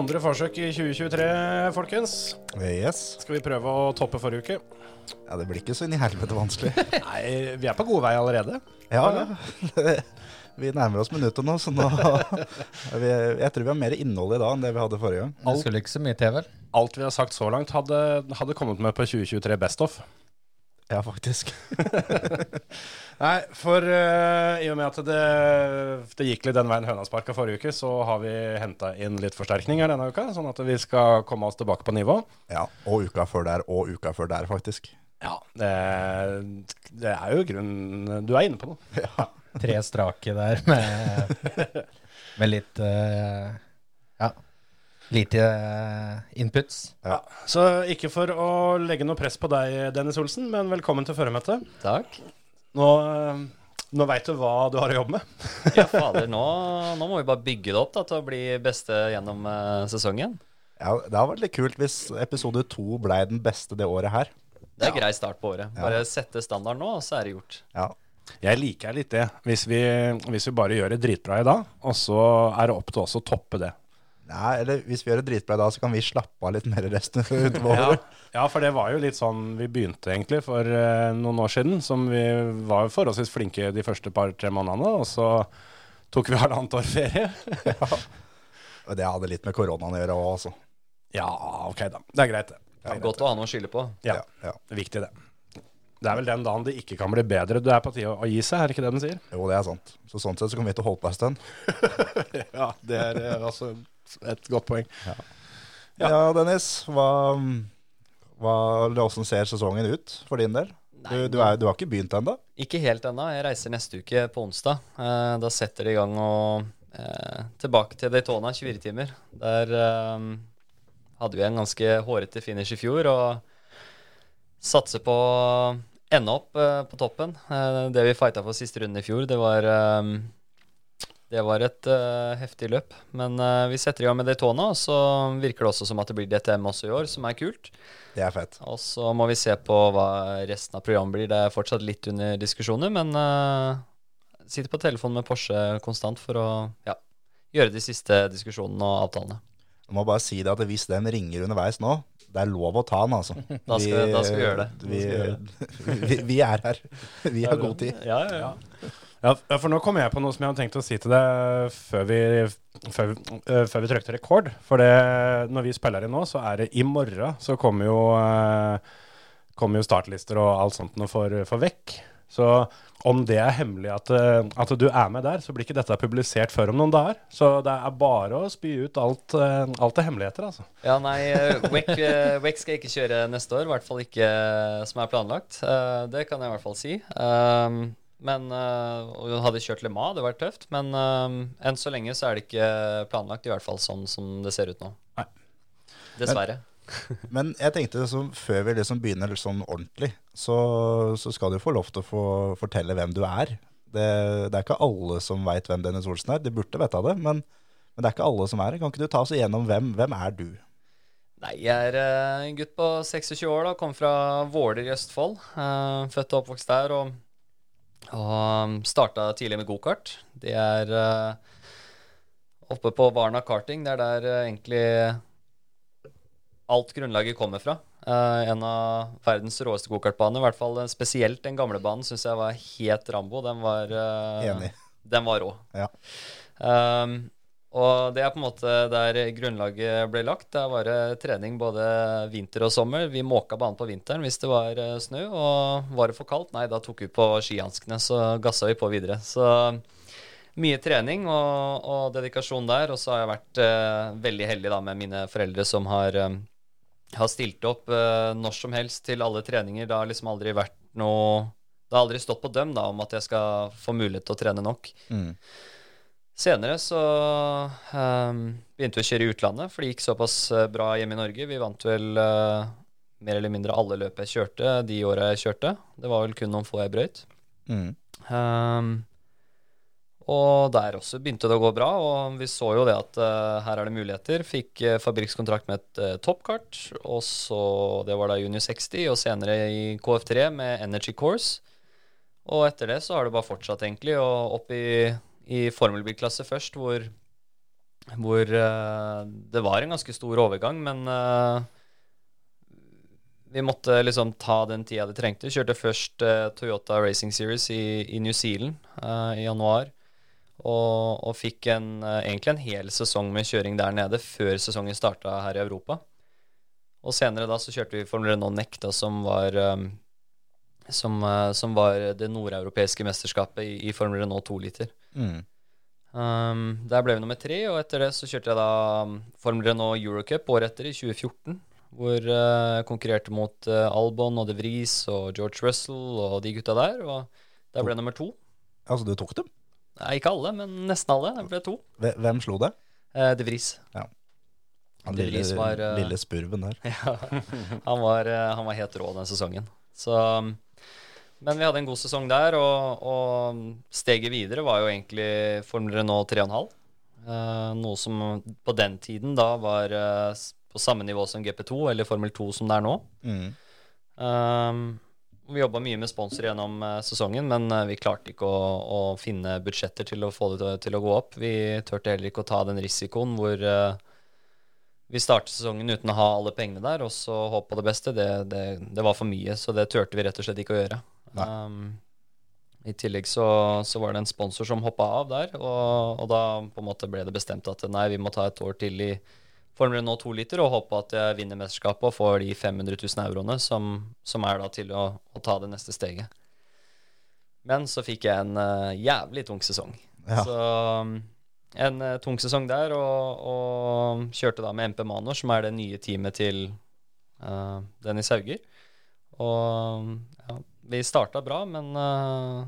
Andre forsøk i 2023, folkens. Yes. Skal vi prøve å toppe forrige uke? Ja, det blir ikke så inn i helvete vanskelig. Nei, vi er på god vei allerede. Ja, vi nærmer oss minuttet nå, så nå vi, Jeg tror vi har mer innhold i dag enn det vi hadde forrige gang. Det skulle ikke så mye til, vel? Alt vi har sagt så langt, hadde, hadde kommet med på 2023 Best of. Ja, faktisk. Nei, for uh, i og med at det, det gikk litt den veien høna sparka forrige uke, så har vi henta inn litt forsterkninger denne uka, sånn at vi skal komme oss tilbake på nivå. Ja, Og uka før der, og uka før der, faktisk. Ja, det, det er jo grunnen Du er inne på noe. Ja. Tre strake der med, med litt uh, Ja, lite eh, inputs. Ja. Så ikke for å legge noe press på deg, Dennis Olsen, men velkommen til føremøtet. Takk. Nå, eh, nå veit du hva du har å jobbe med. Ja, fader, nå, nå må vi bare bygge det opp da, til å bli beste gjennom uh, sesongen. ja, Det hadde vært litt kult hvis episode to blei den beste det året her. Det er grei start på året. Bare sette standard nå, og så er det gjort. Ja, Jeg liker litt det, hvis vi, hvis vi bare gjør det dritbra i dag, og så er det opp til oss å toppe det. Nei, eller Hvis vi gjør det dritbra da, så kan vi slappe av litt mer resten utover Ja, året. ja, for det var jo litt sånn vi begynte egentlig for uh, noen år siden, som vi var forholdsvis flinke de første par-tre månedene, og så tok vi halvannet år ferie. Og det hadde litt med koronaen å gjøre òg, altså. Ja, ok da. Det er greit, det. Det er godt å ha noe å skylde på. Ja, Ja, ja. det er viktig det. Det er vel den dagen det ikke kan bli bedre. Det er på tide å gi seg, er det ikke det den sier? Jo, det er sant. Så Sånn sett så kommer vi til å holde på en stund. Ja, det er eh, altså et godt poeng. Ja, Dennis. Hva, hva, hvordan ser sesongen ut for din del? Du, du, er, du har ikke begynt ennå? Ikke helt ennå. Jeg reiser neste uke på onsdag. Eh, da setter de i gang og eh, Tilbake til Daytona 24 timer. Der eh, hadde vi en ganske hårete finish i fjor og satser på å ende opp eh, på toppen. Eh, det vi fighta for siste runde i fjor, det var eh, det var et uh, heftig løp. Men uh, vi setter i gang med Daytona, og så virker det også som at det blir DTM også i år, som er kult. Det er fett. Og så må vi se på hva resten av programmet blir. Det er fortsatt litt under diskusjoner, men uh, sitter på telefonen med Porsche konstant for å ja, gjøre de siste diskusjonene og avtalene. Jeg må bare si det at hvis den ringer underveis nå, det er lov å ta den, altså. Da skal- da skal vi gjøre det. Vi, vi, vi er her. Vi har god tid. Ja, ja, ja. Ja, for nå kom jeg på noe som jeg hadde tenkt å si til deg før vi, før, øh, før vi trykte rekord. For det, når vi spiller inn nå, så er det i morgen så kommer jo, øh, kommer jo startlister og alt sånt noe for, for vekk. Så om det er hemmelig at, øh, at du er med der, så blir ikke dette publisert før om noen dager. Så det er bare å spy ut alt, alt er hemmeligheter, altså. Ja, nei, eh, WEC eh, skal ikke kjøre neste år, i hvert fall ikke eh, som er planlagt. Eh, det kan jeg i hvert fall si. Um, men uh, og Hadde kjørt Le Mans, det hadde vært tøft. Men um, enn så lenge så er det ikke planlagt, i hvert fall sånn som det ser ut nå. Nei. Dessverre. Men jeg tenkte så, før vi liksom begynner sånn ordentlig, så, så skal du få lov til å få fortelle hvem du er. Det, det er ikke alle som veit hvem Dennis Olsen er. De burde vite det, men, men det er ikke alle som er det. Kan ikke du ta oss igjennom hvem, hvem er du? Nei, jeg er eh, en gutt på 26 år, da. Kom fra Våler i Østfold. Eh, født og oppvokst der. Og, og starta tidlig med gokart. Det er eh, oppe på Varna karting. Det er der eh, egentlig alt grunnlaget kommer fra. Eh, en av verdens råeste gokartbaner. I hvert fall spesielt den gamle banen syns jeg var helt Rambo. Den var Enig. Den var rå. Ja. Um, og det er på en måte der grunnlaget ble lagt. Det var det trening både vinter og sommer. Vi måka banen på vinteren hvis det var eh, snø. Og var det for kaldt, nei, da tok vi på skihanskene, så gassa vi på videre. Så mye trening og, og dedikasjon der. Og så har jeg vært eh, veldig heldig da med mine foreldre som har, eh, har stilt opp eh, når som helst til alle treninger. Det har liksom aldri vært noe Det har aldri stått på dem da om at jeg skal få mulighet til å trene nok. Mm. Senere så um, begynte vi å kjøre i utlandet, for det gikk såpass eh, bra hjemme i Norge. Vi vant vel uh, mer eller mindre alle løp jeg kjørte de åra jeg kjørte. Det var vel kun noen få jeg brøyt. Mm. Um, og der også begynte det å gå bra, og vi så jo det at uh, her er det muligheter. Fikk uh, fabrikkskontrakt med et uh, toppkart, og så Det var da Junior 60, og senere i KF3 med Energy Course. Og etter det så har det bare fortsatt, egentlig, og opp i, i formelbilklasse først, hvor, hvor uh, det var en ganske stor overgang, men uh, vi måtte liksom ta den tida det trengte. Kjørte først uh, Toyota Racing Series i, i New Zealand i januar. Og, og fikk en, egentlig en hel sesong med kjøring der nede før sesongen starta her i Europa. Og senere da så kjørte vi Formel Renault Nekta, som var um, som, som var det nordeuropeiske mesterskapet i, i Formel Renault 2 liter. Mm. Um, der ble vi nummer tre, og etter det så kjørte jeg da um, Formel Renault Eurocup året etter, i 2014. Hvor jeg jeg konkurrerte mot uh, Albon og De Vries og George Russell og de gutta der. Og der ble jeg nummer to. Altså, du tok dem? Nei, ikke alle, men nesten alle. Jeg ble to. Hvem slo det? Eh, de Vries. Han Det lille, Vries var, uh, lille spurven der. Ja, han var, uh, han var helt rå den sesongen. Så, um, men vi hadde en god sesong der, og, og steget videre var jo egentlig Formel Renault 3,5. Uh, noe som på den tiden da var uh, på samme nivå som GP2, eller Formel 2 som det er nå. Mm. Um, vi jobba mye med sponsor gjennom uh, sesongen, men eh, vi klarte ikke å, å finne budsjetter til å få det til, til å gå opp. Vi turte heller ikke å ta den risikoen hvor eh, vi startet sesongen uten å ha alle pengene der, og så håpe på det beste. Det, det, det var for mye, så det turte vi rett og slett ikke å gjøre. Um, I tillegg så, så var det en sponsor som hoppa av der, og, og da på en måte ble det bestemt at nei, vi må ta et år til i Formel Renault 2 liter og håpe at jeg vinner mesterskapet og får de 500 000 euroene som, som er da til å, å ta det neste steget. Men så fikk jeg en uh, jævlig tung sesong. Ja. Så um, en uh, tung sesong der, og, og kjørte da med MP Manor, som er det nye teamet til uh, Dennis Hauger. Og ja, vi starta bra, men uh,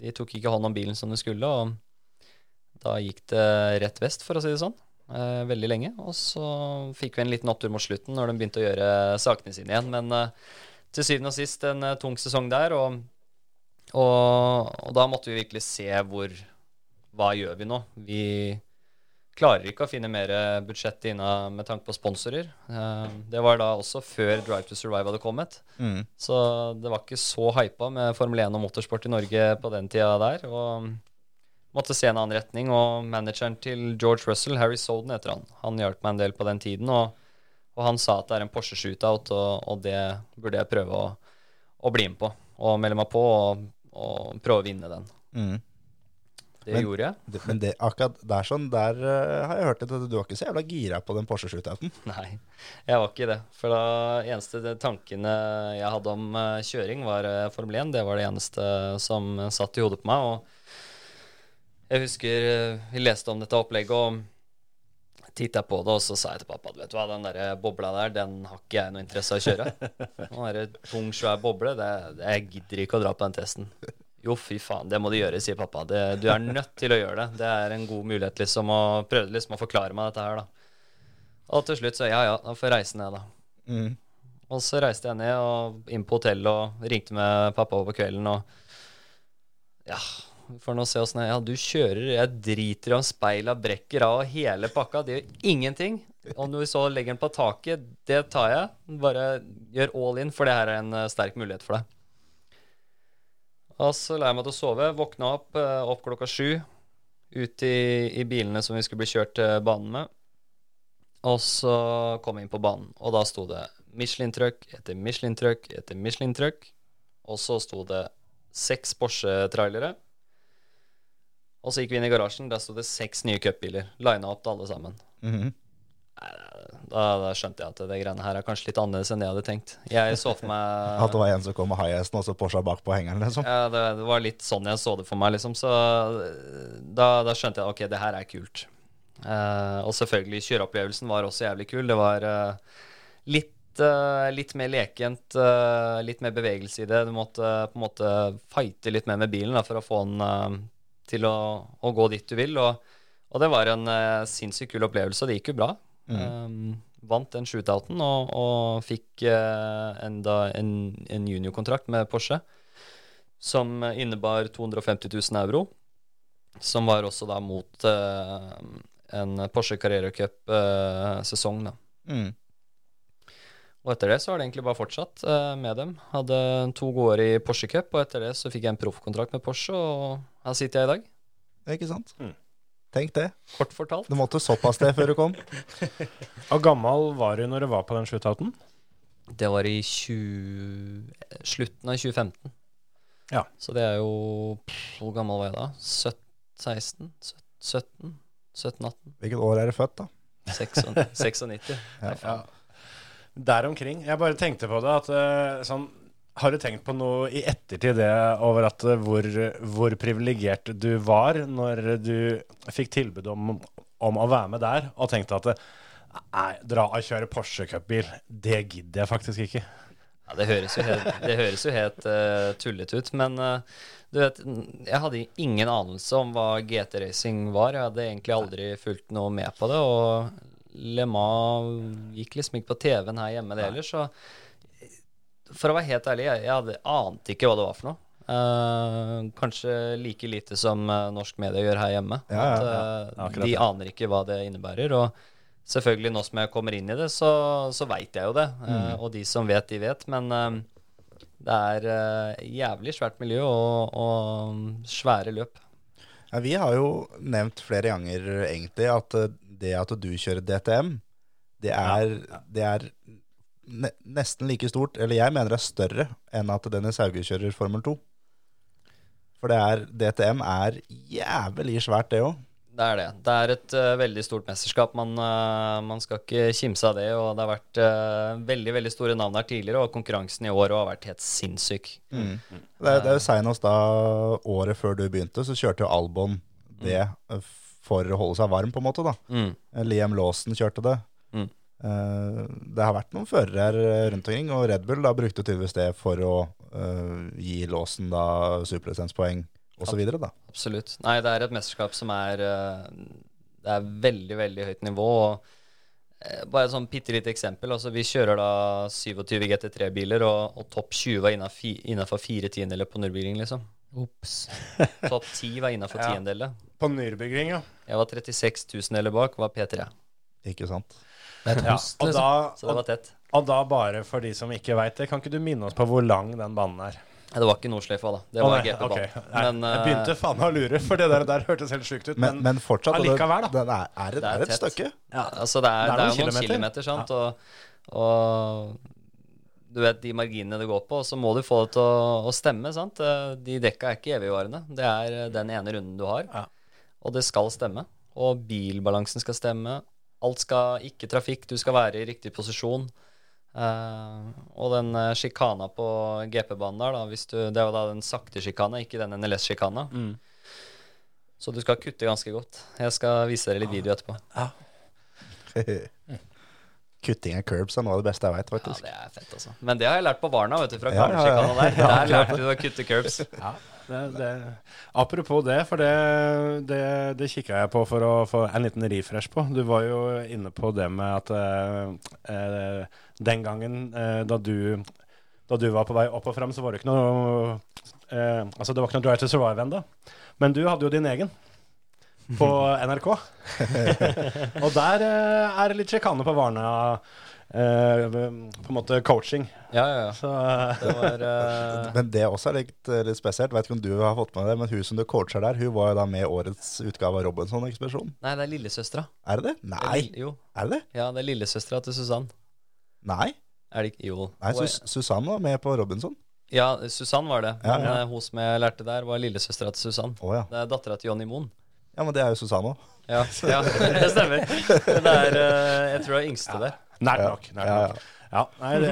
de tok ikke hånd om bilen som de skulle, og da gikk det rett vest, for å si det sånn. uh, veldig lenge. Og så fikk vi en liten opptur mot slutten når de begynte å gjøre sakene sine igjen. Men uh, til syvende og sist en tung sesong der, og, og, og da måtte vi virkelig se hvor Hva gjør vi nå? Vi klarer ikke å finne mer budsjett inna med tanke på sponsorer. Eh, det var da også før Drive to Survive hadde kommet. Mm. Så det var ikke så hypa med Formel 1 og motorsport i Norge på den tida der. Og måtte se en annen retning. Og manageren til George Russell, Harry Soden heter han, han hjalp meg en del på den tiden. Og, og han sa at det er en Porsche shootout, og, og det burde jeg prøve å, å bli med på. Og melde meg på og, og prøve å vinne den. Mm. Det Men- gjorde jeg. Men det, akkurat der sånn, der uh, har jeg hørt at du var ikke så jævla gira på den Porsche shootouten. Nei, jeg var ikke det. For da eneste tankene jeg hadde om uh, kjøring, var uh, Formel 1. Det var det eneste som satt i hodet på meg. Og jeg husker vi leste om dette opplegget, og titta på det, og så sa jeg til pappa vet du hva, den der bobla der, den har ikke jeg noe interesse av å kjøre. Den der tung, svær boble, det, det, jeg gidder ikke å dra på den testen. Jo, fy faen, det må du gjøre, sier pappa. Det, du er nødt til å gjøre det. Det er en god mulighet liksom å prøve liksom å forklare meg dette her, da. Og til slutt så ja, ja, da får jeg reise ned, da. Mm. Og så reiste jeg ned og inn på hotellet og ringte med pappa på kvelden og Ja, vi får nå se åssen er. Ja, du kjører, jeg driter i om speila brekker av og hele pakka. Det gjør ingenting. Om du så legger den på taket, det tar jeg. Bare gjør all in, for det her er en eh, sterk mulighet for deg. Og så la jeg meg til å sove. Våkna opp, eh, opp klokka sju. Ut i, i bilene som vi skulle bli kjørt til banen med. Og så kom jeg inn på banen, og da sto det Michelin-truck etter Michelin-truck etter Michelin-truck. Og så sto det seks Porsche-trailere. Og så gikk vi inn i garasjen, der sto det seks nye cupbiler. Lina opp til alle sammen. Mhm. Da, da skjønte jeg at det greiene her er kanskje litt annerledes enn jeg hadde tenkt. Jeg så for meg At det var en som kom med high-hesten, og så Porscha bak på hengeren, liksom. Ja, det, det var litt sånn jeg så det for meg, liksom. Så da, da skjønte jeg ok, det her er kult. Uh, og selvfølgelig, kjøreopplevelsen var også jævlig kul. Det var uh, litt, eh, litt mer lekent, litt mer bevegelse i det. Du måtte på en måte fighte litt mer med bilen da, for å få den, til å, å gå dit du vil. Og, og det var en sinnssykt kul opplevelse, og det gikk jo bra. Um, vant den shootouten og, og fikk eh, en, en, en juniorkontrakt med Porsche som innebar 250 000 euro. Som var også da mot uh, en Porsche Carrera Cup-sesong, da. Mm. Og etter det så har det egentlig bare fortsatt uh, med dem. Hadde to gode år i Porsche Cup, og etter det så fikk jeg en proffkontrakt med Porsche, og her sitter jeg i dag. Ikke sant? Mm. Tenk det. Kort fortalt. Du måtte såpass det før du kom. Hvor gammel var du når du var på den shootouten? Det var i 20... slutten av 2015. Ja. Så det er jo pff, Hvor gammel var jeg da? 17, 16? 17? 17-18? Hvilket år er du født, da? 96. Ja. Ja. Der omkring. Jeg bare tenkte på det at eh, sånn Har du tenkt på noe i ettertid det over at eh, hvor, hvor privilegert du var når du fikk tilbud om, om å være med der, og tenkte at eh, Nei, dra og kjøre Porsche Cup-bil, det gidder jeg faktisk ikke. Ja, det høres jo helt, det høres jo helt uh, tullete ut, men uh, du vet, jeg hadde ingen anelse om hva GT Racing var. Jeg hadde egentlig aldri fulgt noe med på det, og Le Mans gikk liksom ikke på TV-en her hjemme det heller, så for å være helt ærlig, jeg, jeg ante ikke hva det var for noe. Uh, kanskje like lite som eh, norsk media gjør her hjemme. Ja, ja, At, ja. eh, de aner ikke hva det innebærer. Og selvfølgelig, nå som jeg kommer inn i det, så, så veit jeg jo det. Mm. Og de som vet, de vet. Men uh, det er jævlig svært miljø og, og svære løp. Ja, vi har jo nevnt flere ganger egentlig at det at du kjører DTM, det er, det er ne nesten like stort, eller jeg mener det er større, enn at Dennis Hauge kjører Formel 2. For det er, DTM er jævlig svært, det òg. Det er det. Det er et uh, veldig stort mesterskap. Man, uh, man skal ikke kimse av det. Og det har vært uh, veldig veldig store navn her tidligere, og konkurransen i år har vært helt sinnssyk. Det, er- det er jo senest da året før du begynte, så kjørte jo Albon det mm. for å holde seg varm, på en måte. da. Mm. Liam Lawson kjørte det. Eh, det har vært noen førere her eh, rundt omkring, og Red Bull da brukte tydeligvis det for å uh, gi låsen da superlisenspoeng osv. da. Absolutt. Nei, det er et mesterskap som er Det er veldig, veldig høyt nivå. og bare et sånn bitte lite eksempel. Altså, vi kjører da 27 GT3-biler, og, og topp 20 var innafor fire tiendedeler på Nürburgring, liksom. Ops. Topp 10 var innafor Ja. tiendedeler. På Nürburgring, ja. Jeg var 36 000 eller bak, var P3. Ikke sant? Det er et ja. Og, liksom. da, Så det var tett. og da bare for de som ikke veit det, kan ikke du minne oss på hvor lang den banen er? Det var ikke Nordsløyfa, da. Det var oh, GP-banen. Okay. Jeg eh, begynte faen meg å lure, for det der, der hørtes helt sjukt ut. Men, men fortsatt, allikevel, da. Det, er, er, Det er et tett. stykke. Ja. Altså, det er, Det er det er, noen jo noen kilometer. kilometer, sant. Og, og du vet de marginene det går på, så må du få det til å, å stemme, sant. Eh, De dekka er ikke evigvarende. Det er eh, den ene runden du har. Ja. Og det skal stemme. Og bilbalansen skal stemme. Alt skal ikke trafikk, du skal være i riktig posisjon. Uh, og den uh, sjikana på GP-banen der, da, hvis du, det var da den sakte sjikana, ikke den NLS-sjikana. Mm. Så du skal kutte ganske godt. Jeg skal vise dere litt video etterpå. Kutting av curbs er noe av det beste jeg veit, Ja, det er fett, altså. Men det har jeg lært på Varna, vet du, fra Ja, ja, ja. Der. Der lærte du å kutte curbs. Ja, det, det. Apropos det, for det, det, det kikka jeg på for å få en liten refresh på. Du var jo inne på det med at eh, eh, den gangen eh, da, du, da du var på vei opp og fram, så var det ikke noe eh, Altså, det var ikke noe Drive to Survive ennå. Men du hadde jo din egen på NRK. og der eh, er det litt sjekane på Varna. Eh, på en måte coaching. Ja, ja, ja. Så Det var uh... Men det også er litt, litt spesielt. Vet ikke om du har fått med det, men hun som du coacher der, hun var jo da med i årets utgave av Robinson-ekspedisjonen. Nei, det er lillesøstera. Er det det? Det er Nei, Jo. er det det? Ja, det er lillesøstera til Susann. Nei. Er det ikke Jo. Nei, Sus Susanne var med på Robinson. Ja, Susann var det. Ja, Men ja. eh, hun som jeg lærte der, var lillesøstera til Susann. Oh, ja. Det er dattera til Jonny Moen. Ja, men det er jo Susanne òg. Ja, ja, det stemmer. Det er, jeg tror det er yngste der. Nært Ja. nok. Nært Ja, nok. Ja, nei, det,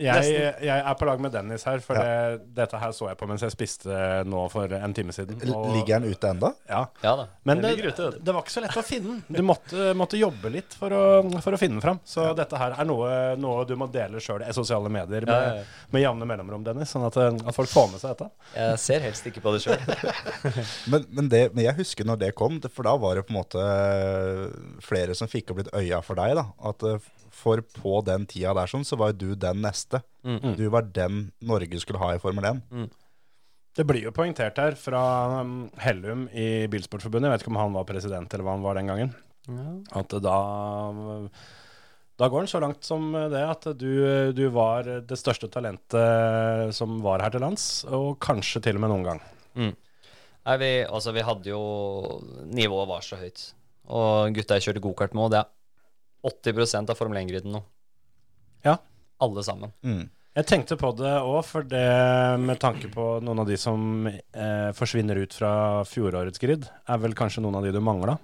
jeg, jeg er på lag med Dennis her, for det, dette her så jeg på mens jeg spiste nå for en time siden. Og- Ligger den ute enda? Ja. Ja da. Men det, det var ikke så lett å finne den. Du måtte, måtte jobbe litt for å, for å finne den fram. Så dette her er noe, noe du må dele sjøl i sosiale medier med, Ja, ja, ja. med jevne mellomrom, Dennis. Sånn at, at folk får med seg dette. Jeg ser helst ikke på det sjøl. Men, men, men jeg husker når det kom, for da var det på en måte flere som fikk opp litt øya for deg. da. At eh, For på den tida der sånn, så var jo du den neste. Du var den Norge skulle ha i Formel 1. Det blir jo poengtert her fra um, Hellum i Bilsportforbundet. Jeg vet ikke om han var president eller hva han var den gangen. At da Da går han så langt som det at du, du var det største talentet som var her til lands, og kanskje til og med noen gang. Nei, vi, altså, vi hadde jo Nivået var så høyt. Og gutta jeg kjørte gokart med, og det er 80 av Formel 1-griden nå. Ja. Alle sammen. Mm. Jeg tenkte på det òg, for det med tanke på noen av de som eh, forsvinner ut fra fjorårets grid, er vel kanskje noen av de du mangla.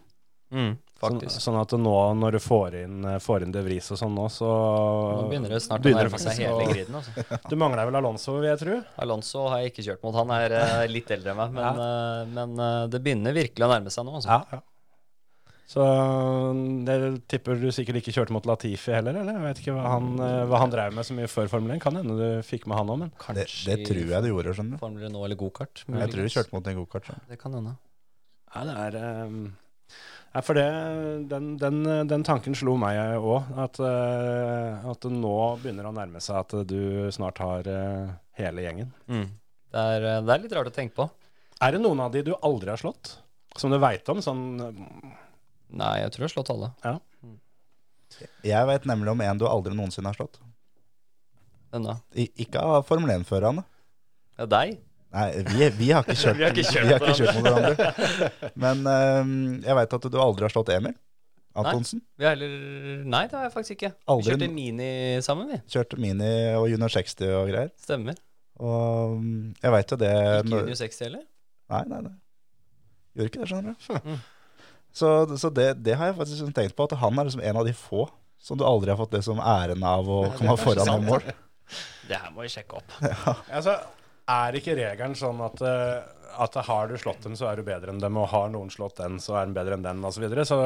Mm, faktisk. sånn at nå når du får inn, får inn De Vries og sånn nå, så Nå begynner det snart å nærme seg hele griden. Altså. Du mangler vel Alonso, vil jeg tro. Alonso har jeg ikke kjørt mot. Han er eh, litt eldre enn meg, men, ja. men eh, det begynner virkelig å nærme seg nå. Altså. Ja, Ja, Så jeg tipper du sikkert ikke kjørte mot Latifi heller, eller? Jeg vet ikke hva han, eh, hva han drev med så mye før Formel 1. Kan hende du fikk med han òg, men Det, det tror jeg du gjorde, skjønner du. Formel 1 eller gokart. Jeg tror du kjørte mot en gokart. sånn. Det kan hende. Ja, det er um, ja, for det, den, den, den tanken slo meg òg. At, eh, at det nå begynner å nærme seg at du snart har eh, hele gjengen. Mm. Det, er, det er litt rart å tenke på. Er det noen av de du aldri har slått? Som du veit om? Sånn Nei, jeg tror jeg har slått alle. Ja. Jeg vet nemlig om en du aldri noensinne har slått. Hvem da? I, ikke av Formel 1-førerne. Ja, deg? Nei, vi, vi har ikke kjørt, Vi har ikke kjørt vi har ikke mot kjørt mot hverandre. Men uh, jeg veit at du aldri har slått Emil Antonsen. Vi heller Nei, det har jeg faktisk ikke. Aldri- Vi kjørte mini sammen, vi. Kjørte Mini og Junior 60 og greier. Stemmer. Og jeg veit jo det Ikke Junior 60 heller? Nei, nei, nei. Gjorde ikke det, skjønner du. Mm. Så, så det, det har jeg faktisk liksom tenkt på, at han er liksom en av de få som du aldri har fått det som æren av å komme foran i mål. Det her må vi sjekke opp. Altså, er ikke regelen sånn at, eh, at har du slått dem, så er du bedre enn dem, og har noen slått den, så er den bedre enn den, osv.? Så, videre. så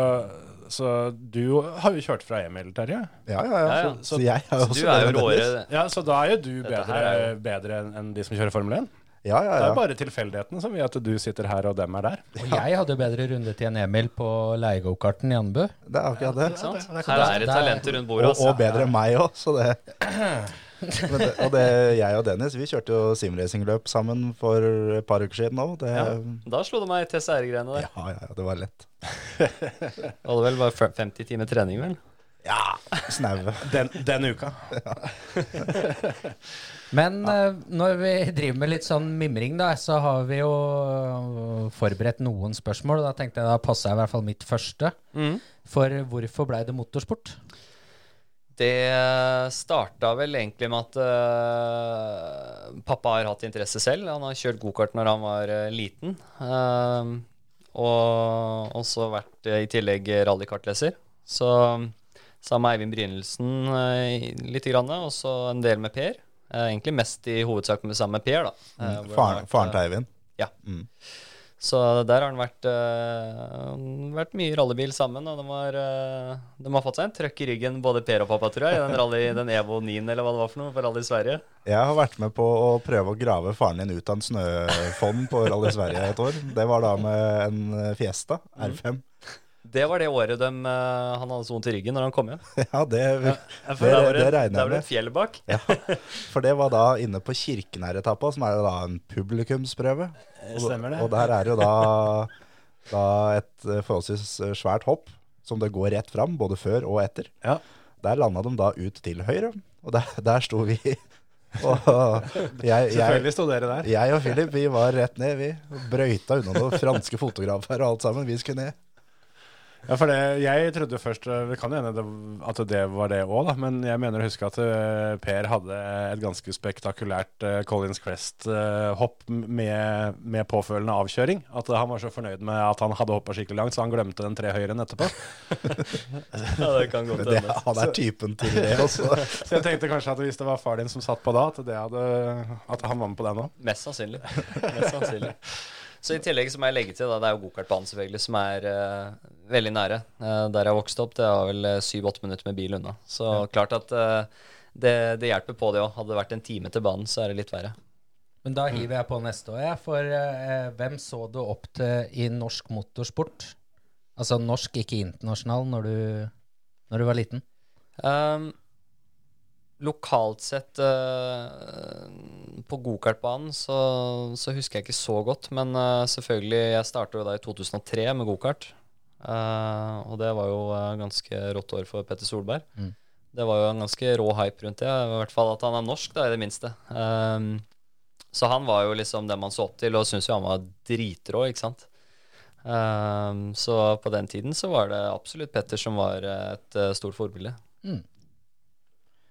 Så du har jo kjørt fra Emil, Terje. Ja, ja, ja. Ja, ja. Så, så jeg er også du er jo bedre enn. Dennis. Ja, så da er jo du bedre, er bedre enn enn de som kjører Formel 1. Ja, ja, Det er bare tilfeldighetene som gjør at du sitter her, og dem er der. Og jeg hadde bedre rundetid enn Emil på leiegokarten i Anbu. Det er akkurat det. Sant? Her er det talenter rundt bordet. Og, og Altså. bedre enn meg òg, så det Men det, og det, jeg og Dennis vi kjørte jo simracingløp sammen for et par uker siden òg. Ja. ja. Da slo det meg i TCR-greiene der. ja, ja, det var lett. Det hadde vel bare 50 timer trening, vel? Snaue. Den, den uka. Men ja. når vi driver med litt sånn mimring, da, så har vi jo øh, forberedt noen spørsmål. Da tenkte jeg da jeg i hvert fall mitt første. For hvorfor blei det motorsport? Det starta vel egentlig med at uh, pappa har hatt interesse selv. Han har kjørt gokart når han var uh, liten. Uh, og også vært eh, i tillegg rallykartleser. Så sammen med Eivind Brynildsen uh, lite grann, og så en del med Per. Eh, egentlig mest i hovedsak med sammen med Per, da. Eh, har Faren, vært, faren eh, til Eivind. Ja. Mm. Så der har han vært, uh, vært mye rallybil sammen. Og de har, uh, de har fått seg en trøkk i ryggen, både Per og pappa, tror jeg. i Den, rally, den Evo 9 eller hva det var for noe, på Rally Sverige. Jeg har vært med på å prøve å grave faren din ut av en snøfonn på Rally Sverige et år. Det var da med en Fiesta R5. Det var det året de, eh, han hadde så vondt i ryggen når han kom hjem. Ja, det, det, For der var det det, regner der jeg var det med. et fjell bak. Ja, for det var da inne på Kirkenær-etappa, som er jo da en publikumsprøve. Stemmer det. og der er jo da, da et eh, forholdsvis eh, svært hopp, som det går rett fram, både før og etter. Ja. Der Der landa de da ut til høyre, og der, der sto vi. Og jeg, jeg, Selvfølgelig sto dere der. jeg og Philip vi var rett ned, vi. Brøyta unna noen franske fotografer og alt sammen. Vi skulle ned. Ja, for det, Jeg trodde først eh, Det kan hende det, at det var det òg, men jeg mener å huske at eh, Per hadde et ganske spektakulært eh, Collins Crest-hopp med, med påfølgende avkjøring. At han var så fornøyd med at han hadde hoppa skikkelig langt, så han glemte den tre høyren etterpå. Ja, det kan godt Det, hende. han er typen til det også. Så jeg tenkte kanskje at hvis det var far din som satt på da, at, det hadde, at han var med på den òg. Mest sannsynlig. Mest sannsynlig. Så i tillegg så må jeg legge til, da, det er jo gokartbanen selvfølgelig, som er eh, veldig nære. Eh, der jeg vokste opp, det var vel syv-åtte minutter med bil unna. Så klart at eh, det, det hjelper på det òg. Hadde det vært en time til banen, så er det litt verre. Men da hiver jeg på neste år, jeg. For eh, hvem så du opp til i norsk motorsport? Altså norsk, ikke internasjonal, når du, når du var liten? Um, lokalt sett uh, på gokartbanen så, så husker jeg ikke så godt, men uh, selvfølgelig Jeg startet jo da i 2003 med gokart. Eh, og det var jo eh, ganske rått år for Petter Solberg. Mm. Det var jo en ganske rå hype rundt det. I hvert fall at han er norsk, da, i det minste. Um, så han var jo liksom den man så opp til, og syntes jo han var dritrå, ikke sant. Um, så på den tiden så var det absolutt Petter som var et uh, stort forbilde. Mm.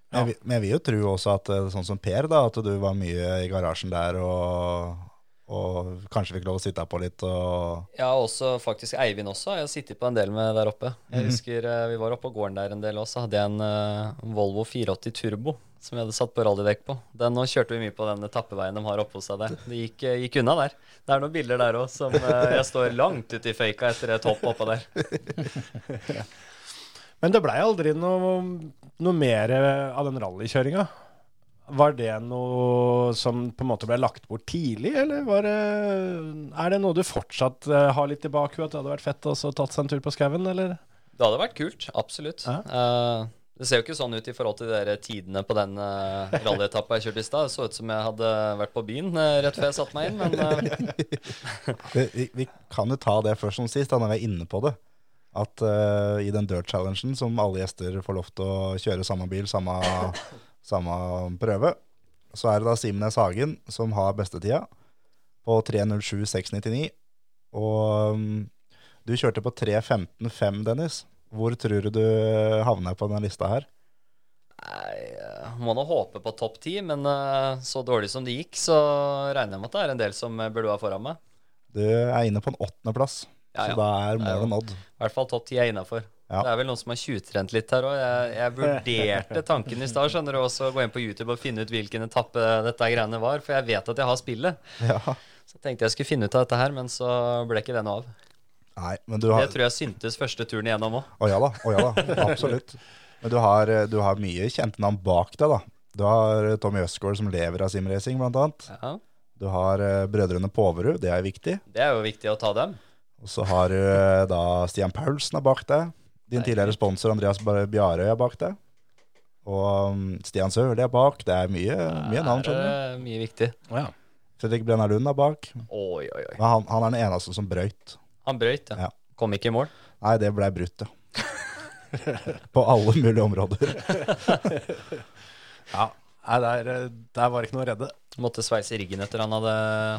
Men jeg, men jeg vil jo tro også at sånn som Per, da, at du var mye i garasjen der og, og kanskje fikk lov å sitte her på litt og Ja, også faktisk Eivind også. Jeg har sittet på en del med der oppe. Jeg husker eh, Vi var oppe på gården der en del også. Hadde jeg en uh, Volvo 480 Turbo som jeg hadde satt på rallydekk på. Den nå kjørte vi mye på den etappeveien de har oppe hos seg der. Det gikk, eh, gikk unna der. Det er noen bilder der òg som uh, jeg står langt ute i føyka etter et hopp oppå der. Men det blei aldri noe, noe mer av den rallykjøringa. Var det noe som på en måte ble lagt bort tidlig, eller var det, er det noe du fortsatt eh, har litt i bakhuet? At det hadde vært fett å tatt seg en tur på skauen, eller? Det hadde vært kult, absolutt. Ja. Uh, det ser jo ikke sånn ut i forhold til de der tidene på den uh, rallyetappa jeg kjørte i stad. Det så ut som jeg hadde vært på byen uh, rett før jeg satte meg inn, men uh... vi, vi, vi kan jo ta det først som sist, da, når vi er inne på det. At eh, i den Dirt Challengen, som alle gjester får lov til å kjøre samme bil, samme, samme prøve, så er det da Simnes Hagen som har bestetida på 3.07,699. Og um, du kjørte på 3.15,5, Dennis. Hvor tror du du havner på denne lista her? Nei, eh, må nå håpe på topp ti, men eh, så dårlig som det gikk, så regner jeg med at det er en del som eh, burde være foran meg. Du er inne på en åttendeplass, Ja, så da er målet nådd. I hvert fall topp ti er innafor. Ja. Det er vel noen som har tjuvtrent litt her òg. Jeg, jeg vurderte tanken i stad, skjønner du, også å gå inn på YouTube og finne ut hvilken etappe dette greiene var, for jeg vet at jeg har spillet. Ja. Så tenkte jeg skulle finne ut av dette her, men så ble ikke det noe av. Nei, men du har Det tror jeg syntes første turen igjennom òg. Å ja da, å ja da, absolutt. Men du har, du har mye kjente navn bak deg, da. Du har eh, Tommy Østgaard som lever av simracing, blant annet. Ja, Du har eh, brødrene Poverud, det er viktig. det er jo viktig å ta dem. Og så har du eh, da Stian Paulsen er bak deg. Din tidligere sponsor Andreas Bjarøy er bak deg. Og um, Stian Sørli er bak. Det er mye, mye navn, skjønner du. Det er mye viktig. Ja. Fredrik Brenna Lund er bak. Oi, oi, oi. Men han, han er den eneste som brøyt. Han brøyt, ja. Ja. Kom ikke i mål. Nei, det blei brutt, ja. På alle mulige områder. ja. Nei, der, eh, der var det ikke noe å redde. Måtte sveise riggen etter han hadde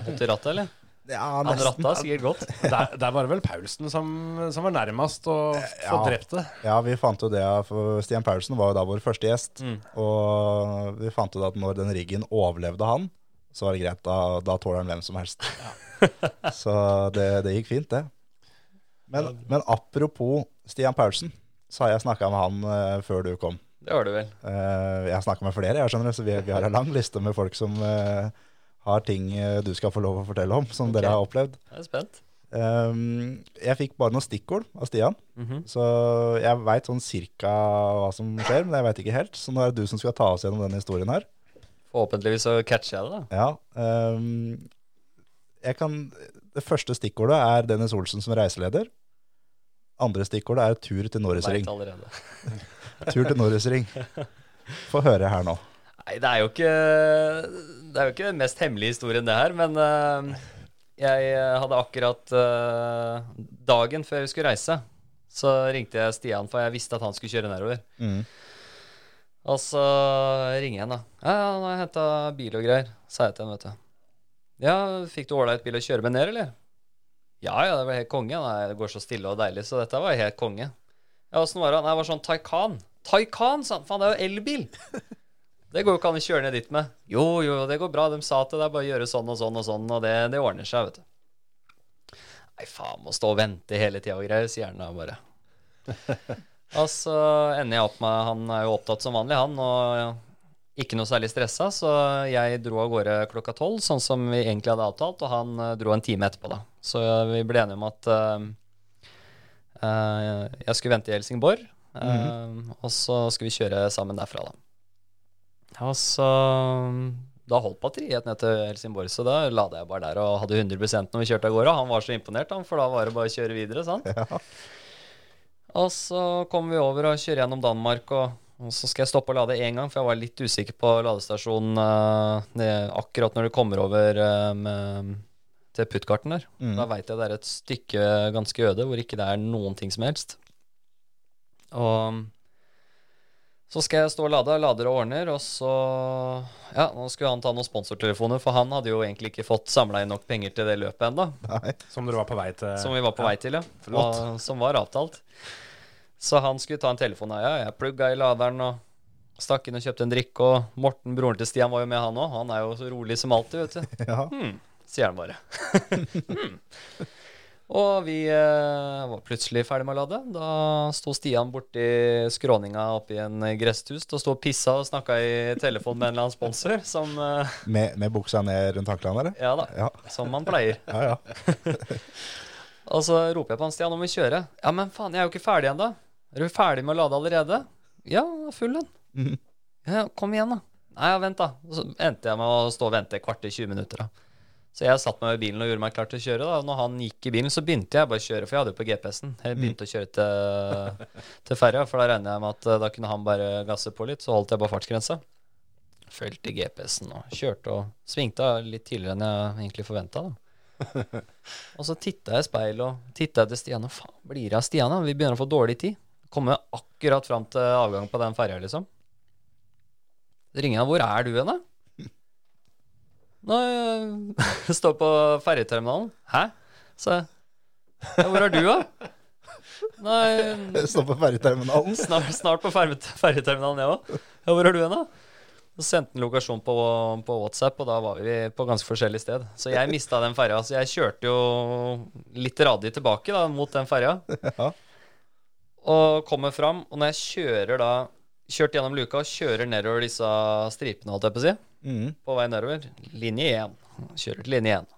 holdt i rattet, eller? Ja, Han ratta sikkert godt. Der, der var det vel Paulsen som, som var nærmest å få Ja. drept det. Ja, vi fant jo det, for Stian Paulsen var jo da vår første gjest. Mm. Og vi fant ut at når den riggen overlevde han, så var det greit. Da, da tåler han hvem som helst. så det, det gikk fint, det. Men, men apropos Stian Paulsen, så har jeg snakka med han uh, før du kom. Det har du vel. Uh, jeg har snakka med flere, jeg skjønner det, så vi, vi har en lang liste med folk som eh, har ting eh, du skal få lov å fortelle om, som okay. dere har opplevd. Jeg er spent. Um, jeg fikk bare noen stikkord av Stian, Mhm. så jeg veit sånn cirka hva som skjer, men jeg veit ikke helt. Så nå er det du som skal ta oss gjennom denne historien her. Forhåpentligvis så catcher jeg det, da. Ja. Um, jeg kan, det første stikkordet er Dennis Olsen som reiseleder. Andre stikkordet er tur til Norrisring. Tur til Norrisring. Få høre her nå. Nei, det er jo ikke Det er jo ikke den mest hemmelige historien, det her, men uh, jeg hadde akkurat uh, Dagen før jeg skulle reise, så ringte jeg Stian, for jeg visste at han skulle kjøre nedover. Mm. Og så ringer jeg han, da. Ja, ja, nå har jeg henta bil og greier, sa jeg til han, vet du. Ja, fikk du ålreit bil å kjøre med ned, eller? Ja, ja, det var helt konge. Nei, det går så stille og deilig, så dette var helt konge. Ja, åssen var det? Nei, det var sånn Taycan. Taycan, sa han. Faen, det er jo elbil. Det går jo ikke an å kjøre ned dit med. Jo, jo, det går bra. De sa det er bare å gjøre sånn og sånn og sånn, og det, det ordner seg, vet du. Nei, faen, må stå og vente hele tida og greier, sier han da bare. Og så ender jeg opp med Han er jo opptatt som vanlig, han, og ikke noe særlig stressa, så jeg dro av gårde klokka tolv, sånn som vi egentlig hadde avtalt, og han eh, dro en time etterpå, da. Så vi ble enige om at uh, uh, jeg skulle vente i Helsingborg, eh, og så skulle vi kjøre sammen derfra, da. Og så Da holdt batteriet ned til Helsingborg, så da lada jeg bare der og hadde 100% når vi kjørte av gårde. Han var så imponert, han, for da var det bare å kjøre videre, sant. Og så kommer vi over og kjører gjennom Danmark, og, og så skal jeg stoppe og lade én gang, for jeg var litt usikker på ladestasjonen uh, akkurat når du kommer over med, til puttkarten der. Da veit jeg det er et stykke ganske øde hvor ikke det er noen ting som helst. Og så skal jeg stå og lade, lader og ordner, og så Ja, nå skulle han ta noen sponsortelefoner, for han hadde jo egentlig ikke fått samla inn nok penger til det løpet ennå. Som dere var på vei til Som vi var på vei til, ja. Og, som var avtalt. Så han skulle ta en telefon ja, jeg plugga i laderen og stakk inn og kjøpte en drikke. Og Morten, broren til Stian, var jo med, han òg. Han er jo så rolig som alltid, vet du. Ja. Hmm, sier han bare. hmm. Og vi eh, var plutselig ferdig med å lade. Da sto Stian borti skråninga oppi en gresstust og sto og pissa og snakka i telefon med en eller annen sponsor, som eh, Med, med buksa ned rundt anklene, eller? Ja da, Ja. som man pleier. Ja, ja. Og så roper jeg på han Stian om vi kjøre. Ja, men faen, jeg er jo ikke ferdig ennå. Er du ferdig med å lade allerede? Ja, full den. Mhm. Ja, kom igjen, da. Nei, ja, vent, da. Og så endte jeg med å stå og vente et kvarter, 20 minutter, da. Så jeg satt meg i bilen og gjorde meg klar til å kjøre. da Når han gikk i bilen, så begynte jeg bare å kjøre, for jeg hadde jo på GPS-en. Jeg begynte å kjøre til, til ferja, for da regner jeg med at eh, da kunne han bare gasse på litt. Så holdt jeg bare fartsgrensa. Fulgte GPS-en og kjørte og svingte litt tidligere enn jeg egentlig forventa. Og så titta jeg i speilet og titta til Stian. Og faen, blir det av Stian? da? Vi begynner å få dårlig tid. Kommer akkurat fram til avgang på den ferja, liksom. Så ringer han. 'Hvor er du hen, da?' Nei, jeg står på ferjeterminalen. 'Hæ?' Så. Ja, 'Hvor er du, da?' Nei, Står på ferjeterminalen. snart, snart på ferje- ferjeterminalen, jeg òg. Ja, hvor er du hen, da? Så sendte han lokasjon på, på WhatsApp, og da var vi på ganske forskjellig sted. Så jeg mista den ferja. Så jeg kjørte jo litt radig tilbake da, mot den ferja. Ja. Og kommer fram, og når jeg kjører da Kjørt gjennom luka og kjører nedover disse stripene, holdt jeg på å si, Mhm. på vei nedover. Linje 1. Kjører til linje 1.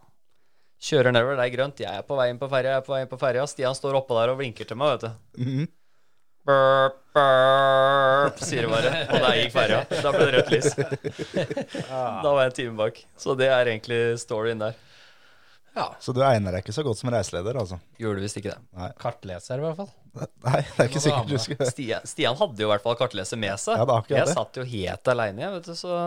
Kjører nedover, det er grønt. Jeg er på vei inn på ferja, jeg er på vei inn på ferja. Stian står oppå der og blinker til meg, vet du. Mm. Burp, burp, sier det bare. Og der gikk ferja. Da ble det rødt lys. Da var jeg en time bak. Så det er egentlig storyen der. Så du egner deg ikke så godt som reiseleder, altså? Gjorde visst ikke det. Kartleser, i hvert fall. Nei, det er ikke sikkert du du skulle Stian, Stian hadde jo i hvert fall kartleser med seg. Ja, det er jeg det. satt jo helt aleine, jeg, vet du, så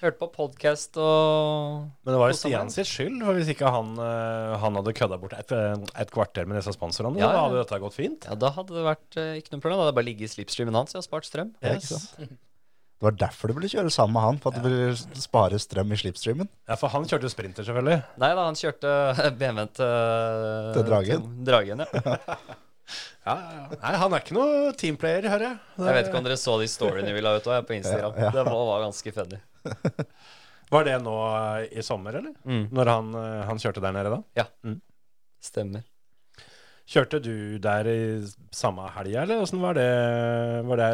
hørte på podkast og Men det var jo. Stian sitt skyld, for hvis ikke han, eh, han hadde kødda bort et, et kvarter med disse sponsorene, Ja, da ja. hadde dette gått fint. Ja, da hadde det vært eh, ikke noe problem. Da hadde jeg bare ligget i slipstreamen hans. Jeg har spart strøm. Ja, ikke sant? Det var derfor du ville kjøre sammen med han, for at du ville spare strøm i slipstreamen. Ja, For han kjørte jo sprinter, selvfølgelig. Nei da, han kjørte BMW-en til Til Dragen? til Dragen, ja. Ja, ja, ja. Nei, han er ikke noe teamplayer, hører jeg. Det- Jeg vet ikke om dere så de storyene vi la ut også, på Instagram. Ja, ja. Det var, var ganske funny. Var det nå eh, i sommer, eller? Mm. Når han, eh, han kjørte der nede, da? Ja, Stemmer. Kjørte du der i samme helga, eller åssen var det? Var det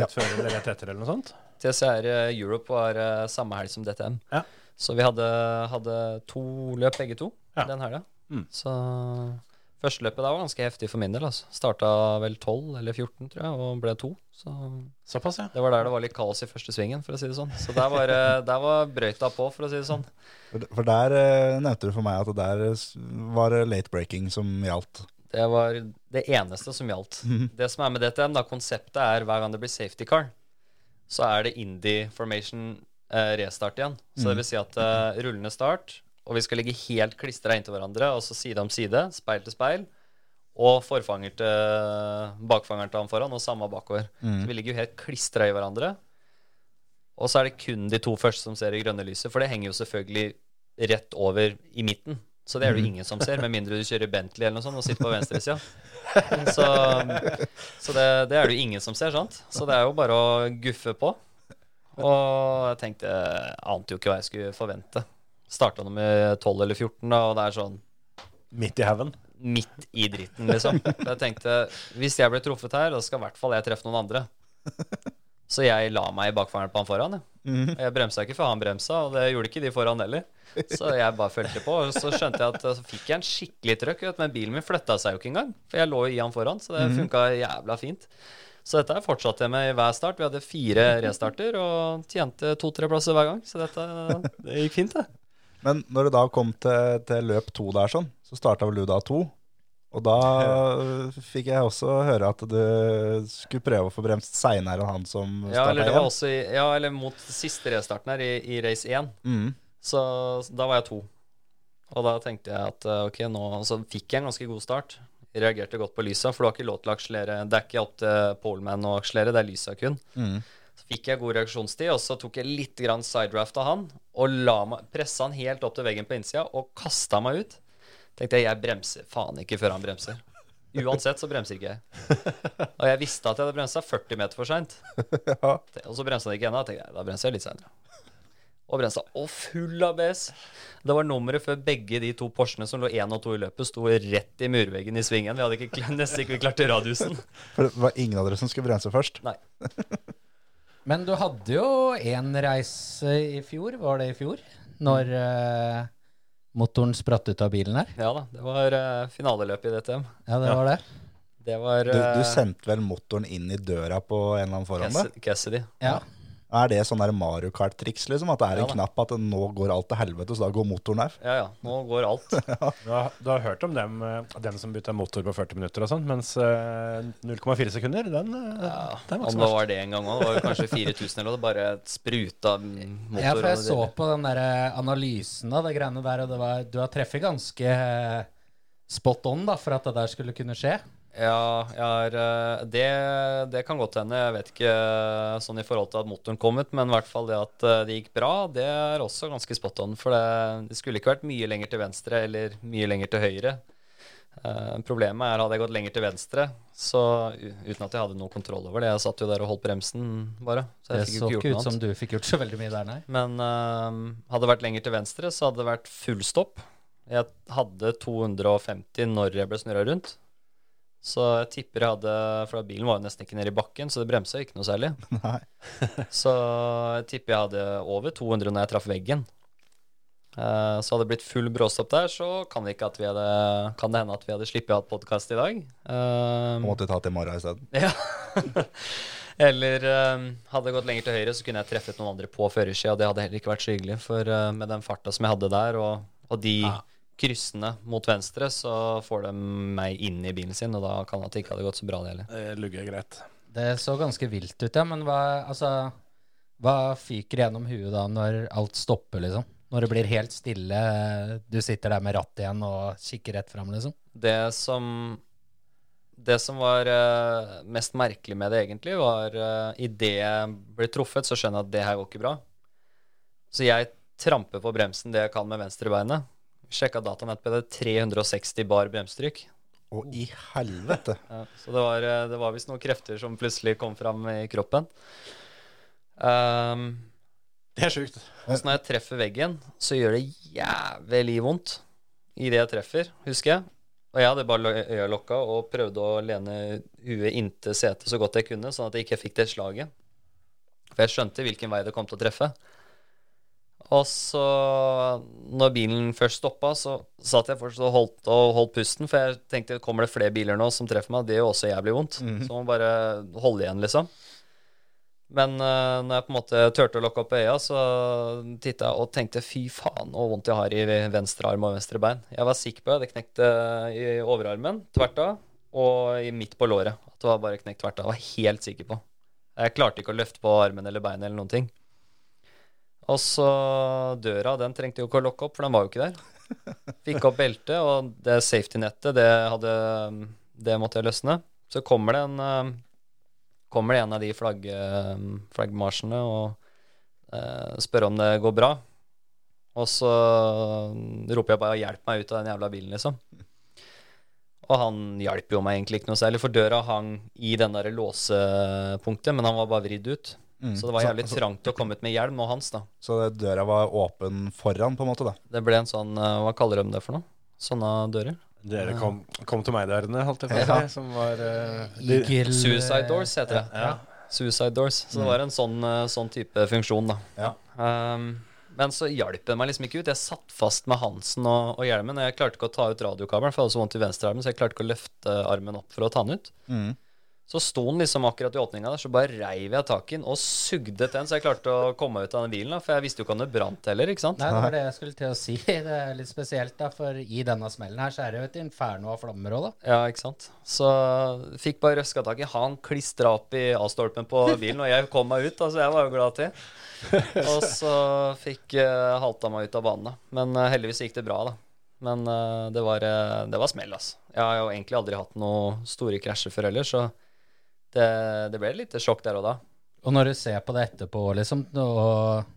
rett før eller rett etter, eller noe sånt? TCR Europe var eh, samme helg som DTM. Ja. Så vi hadde, hadde to løp begge to Ja. den helga. Mm. Så første løpet der var ganske heftig for min del. Altså. Starta vel 12 eller 14, tror jeg, og ble to. Så Såpass, ja. det var der det var litt kaos i første svingen, for å si det sånn. Så der var, eh, der var brøyta på, for å si det sånn. For der eh, nevnte du for meg at der eh, var late breaking som gjaldt. Det var det eneste som gjaldt. Det som er med DTM, da, konseptet er hver gang det blir safety car, så er det Indie Formation eh, restart igjen. Så det vil si at eh, rullende start, og vi skal ligge helt klistra inntil hverandre, og så side om side, speil til speil, og forfanger til bakfangeren til han foran, og samme bakover. Så vi ligger jo helt klistra i hverandre. Og så er det kun de to første som ser det grønne lyset, for det henger jo selvfølgelig rett over i midten. Så det er det jo ingen som ser, med mindre du kjører Bentley eller noe sånt og sitter på venstresida. Så, så det, det er det jo ingen som ser, sant? Så det er jo bare å guffe på. Og jeg tenkte Jeg ante jo ikke hva jeg skulle forvente. Starta nummer 12 eller 14, da, og det er sånn Midt i haugen. midt i dritten, liksom. Jeg tenkte hvis jeg blir truffet her, da skal i hvert fall jeg treffe noen andre. Så jeg la meg i bakfaren på han foran. Jeg, jeg bremsa ikke før han bremsa, og det gjorde ikke de foran heller. Så jeg bare fulgte på. Og så skjønte jeg at så fikk jeg en skikkelig trøkk, men bilen min flytta seg jo ikke engang. For jeg lå jo i han foran, så det funka jævla fint. Så dette fortsatte jeg med i hver start. Vi hadde fire restarter og tjente to-tre plasser hver gang. Så dette det gikk fint, det. Men når det da kom til, til løp to der sånn, så starta vel du da to. Og da fikk jeg også høre at du skulle prøve å få bremst seinere enn han som Ja, eller starta igjen. også i, Ja, eller mot siste restarten her, i, i race 1. Mm. Så da var jeg to. Og da tenkte jeg at eh, ok, nå Så fikk jeg en ganske god start. Jeg reagerte godt på lysa, for du har ikke lov til å akselere. Det er ikke opp til poleman å akselere, det er lysa kun. Mm. Så fikk jeg god reaksjonstid, og så tok jeg litt sidedraft av han. Og la meg, pressa han helt opp til veggen på innsida og kasta meg ut. Tenkte jeg, jeg bremser faen ikke før han bremser. Uansett så bremser ikke jeg. Og jeg visste at jeg hadde bremsa 40 meter for seint. Ja. Og så bremsa han ikke ennå. Da bremser jeg litt seinere. Og bremsa. Og full ABS. Det var nummeret før begge de to Porschene som lå én og to i løpet, sto rett i murveggen i svingen. Vi hadde ikke, kl- nesten ikke klart radiusen. For det var ingen av dere som skulle bremse først. Nei. Men du hadde jo én reise i fjor, var det i fjor? Når eh, motoren spratt ut av bilen her? Ja da, det var uh, finaleløpet i DTM. Ja, det var det. Det var Du, du eh, sendte vel motoren inn i døra på en eller annen forhånd? Cass- Cassidy. Ja. Er det sånn der Mario Kart-triks, liksom? At det er en Ja knapp at nå går alt til helvete, så da går motoren her? Ja ja, nå går alt. Du har, du har hørt om dem, eh, den som bytta motor på 40 minutter og sånn, mens eh, 0,4 sekunder, den, eh, Ja, den var om det var det en gang òg. Det var kanskje 4000 eller noe. Det bare spruta motor. ja, for jeg så på den der eh, analysen av det greiene der, og det var, du har treffet ganske eh, spot on da, for at det der skulle kunne skje. Ja, har, eh, det, det kan godt hende. Jeg vet ikke eh, sånn i forhold til at motoren kom ut, men i hvert fall det at eh, det gikk bra, det er også ganske spot on. For det, det skulle ikke vært mye lenger til venstre eller mye lenger til høyre. Uh, problemet er hadde jeg gått lenger til venstre, så uten at jeg hadde noe kontroll over det Jeg satt jo der og holdt bremsen, bare. Så Det jeg fikk så ikke ut som annet. du fikk gjort så veldig mye der, nei. Men uh, hadde det vært lenger til venstre, så hadde det vært full stopp. Jeg hadde 250 når jeg ble snurra rundt. Så jeg tipper jeg hadde For bilen var jo nesten ikke nede i bakken, så det bremsa ikke noe særlig. Nei. Så jeg tipper jeg hadde over 200 når jeg traff veggen. Uh, så hadde det blitt full bråstopp der, så kan det, hadde, kan det hende at vi hadde sluppet å ha podkast i dag. Uh, Og måtte ta til morgen isteden. ja. Eller eh, hadde det gått lenger til høyre, så kunne jeg treffet noen andre på førersida. Det hadde heller ikke vært så hyggelig, for uh, med den farta som jeg hadde der, og, og de kryssene mot venstre, så får de meg inn i bilen sin, og da kan det at det ikke hadde gått så bra, det heller. Det lugger greit. Det så ganske vilt ut, ja. Men hva, altså, hva fyker gjennom huet da når alt stopper, liksom? Når det blir helt stille, du sitter der med rattet igjen og kikker rett fram, liksom? Det som Det som var uh, mest merkelig med det, egentlig, var uh, idet jeg ble truffet, så skjønner jeg at det her går ikke bra. Så jeg tramper på bremsen det jeg kan med venstrebeinet. Sjekka det er 360 bar bremstrykk. Å, i helvete! Ja, så det var, eh, det var visst noen krefter som plutselig kom fram i kroppen. Um, Det er sjukt. så når jeg treffer veggen, så gjør det jævlig vondt idet jeg treffer, husker jeg. Og jeg hadde bare øya lokka og prøvde å lene huet inntil setet så godt jeg kunne, sånn at jeg ikke fikk det slaget. For jeg skjønte hvilken vei det kom til å treffe. Og så, når bilen først stoppa, så satt jeg fortsatt og holdt, og holdt pusten, for jeg tenkte kommer det flere biler nå som treffer meg, det gjør også jævlig vondt. Så må man bare holde igjen, liksom. Men uh, når jeg på en måte turte å lukke opp øya, så titta jeg og tenkte fy faen så vondt jeg har i venstre arm og venstre bein. Jeg var sikker på det. Det knekte uh, i overarmen tvert av, og i midt på låret. At det var bare knekt tvert av. Jeg var helt sikker på. Jeg klarte ikke å løfte på armen eller beinet eller noen ting. Og så døra, den trengte jo ikke å lukke opp, for den var jo ikke der. Fikk opp beltet, og det safety-nettet, det, hadde, det måtte jeg løsne. Så kommer det en eh, kommer det en av de flagg, eh, flaggmarsjene og eh, spør om det går bra. Og så roper jeg bare 'hjelp meg ut av den jævla bilen', liksom. Og han hjalp jo meg egentlig ikke noe særlig, for døra hang i den der låsepunktet, men han var bare vridd ut. Mm. Så det var Så- jævlig trangt å komme ut med hjelm og hans, da. Så døra var åpen foran, på en måte, da. Det ble en sånn eh, Hva kaller de det for noe? Sånne dører? Dere kom, kom til meg-dørene, holdt jeg på å Ja. si. Som var uh, de, Suicide doors heter det. Ja. Suicide doors. Så det var en sånn, eh, sånn type funksjon, da. Ja. Um, men så hjalp det meg liksom ikke ut. Jeg satt fast med Hansen og, og hjelmen. Og jeg klarte ikke å ta ut radiokabelen, for jeg hadde så vondt i venstrearmen, så jeg klarte ikke å løfte armen opp for å ta den ut. Mm. Så sto den liksom akkurat i åpninga der, så bare reiv jeg tak i den og sugde til den, så jeg klarte å komme meg ut av den bilen. da For jeg visste jo ikke om det brant heller, ikke sant. Nei, det var det jeg skulle til å si. Det er litt spesielt, da, for i denne smellen her så er det jo et inferno av flammer òg, da. Ja, ikke sant. Så fikk bare røska tak i han klistra opp i A-stolpen på bilen, og jeg kom meg ut, da, så jeg var jo glad til. Og så fikk uh, halta meg ut av banen, da. Men uh, heldigvis gikk det bra, da. Men uh, det, var, uh, det var smell, altså. Jeg har jo egentlig aldri hatt noen store krasjer før heller, så det, det ble et lite sjokk der og da. Og når du ser på det etterpå, liksom, og,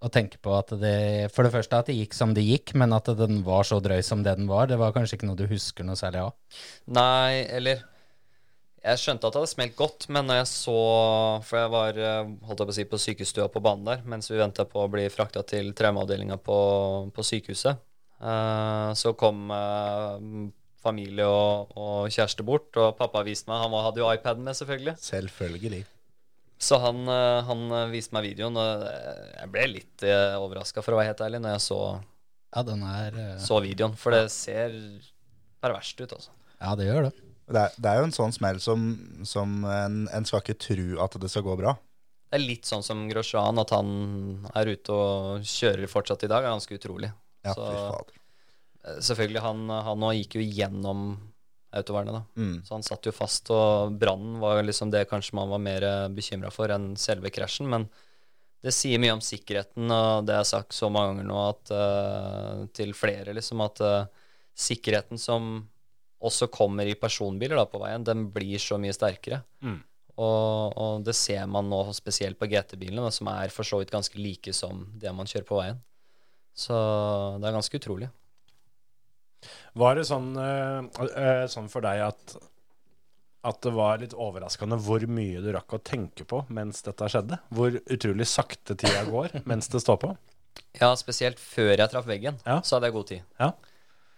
og tenker på at det For det første at det gikk som det gikk, men at den var så drøy som det den var, det var kanskje ikke noe du husker noe særlig av? Nei, eller Jeg skjønte at det hadde smelt godt, men når jeg så For jeg var eh, holdt jeg på å si, på sykestua på banen der mens vi venta på å bli frakta til traumeavdelinga på, på sykehuset. Uh, så kom eh, familie og, og kjæreste bort, og pappa viste meg Han hadde jo iPaden med, selvfølgelig. Selvfølgelig. Så han, eh, han eh, viste meg videoen, og eh, jeg ble litt overraska, for å være helt ærlig, når jeg så, Ja, den er så videoen. For det ser perverst ut, altså. Ja, det gjør det. Det er, det er jo en sånn smell som, som en, en skal ikke tro at det skal gå bra. Det er litt sånn som Grosjean, at han er ute og kjører fortsatt i dag, er ganske utrolig. Ja, Så- fy fader. Eh, Selvfølgelig, han, han gikk jo gjennom autovernet, da. Mm. Så han satt jo fast, og brannen var liksom det kanskje man var mer bekymra for enn selve krasjen. Men det sier mye om sikkerheten, og det har jeg sagt så mange ganger nå at, uh, til flere, liksom, at uh, sikkerheten som også kommer i personbiler da, på veien, den blir så mye sterkere. Mm. Og, og det ser man nå spesielt på GT-bilene, som er for så vidt ganske like som det man kjører på veien. Så det er ganske utrolig. Var det sånn, eh, eh, sånn for deg at, at det var litt overraskende hvor mye du rakk å tenke på mens dette skjedde? Hvor utrolig sakte tida går mens det står på? Ja, spesielt før jeg traff veggen, Ja. så hadde jeg god tid. Ja.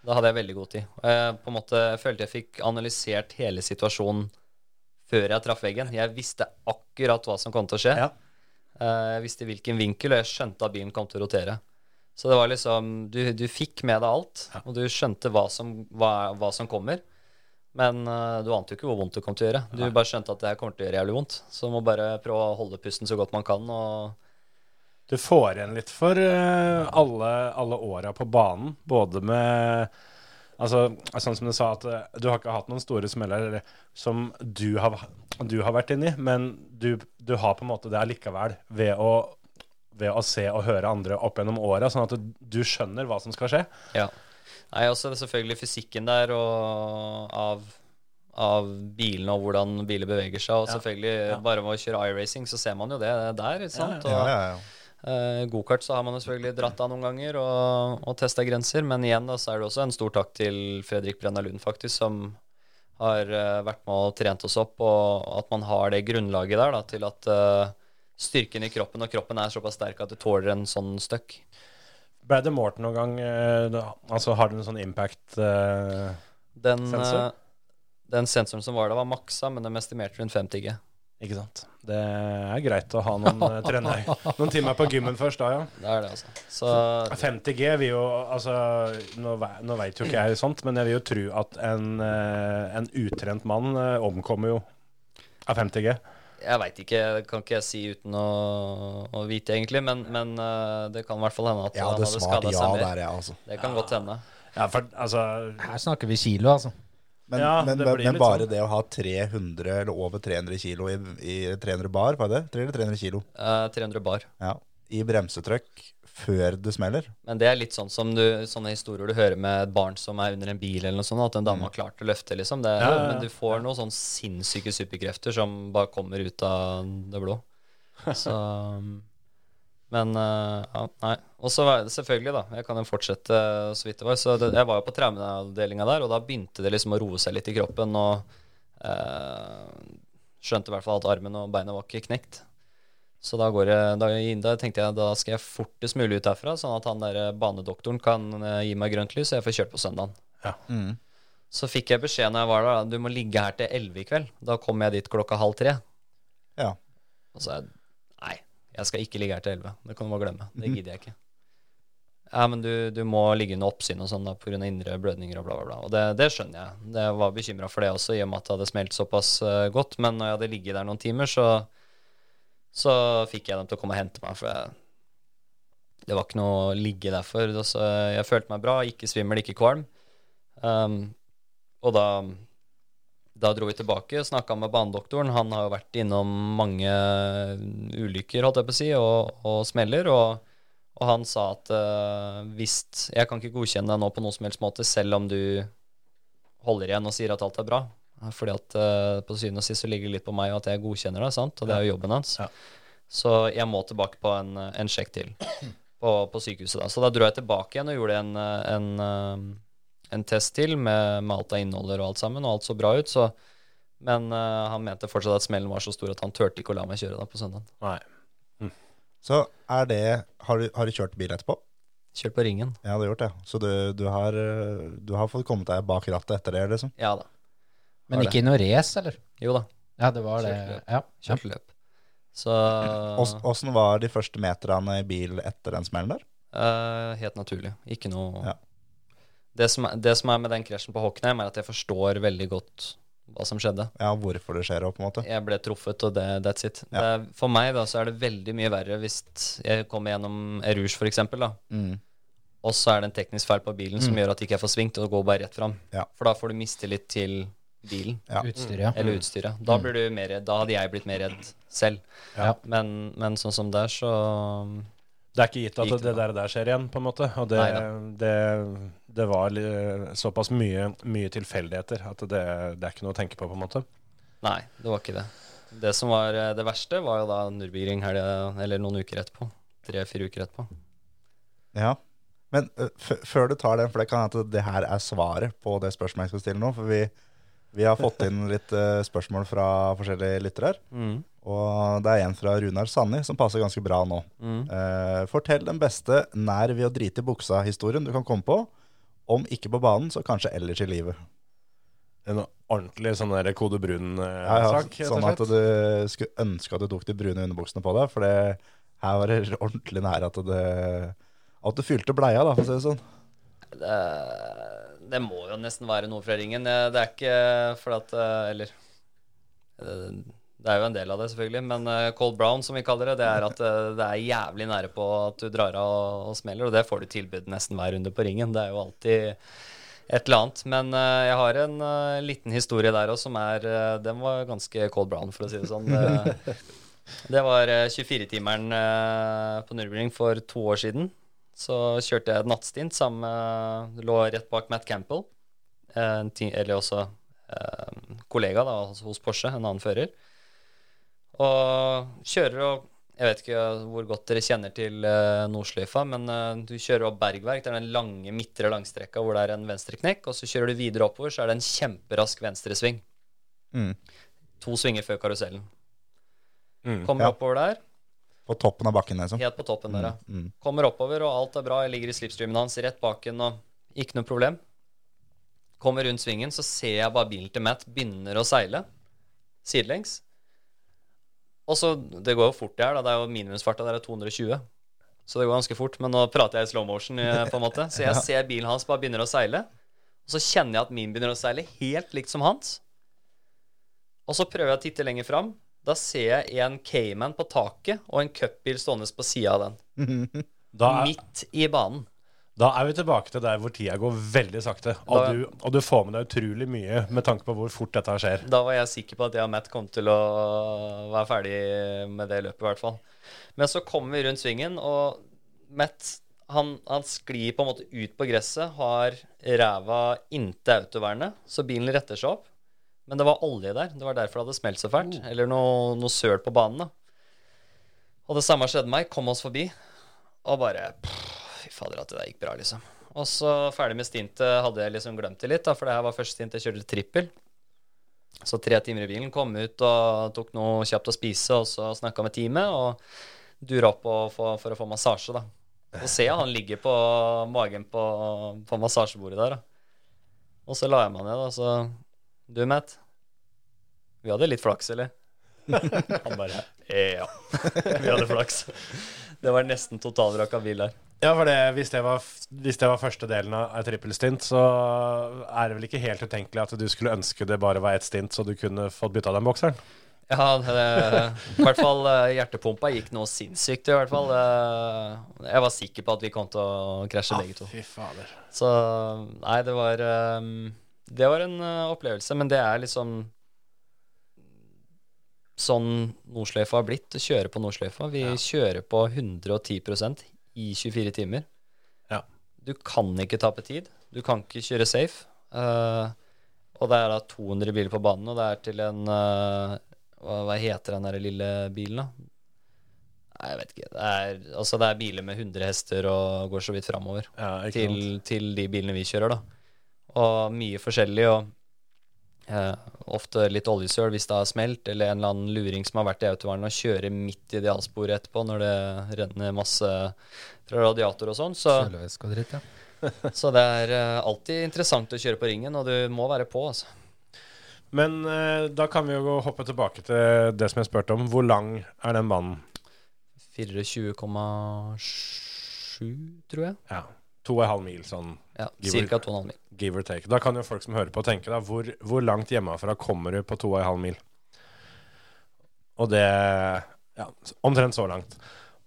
Da hadde jeg veldig god tid. Jeg på en måte følte jeg fikk analysert hele situasjonen før jeg traff veggen. Jeg visste akkurat hva som kom til å skje. Ja. Eh, Jeg visste hvilken vinkel, og jeg skjønte at bilen kom til å rotere. Så det var liksom Du, du fikk med deg alt, og du skjønte hva som, hva, hva som kommer. Men uh, du ante jo ikke hvor vondt det kom til å gjøre. Du bare skjønte at det her kommer til å gjøre jævlig vondt. Så du må bare prøve å holde pusten så godt man kan. Og Du får igjen litt for uh, alle, alle åra på banen, både med Altså, sånn som du sa, at uh, du har ikke hatt noen store smeller som du har, du har vært inni, men du, du har på en måte det allikevel ved å, ved å se og høre andre opp gjennom åra, sånn at du, skjønner hva som skal skje. Ja. Nei, også selvfølgelig fysikken der og av, av bilene og hvordan biler beveger seg. Og selvfølgelig bare med å kjøre iRacing så ser man jo det der. ikke sant? Ja, ja, ja. Uh, Gokart så har man jo selvfølgelig dratt av noen ganger og, og testa grenser. Men igjen da, så er det også en stor takk til Fredrik Brenna Lund, faktisk, som har uh, vært med og trent oss opp. Og at man har det grunnlaget der da, til at eh, styrken i kroppen, og kroppen er såpass sterk at du tåler en sånn støkk. Brad Morton noen gang eh, Altså, har du en sånn impact eh, Den, eh, den sensoren som var der, var maksa, men de estimerte rundt 50 G. Ikke sant. Det er greit å ha noen, eh, trener, noen timer på gymmen først da, ja. Det er det, altså. Så 50G vil jo Altså, nå, nå veit jo ikke jeg sånt, men jeg vil jo tro at en, eh, en utrent mann omkommer jo av 50G. Jeg veit ikke, det kan ikke jeg si uten å, å vite, egentlig. Men, men eh, det kan i hvert fall hende at Jeg han hadde skada ja seg mer. der, ja, altså. Det kan godt hende. Ja, for altså Her snakker vi kilo, altså. Men, Ja, men, det men, men bare sånn. det å ha 300 eller over 300 kilo i, i 300 bar, var det? 300 300 kilo Eh, 300 bar. ja. i bremsetrykk før det smeller. Men det er litt sånn som du, sånne historier du hører med et barn som er under en bil, eller noe sånt, at en dame har klart å løfte, liksom. Det, Ja, ja, ja. Men du får noen sånn sinnssyke superkrefter som bare kommer ut av det blå. Så Men eh, ja, nei. Og så var det selvfølgelig, da. Jeg kan jo fortsette eh, så vidt det var. Så det, jeg var jo på traumeavdelinga der, og da begynte det liksom å roe seg litt i kroppen. Og eh, skjønte i hvert fall at armen og beinet var ikke knekt. Så da, går jeg, da, da tenkte jeg da skal jeg fortest mulig ut derfra, sånn at han der eh, banedoktoren kan eh, gi meg grønt lys, og jeg får kjørt på søndagen. Mm. Så fikk jeg beskjed når jeg var der, du må ligge her til 11 i kveld. Da kommer jeg dit klokka halv tre. Ja. Og så sa jeg nei, jeg skal ikke ligge her til 11. Det kan du bare glemme. Det gidder jeg ikke. Ja, men du, du må ligge under oppsyn og sånn da, pga. indre blødninger og bla, bla, bla. Og det, det skjønner jeg. Jeg var bekymra for det også, i og med at det hadde smelt såpass uh, godt. Men når jeg hadde ligget der noen timer, så, så fikk jeg dem til å komme og hente meg. For jeg, det var ikke noe å ligge der for. Så jeg følte meg bra, ikke svimmel, ikke kvalm. Um, og da da dro vi tilbake og snakka med banedoktoren. Han har jo vært innom mange ulykker, holdt jeg på å si, og, og smeller. Og, og han sa at uh, Jeg kan ikke godkjenne deg nå på noen som helst måte, selv om du holder igjen og sier at alt er bra. Fordi at uh, på syvende og sist så ligger det litt på meg at jeg godkjenner det, sant? og det er jo jobben hans. Ja. Så jeg må tilbake på en, en sjekk til på, på sykehuset. da. Så da dro jeg tilbake igjen og gjorde en, en, uh, en test til med, med alt av innholder og alt sammen, og alt så bra ut. Så, men uh, han mente fortsatt at smellen var så stor at han turte ikke å la meg kjøre da på søndag. Nei. Så er det Har du, har du kjørt bil etterpå? Kjørt på ringen. Ja, du har gjort det. Så du, du, har, eh, du har fått kommet deg bak rattet etter det, liksom? Ja da. Men ikke i noe race, eller? Jo da. Ja, det var det. Kjørte løp. Ja. løp. Så Åssen var de første meterne i bil etter den smellen der? Uh, Helt naturlig. Ikke noe Ja. det, som er, det som er med den krasjen på Hocknheim, er at jeg forstår veldig godt hva som skjedde. Ja, hvorfor det skjer òg, på en måte? Jeg ble truffet, og det, that's it. Ja. Det, for meg da, så er det veldig mye verre hvis jeg kommer gjennom Erouge, da. Mm. Og så er det en teknisk feil på bilen som gjør at ikke jeg får svingt, og går bare rett fram. Ja. For da får du mistillit til bilen Ja. Utstyret. ja. eller utstyret. Da, blir du mer redd, da hadde jeg blitt mer redd selv. Ja. Men, men sånn som der, så Det er ikke gitt at det, det der, der skjer igjen, på en måte. Og det, det, det var såpass mye, mye tilfeldigheter at det, det er ikke noe å tenke på, på en måte. Nei, det var ikke det. Det som var eh, det verste, var jo da Nürburgring helga, eller noen uker etterpå. Tre-fire uker etterpå. Ja. Men f før du tar den, for det kan hende at det her er svaret på det spørsmålet jeg skal stille nå. For vi, vi har fått inn litt uh, spørsmål fra forskjellige lyttere her. Mm. Og det er en fra Runar Sanni som passer ganske bra nå. Mm. Uh, fortell den beste nær ved å drite i buksa-historien du kan komme på. Om ikke på banen, så kanskje ellers i livet. En ordentlig sånn der kode Ja, ja, sånn at du skulle ønske at du tok de brune underbuksene på deg. For det, her var det ordentlig nær at det At du fylte bleia, da, for å si det sånn. Det, det må jo nesten være noe fra ringen. Eh, Det er ikke for at eh, Eller eh, Det er jo en del av det, selvfølgelig. Men eh, cold brown, som vi kaller det, det er at eh, det er jævlig nære på at du drar av og, smeller. Og det får du tilbud nesten hver runde på ringen. Det er jo alltid et eller annet. Men eh, jeg har en eh, liten historie der òg som er eh, Den var ganske cold brown, for å si det sånn. Det, det var eh, 24-timeren uh, på Nürburgring for to år siden. Så kjørte jeg nattstint sammen med Lå rett bak Matt Campbell. eh, En ti, eller også eh, kollega da, altså hos Porsche, en annen fører. Og kjører og Jeg vet ikke hvor godt dere kjenner til uh, Nordsløyfa, men eh, du kjører opp Bergverk. Det er den lange midtre langstrekka hvor det er en venstreknekk. Og så kjører du videre oppover, så er det en kjemperask venstresving. Mm. To svinger før karusellen. Mm. Kommer Ja. oppover der, På toppen av bakken, liksom. helt på toppen der, ja. Mm. Kommer oppover, og alt er bra. Jeg ligger i slipstreamen hans rett baken, og ikke noe problem. Kommer rundt svingen, så ser jeg bare bilen til Matt begynner å seile sidelengs. Og så Det går jo fort, det her. da Det er jo Minimumsfarta der er 220. Så det går ganske fort. Men nå prater jeg i slow motion, eh, på en måte. Så jeg ser bilen hans bare begynner å seile. Og så kjenner jeg at min begynner å seile helt likt som hans. Og så prøver jeg å titte lenger fram. Da ser jeg en Cayman på taket og en cupbil stående på sida av den. Er, Midt i banen. da er vi tilbake til der hvor tida går veldig sakte. Og, Da- du, og du får med deg utrolig mye med tanke på hvor fort dette skjer. Da var jeg sikker på at jeg og Matt kom til å være ferdig med det løpet, i hvert fall. Men så kommer vi rundt svingen, og Matt han, han sklir på en måte ut på gresset, har ræva inntil autovernet, så bilen retter seg opp. Men det var olje der. Det var derfor det hadde smelt så fælt. Eller noe, noe søl på banen. da. Og det samme skjedde meg. Kom oss forbi. Og bare Fy fader, at det der gikk bra, liksom. Og så ferdig med stintet hadde jeg liksom glemt det litt, da, for det her var første stint jeg kjørte trippel. Så tre timer i bilen, kom ut og tok noe kjapt å spise, og så snakka med teamet, og dura opp og få, for å få massasje, da. Så ser jeg han ligger på magen på, på massasjebordet der, da. Og så la jeg meg ned, da, så Du, Matt. Vi hadde litt flaks, eller? Han bare Ja. Vi hadde flaks. Det var nesten totalvrak av bil der. Ja, for det, hvis, det var, hvis det var første delen av et trippelstint, så er det vel ikke helt utenkelig at du skulle ønske det bare var ett stint, så du kunne fått bytta den bokseren? Ja, det, i hvert fall eh, hjertepumpa gikk noe sinnssykt, i hvert fall. Eh, Jeg var sikker på at vi kom til å krasje begge to. Fy fader. Så nei, det var eh, Det var en uh, opplevelse, men det er liksom sånn Nordsløyfa har blitt. Å kjøre på Nordsløyfa. Vi kjører på 110% i 24 timer. Ja. Du kan ikke tape tid. Du kan ikke kjøre safe. Uh, og det er da 200 biler på banen, og det er til en uh, hva, hva heter den der lille bilen, da? Nei, jeg vet ikke. Det er, altså, det er biler med 100 hester og går så vidt framover Ja, til, til de bilene vi kjører, da. Og mye forskjellig, og eh, ofte litt oljesøl hvis det har smelt, eller en eller annen luring som har vært i autovernet og kjører midt i idealsporet etterpå når det renner masse fra radiator og sånn. Så, og dritt, ja. så det er eh, alltid interessant å kjøre på ringen, og du må være på, altså. Men eh, da kan vi jo hoppe tilbake til det som jeg spurte om. Hvor lang er den banen? 24,7, tror jeg. Ja. To og en halv mil, sånn Ja, Ca. Cirka 2,5 mil. give or take. Da kan jo folk som hører på, tenke da, hvor, hvor langt hjemmefra kommer du på to og en halv mil? Og det Ja, omtrent så langt.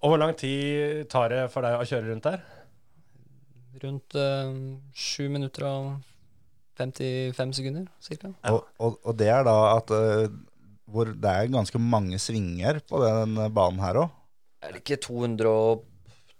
Og hvor lang tid tar det for deg å kjøre rundt der? Rundt eh, sju minutter og 55 sekunder, cirka. Og, og, og det er da at eh, hvor det er ganske mange svinger på den banen her òg. Er det ikke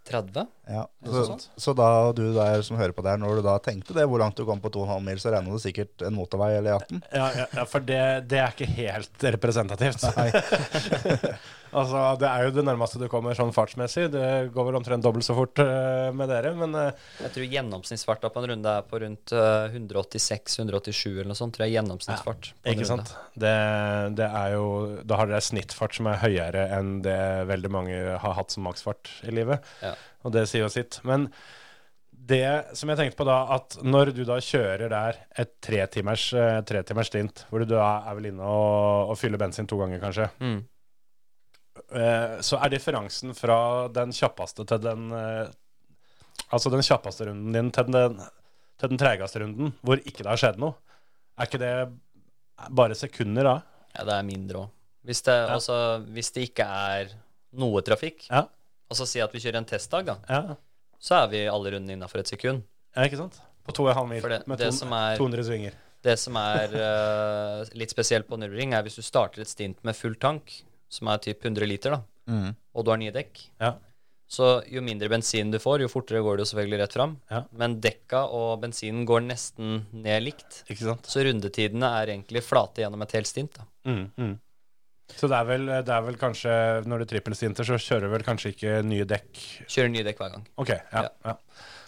230? Ja, så, så da du der som hører på der, når du da tenkte det, hvor langt du kom på 2,5 mil, så regner du sikkert en motorvei eller 18? Ja, ja, ja for det, det er ikke helt representativt. altså, det er jo det nærmeste du kommer sånn fartsmessig. Det går vel omtrent dobbelt så fort uh, med dere, men uh, Jeg tror gjennomsnittsfarta på en runde er på rundt uh, 186-187 eller noe sånt. tror jeg gjennomsnittsfart. en Ikke runde. sant? Det, det er jo Da har dere snittfart som er høyere enn det veldig mange har hatt som maksfart i livet. Ja. Og det sier jo sitt. Men det som jeg tenkte på da, at når du da kjører der et tretimers tre stint, hvor du da er vel inne og, og fyller bensin to ganger, kanskje, Mm. Eh, så er differansen fra den kjappeste til den eh, Altså den kjappeste runden din til den, til den tregeste runden, hvor ikke det har skjedd noe. Er ikke det bare sekunder da? Ja, det er mindre òg. Hvis, det- altså, hvis det ikke er noe trafikk, Ja. altså si at vi kjører en testdag, da, Ja, så er vi alle rundene innafor et sekund. ja ikke sant? På to og en halv mil det- med det to, er- 200 svinger. Det som er uh, litt spesielt på Nürburgring, er hvis du starter et stint med full tank, som er typ 100 liter, da, og du har nye dekk, Ja. så jo mindre bensin du får, jo fortere går det jo selvfølgelig rett fram. Ja. Men dekka og bensinen går nesten ned likt. Ikke sant? Så rundetidene er egentlig flate gjennom et helt stint. da. Mm, mm. Så det er, vel, det er vel kanskje Når du trippelstinter, så kjører du vel kanskje ikke nye dekk Kjører nye dekk hver gang. Ok, ja. Ja. ja.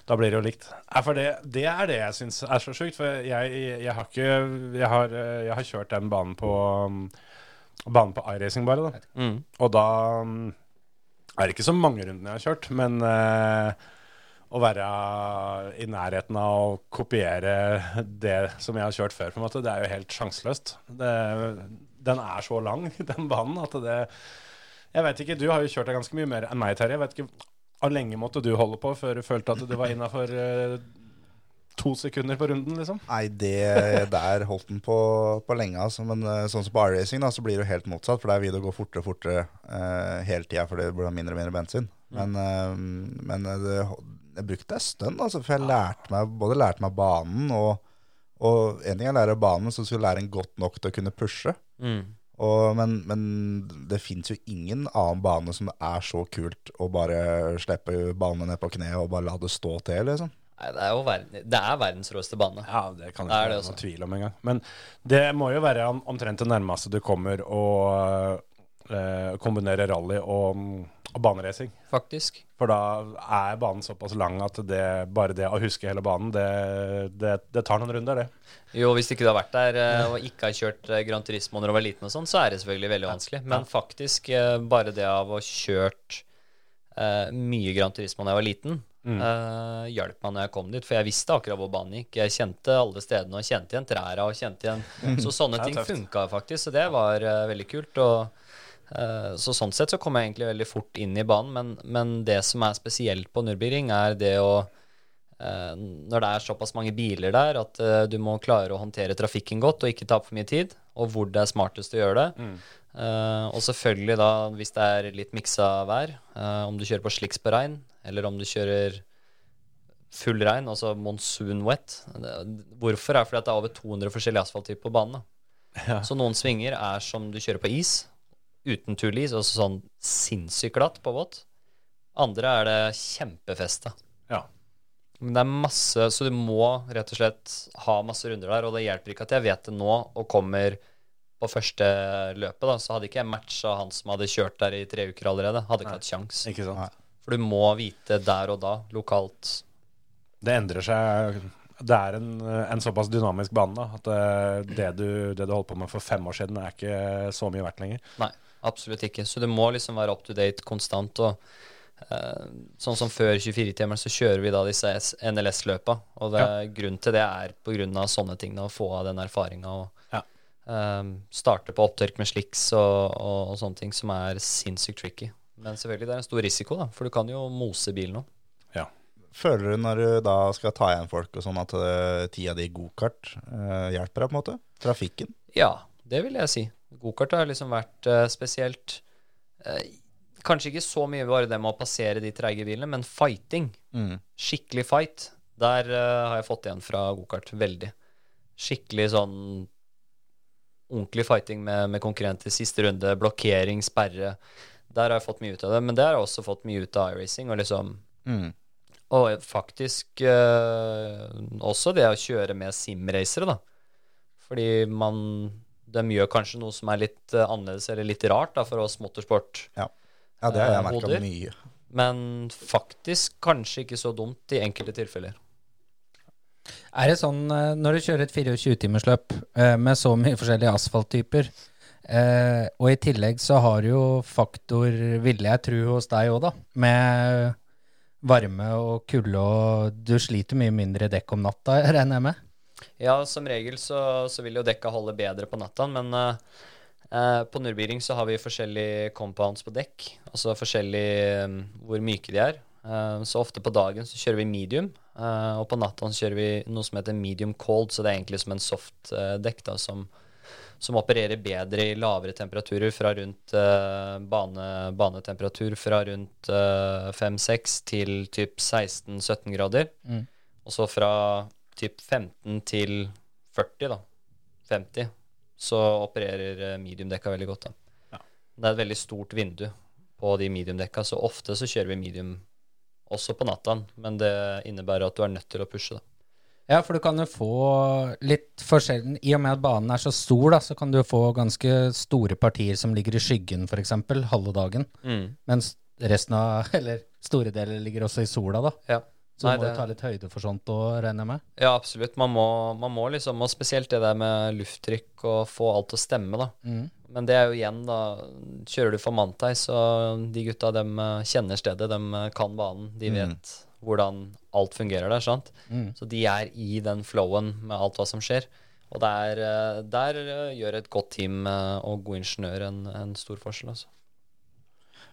Da blir det jo likt. Ja, for det, det er det jeg syns er så sjukt. For jeg, jeg har ikke jeg har, jeg har kjørt den banen på Banen på iRacing, bare. da Mm. Og da um, er det ikke så mange rundene jeg har kjørt, men uh, å være i nærheten av å kopiere det som jeg har kjørt før, på en måte, det er jo helt sjanseløst. Den er så lang, den banen, at det Jeg vet ikke, du har jo kjørt deg ganske mye mer enn meg, Terje. Jeg vet ikke, Hvor lenge måtte du holde på før du følte at du var innafor to sekunder på runden, liksom? Nei, det der holdt den på, på lenge. Altså. Men eh, sånn som på R-racing da, så blir det jo helt motsatt. For der vil det gå fortere og fortere uh, hele tida fordi det blir mindre og mindre bensin. Men, uh, men det, jeg brukte en stund, altså, for jeg lærte meg, både lærte meg banen og, og en ting jeg lærer banen, så skulle jeg lære en godt nok til å kunne pushe. Mm. Og, men, men det fins jo ingen annen bane som er så kult å bare slippe banen ned på kneet og bare la det stå til, liksom. Nei, det er jo verden, det er verdens råeste bane. Ja, det kan Det ikke være noen tvil om engang. Men det må jo være omtrent det nærmeste du kommer å eh, kombinere rally og, og baneracing. faktisk. For da er banen såpass lang at det, bare det å huske hele banen, det, det, det tar noen runder, det. Jo, hvis ikke du har vært der eh, og ikke har kjørt eh, Gran Turismo når du var liten og sånn, så er det selvfølgelig veldig vanskelig. Men faktisk, eh, bare det av å ha kjørt eh, mye Gran Turismo da jeg var liten, eh, hjalp meg når jeg kom dit. For jeg visste akkurat hvor banen gikk. Jeg kjente alle stedene og kjente igjen trærne og kjente igjen Så sånne ting funka faktisk, så det var uh, veldig kult. Og, uh, så sånn sett så kom jeg egentlig veldig fort inn i banen, men, men det som er spesielt på Nürburgring, er det å når det er såpass mange biler der at du må klare å håndtere trafikken godt og ikke tape for mye tid, og hvor det er smartest å gjøre det. Mm. og selvfølgelig da, hvis det er litt miksa vær, om du kjører på slicks på regn, eller om du kjører full regn, altså monsoon wet. Det- Hvorfor er fordi at det er over 200 forskjellige asfalttyper på banen. Da. Så noen svinger er som du kjører på is, uten tullis, altså sånn sinnssykt glatt på vått. Andre er det kjempefeste. Ja. Men det er masse, så du må rett og slett ha masse runder der, og det hjelper ikke at jeg vet det nå og kommer på første løpet, da, så hadde ikke jeg matcha han som hadde kjørt der i tre uker allerede. Hadde ikke hatt kjangs. Ikke sant? For du må vite der og da, lokalt. Det endrer seg. Det er en, en såpass dynamisk bane da, at det, det, du, det du holdt på med for fem år siden, er ikke så mye verdt lenger. Nei, absolutt ikke. Så du må liksom være up to date konstant. og eh, Sånn som før 24-timeren, så kjører vi da disse NLS-løpa. Og det, grunnen til det er av sånne ting, da, å få av den erfaringa og Ja. Um, starte på opptørk med sliks og, og, og sånne ting som er sinnssykt tricky. Men selvfølgelig, det er en stor risiko, da, for du kan jo mose bilen òg. Ja. Føler du når du da skal ta igjen folk og sånn at uh, tida di i gokart eh, hjelper deg på en måte? Trafikken? Ja, det vil jeg si. Gokart har liksom vært eh, spesielt eh, Kanskje ikke så mye bare det med å passere de treige bilene, men fighting. Mm. Skikkelig fight. Der eh, har jeg fått igjen fra gokart. Veldig. Skikkelig sånn ordentlig fighting med, med konkurrenter. Siste runde, blokkering, sperre. Der har jeg fått mye ut av det. Men det har jeg også fått mye ut av iRacing. Og liksom Mm. og faktisk eh, også det å kjøre med simracere, da. Fordi man De gjør kanskje noe som er litt eh, annerledes eller litt rart da, for oss motorsport. Ja. ja, det har Eh, jeg merka hoder. mye. Men faktisk kanskje ikke så dumt i enkelte tilfeller. Er det sånn eh, når du kjører et 24-timersløp eh, med så mye forskjellige asfalttyper, eh, og i tillegg så har du jo faktor, ville jeg tro hos deg òg, da, med varme og kulde, og du sliter mye mindre dekk om natta, regner jeg med? Ja, som regel så, så vil jo dekka holde bedre på natta, men eh, eh, på Nurbiring så har vi forskjellige compounds på dekk, altså forskjellig eh, hvor myke de er. Eh, så ofte på dagen så kjører vi medium, eh, og på natta kjører vi noe som heter medium cold, så det er egentlig som en soft eh, dekk da, som, som opererer bedre i lavere temperaturer, fra rundt eh, bane, banetemperatur fra rundt eh, 5-6 til typ 16-17 grader. Og så fra typ 15 til 40, da. 50. Så opererer eh, mediumdekka veldig godt, da. Det er et veldig stort vindu på de mediumdekka, så ofte så kjører vi medium også på natta, men det innebærer at du er nødt til å pushe, da. Ja, for du kan jo få litt forskjellen I og med at banen er så stor, da, så kan du jo få ganske store partier som ligger i skyggen, f.eks., halve dagen. Mens resten av Eller store deler ligger også i sola, da. Ja. Så Nei, du må det- jo ta litt høyde for sånt òg, regner jeg med. Ja, absolutt. Man må, man må liksom, og spesielt det der med lufttrykk og få alt til å stemme, da. Men det er jo igjen, da Kjører du for Mantai, så de gutta dem eh, kjenner stedet, dem eh, kan banen. De vet hvordan alt fungerer der, sant. Så de er i den flowen med alt hva som skjer. Og der, eh, der eh, gjør et godt team eh, og god ingeniør en, en stor forskjell, altså.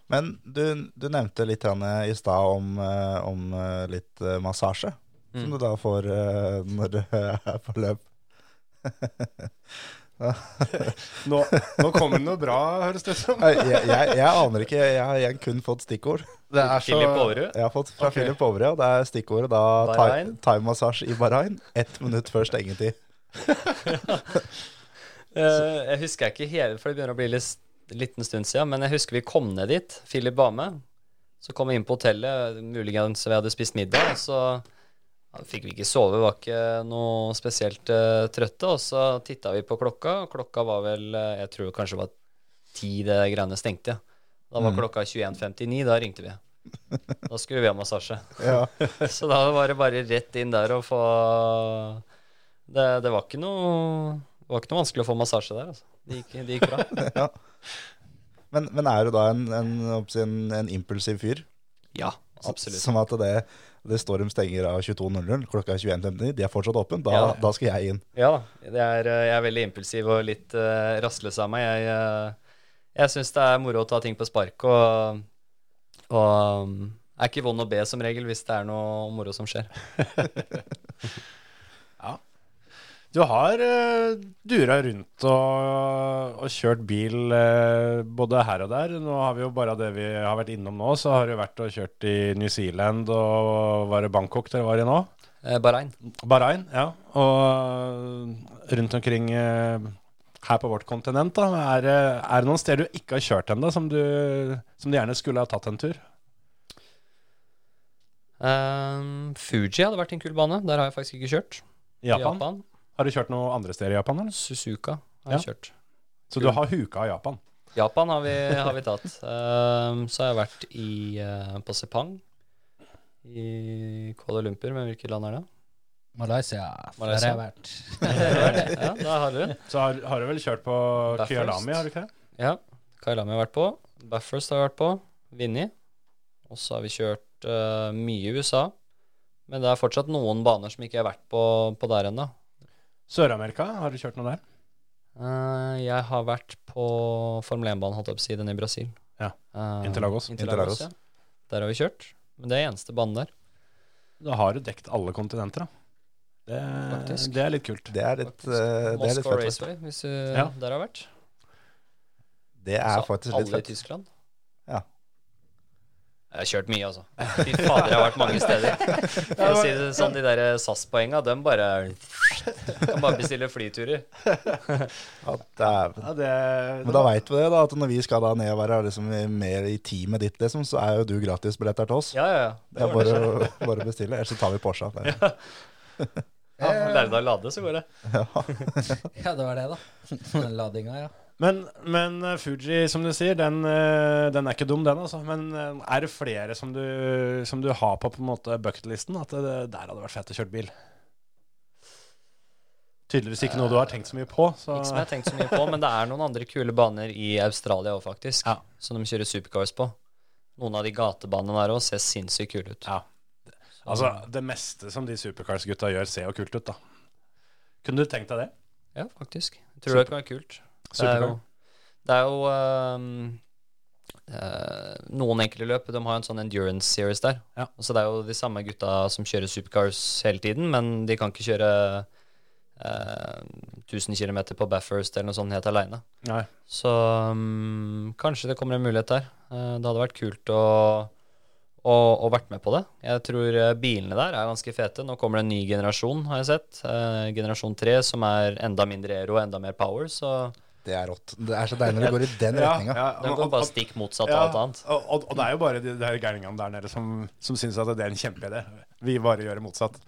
Men du, du nevnte litt i stad om, om litt massasje, massasje, som du da får når du er på løp. Nå, nå kommer det noe bra, høres det ut som. Jeg, jeg, jeg aner ikke, jeg har igjen kun fått stikkord. Det er så Philip Overud? Jeg har fått fra okay. Philip Overud, og det er stikkordet da Time thaimassasje i Bahrain. Ett minutt før stengetid. uh, jeg husker ikke hele, for det begynner å bli litt, liten stund siden, men jeg husker vi kom ned dit. Philip var med. Så kom vi inn på hotellet, muligens vi hadde spist middag, og så ja, fikk vi ikke sove, var ikke noe spesielt uh, trøtte. Og så titta vi på klokka, og klokka var vel eh, Jeg tror kanskje det var ti det greiene stengte. Da var klokka 21.59, da ringte vi. Da skulle vi ha massasje. Ja. Så da var det bare rett inn der og få Det, det var ikke noe Det var ikke noe vanskelig å få massasje der, altså. Det gikk, det gikk bra. Men, men er du da en, en, en, en impulsiv fyr? Ja, absolutt. Som at det, det står de stenger av 22.00, klokka er 21.59, de er fortsatt åpne, da, Ja. da skal jeg inn. Ja da. Er, eh, jeg er veldig impulsiv og litt uh, rastløs av meg. Jeg, uh, jeg syns det er moro å ta ting på spark, og, og um, er ikke vond å be som regel hvis det er noe moro som skjer. Du har uh, dura rundt og, og kjørt bil uh, både her og der. Nå har vi jo bare det vi har vært innom nå, så har du vært og kjørt i New Zealand og var det Bangkok dere var i nå? Eh, Bahrain. Bahrain, ja. Og rundt omkring eh, her på vårt kontinent, da. Er, er det noen steder du ikke har kjørt ennå, som, du- som du gjerne skulle ha tatt en tur? Um, Fuji hadde vært en kul bane. Der har jeg faktisk ikke kjørt. Japan. I Japan? Har du kjørt noe andre steder i Japan? eller? Suzuka har jeg kjørt. Så du har huka Japan? Japan har vi, har vi tatt. Um, så har jeg vært i, uh, på Sepang. I Kuala Lumpur, men hvilket land er det? Malaysia. Der har jeg vært. Ja, der har du. Så har, har du vel kjørt på Bathurst. Kyalami, har du ikke det? Ja. Kyalami har jeg vært på. Bathurst har jeg vært på. Vinni. Og så har vi kjørt uh, mye i USA. Men det er fortsatt noen baner som ikke har vært på, på der ennå. Sør-Amerika, har du kjørt noe der? Uh, jeg har vært på Formel 1-banen, holdt jeg på å si, den i Brasil. Ja. Interlagos. Interlagos, Interlagos. Ja. Der har vi kjørt. Men det er eneste banen der. Da har du dekt alle kontinenter, da. Det, det er litt kult. Det er litt, litt Moscow fett. Raceway, hvis du Ja. der har vært. Det er Så faktisk litt alle i. Tyskland. Ja. Jeg har kjørt mye, altså. Fy fader, jeg har vært mange steder. For å si det sånn, De der SAS-poenga, de bare Kan bare bestille flyturer. Ja, dæven. Ja, det, Men da veit vi det, da, at når vi skal da ned og være liksom mer i teamet ditt, liksom, så er jo du gratisbillett her til oss. Ja, ja, ja. Det er bare, bare å bestille, ellers så tar vi Porsche. Det er- ja lærer deg å lade, så går det. Ja, det var det, da. Den ladinga, ja. Men, men eh, Fuji, som du sier, den, eh, den er ikke dum, den. altså. Men eh, er det flere som du, som du har på på en måte bucketlisten? At det, der hadde vært fett å kjøre bil? Tydeligvis ikke noe du har tenkt så mye på. Så. Ikke som jeg har tenkt så mye på, men det er noen andre kule baner i Australia òg, faktisk. Ja. Som de kjører supercars på. Noen av de gatebanene der òg ser sinnssykt kule ut. Ja. Altså, det meste som de Supercars-gutta gjør, ser jo kult ut, da. Kunne du tenkt deg det? Ja, faktisk. Jeg tror det kan være kult. Det er jo, det er jo um, Noen enkle løp de har en sånn endurance series der. Ja. Og så Det er jo de samme gutta som kjører supercars hele tiden, men de kan ikke kjøre Uh, 1000 km på Bathurst eller noe sånt helt aleine. Så um, kanskje det kommer en mulighet der. Uh, det hadde vært kult å, å, å vært med på det. Jeg tror eh, bilene der er ganske fete. Nå kommer det en ny generasjon, har jeg sett. Eh, generasjon 3, som er enda mindre aero og enda mer power. Så Det er rått. Det er så deilig når det går i den Ja, retninga. ja, den og- går bare stikk motsatt av ja, alt annet. Og, og, og det er jo bare de der gærningene der nede som, som syns at det er en kjempeidé. Vi bare gjør det motsatt.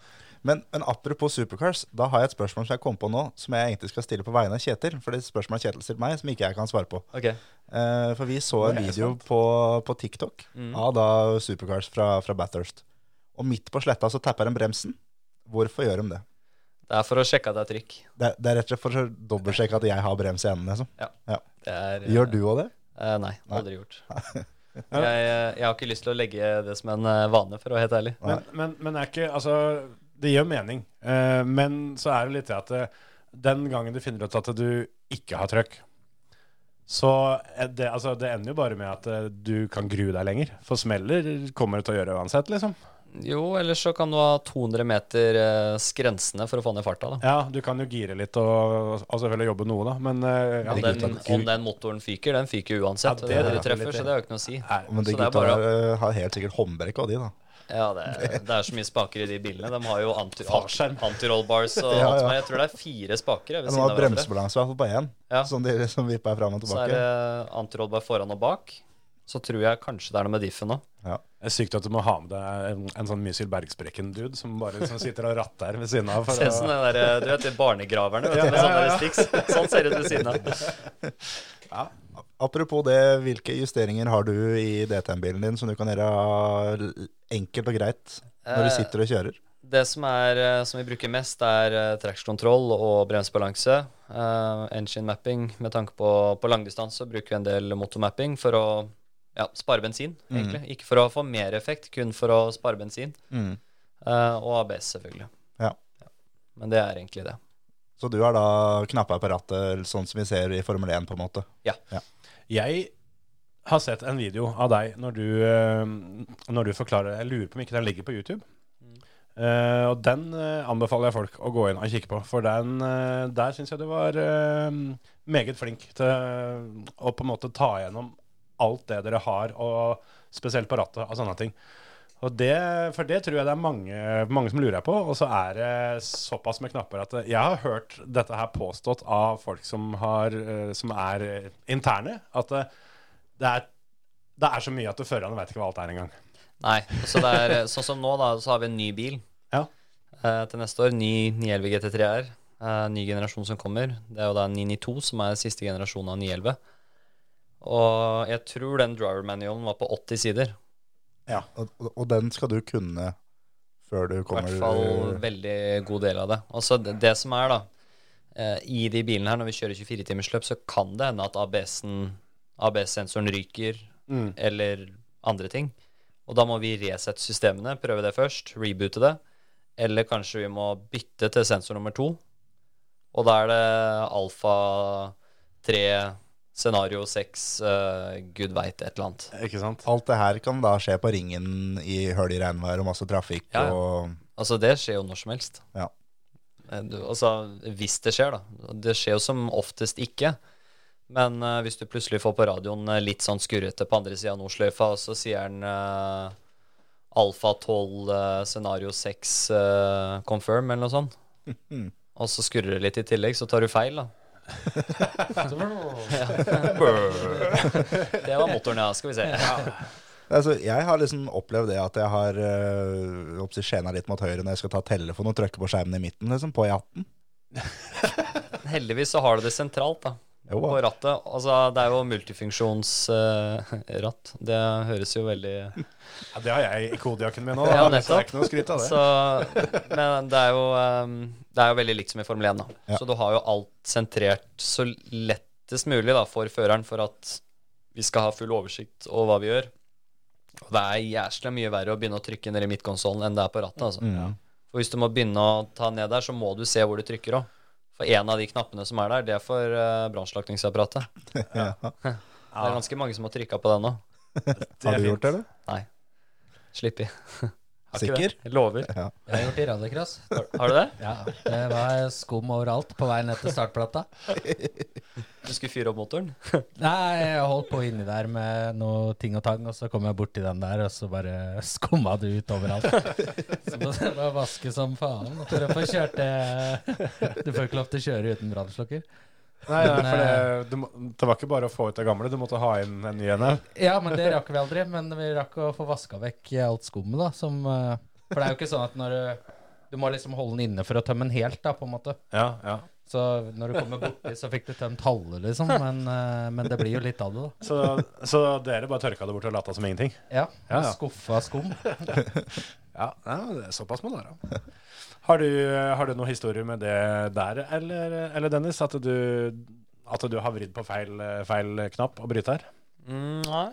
Men, men apropos supercars, da har jeg et spørsmål som jeg kom på nå, som jeg egentlig skal stille på vegne av Kjetil. For det er et spørsmål Kjetil stilte meg, som ikke jeg kan svare på. Okay. Eh, for vi så en video på, på TikTok Mm. av da supercars fra, fra Bathurst. Og midt på sletta så tapper de bremsen. Hvorfor gjør de det? Det er for å sjekke at det er trykk. Det, er- det er rett og slett for å dobbeltsjekke at jeg har brems i enden. Liksom. Det er, Gjør du òg det? Uh, nei, aldri gjort. Jeg, eh, jeg har ikke lyst til å legge det som en vane, for å være helt ærlig. Men, men, men er ikke Altså, det gjør mening. Uh, men så er det litt det at det, den gangen du finner ut at du ikke har trøkk, så det, altså, det ender jo bare med at du kan grue deg lenger. For smeller kommer det til å gjøre uansett, liksom. Jo, ellers så kan du ha 200 meter eh, skrensene for å få ned farta, da. Ja, du kan jo gire litt og, og selvfølgelig jobbe noe, da, men eh, ja. Om den, om den motoren fyker, den fyker uansett. Ja, det, det det, er du treffer, litt så det har jo ikke noe å si. Nei, Men de Så det er gutta bare- eh, har helt sikkert håndbrekk og de, da. Ja, det, er- det er så mye spaker i de bilene. De har jo anti- Fallskjerm. anti-roll-bars og Ja, alt ja. som er. Jeg tror det er fire spaker jeg, ved De siden har av hverandre. bremsebalanse i hvert fall på én, Ja. som de som vipper fram og Så er tilbake. det anti-roll-bar foran og bak. Så tror jeg kanskje det er noe med diffen òg. Det er sykt at du må ha med deg en, en sånn Mysil Bergsprekken-dude som bare som sitter og ratter ved siden av. For Ser ut å, der, eh, du vet, de barnegraverne vet du, med sånne der sticks. Sånn ser det ut ved siden av. Apropos det, hvilke justeringer har du i DTM-bilen din som du kan gjøre enkelt og greit når du Eh, sitter og kjører? Det som, er, eh, som vi bruker mest, er uh, traksjonskontroll og bremsebalanse. Uh, engine mapping med tanke på, på langdistanse bruker vi en del motormapping for å ja, spare bensin, egentlig. Ikke for å få mer effekt, kun for å spare bensin. Mm. Uh, og ABS, selvfølgelig. Ja. Men det er egentlig det. Så du har da knappa på rattet, sånn som vi ser i Formel 1, på en måte? Ja. jeg har sett en video av deg når du, eh, når du forklarer Jeg lurer på om ikke den ligger på YouTube. Uh, og den anbefaler jeg folk å gå inn og kikke på. For den, der syns jeg du var uh, meget flink til å på en måte ta igjennom alt det dere har, og spesielt på rattet og sånne ting. Og det, for det tror jeg det er mange, mange som lurer på. Og så er det såpass med knapper at jeg har hørt dette her påstått av folk som, har, eh, som er eh, interne, at det, det, er, det er så mye at førerne vet ikke hva alt er engang. Nei, så det er sånn som nå, da, så har vi en ny bil Ja. eh, til neste år. Ny 911 GT3 R. Eh, ny generasjon som kommer. Det er jo da 992 som er siste generasjon av 911. Og jeg tror den driver manualen var på 80 sider. Ja. Og, og- den skal du kunne før du kommer I hvert fall veldig god del av det. Og så det, det som er, da eh, I de bilene her, når vi kjører 24-timersløp, så kan det hende at ABS-sensoren ABS-sensoren ryker, Mm. eller andre ting. Og da må vi resette systemene, prøve det først, reboote det. Eller kanskje vi må bytte til sensor nummer to. Og da er det alfa 3, scenario 6, uh, gud veit et eller annet. Ikke sant? Alt det her kan da skje på ringen i høl i regnvær og masse trafikk Ja, ja. og Altså, det skjer jo når som helst. Ja. Eh, Du, altså, hvis det skjer, da. Det skjer jo som oftest ikke. Men uh, hvis du plutselig får på radioen eh, litt sånn skurrete på andre sida av Nordsløyfa, og så sier han uh, Alfa 12, eh, scenario 6, eh, confirm, eller noe sånt, og så skurrer det litt i tillegg, så tar du feil, da. Ja. Det var motoren, ja. Skal vi se. Altså, jeg har liksom opplevd det at jeg har øh, skjena litt mot høyre når jeg skal ta telefonen og trykke på skjermen i midten, liksom, på E18. Heldigvis så har du det sentralt, da. Jo, På rattet. Altså, det er jo multifunksjonsratt. det høres jo veldig Ja, det har jeg i kodejakken min nå. Ja, det er ikke noe å skryte av det. Så, men det er jo um, Det er jo veldig likt som i Formel 1. Da. Ja. Så du har jo alt sentrert så lettest mulig da, for føreren for at vi skal ha full oversikt over hva vi gjør. Og det er jæsla mye verre å begynne å trykke ned i midtkonsollen enn det er på rattet. Altså. Ja. For hvis du må begynne å ta ned der, så må du se hvor du trykker òg. For en av de knappene som er der, det er for uh, brannslaktingsapparatet. Ja. Det er ganske mange som har trykka på den nå. Har du gjort det, eller? Nei. Slipp i. Sikker? Jeg lover. Ja. Jeg har gjort det i rallycross. Har, har du det? Ja, det var skum overalt på vei ned til startplata. Du skulle fyre opp motoren? Nei, jeg holdt på inni der med noe ting og tang, og så kom jeg borti den der, og så bare skumma det ut overalt. Så det var vaske som faen. For å få kjørt det Du får ikke lov til å kjøre uten brannslukker. Nei, nei, for det, du, det var ikke bare å få ut det gamle, du måtte ha inn en ny en. Ja, men det rakk vi aldri. Men vi rakk å få vaska vekk alt skummet, da. Som, eh, for det er jo ikke sånn at når du Du må liksom holde den inne for å tømme den helt, da, på en måte. Ja, ja. Så når du kommer borti, så fikk du tømt halve, liksom. Men, eh, men det blir jo litt av det, da. Så, så dere bare tørka det bort og lata som ingenting? Ja. Ja, ja. Skuffa skum. Ja, ja det er såpass må det være. Har du, har du noen historier med det der, eller, eller Dennis? At du, at du har vridd på feil, feil knapp og bryter? Mm, nei.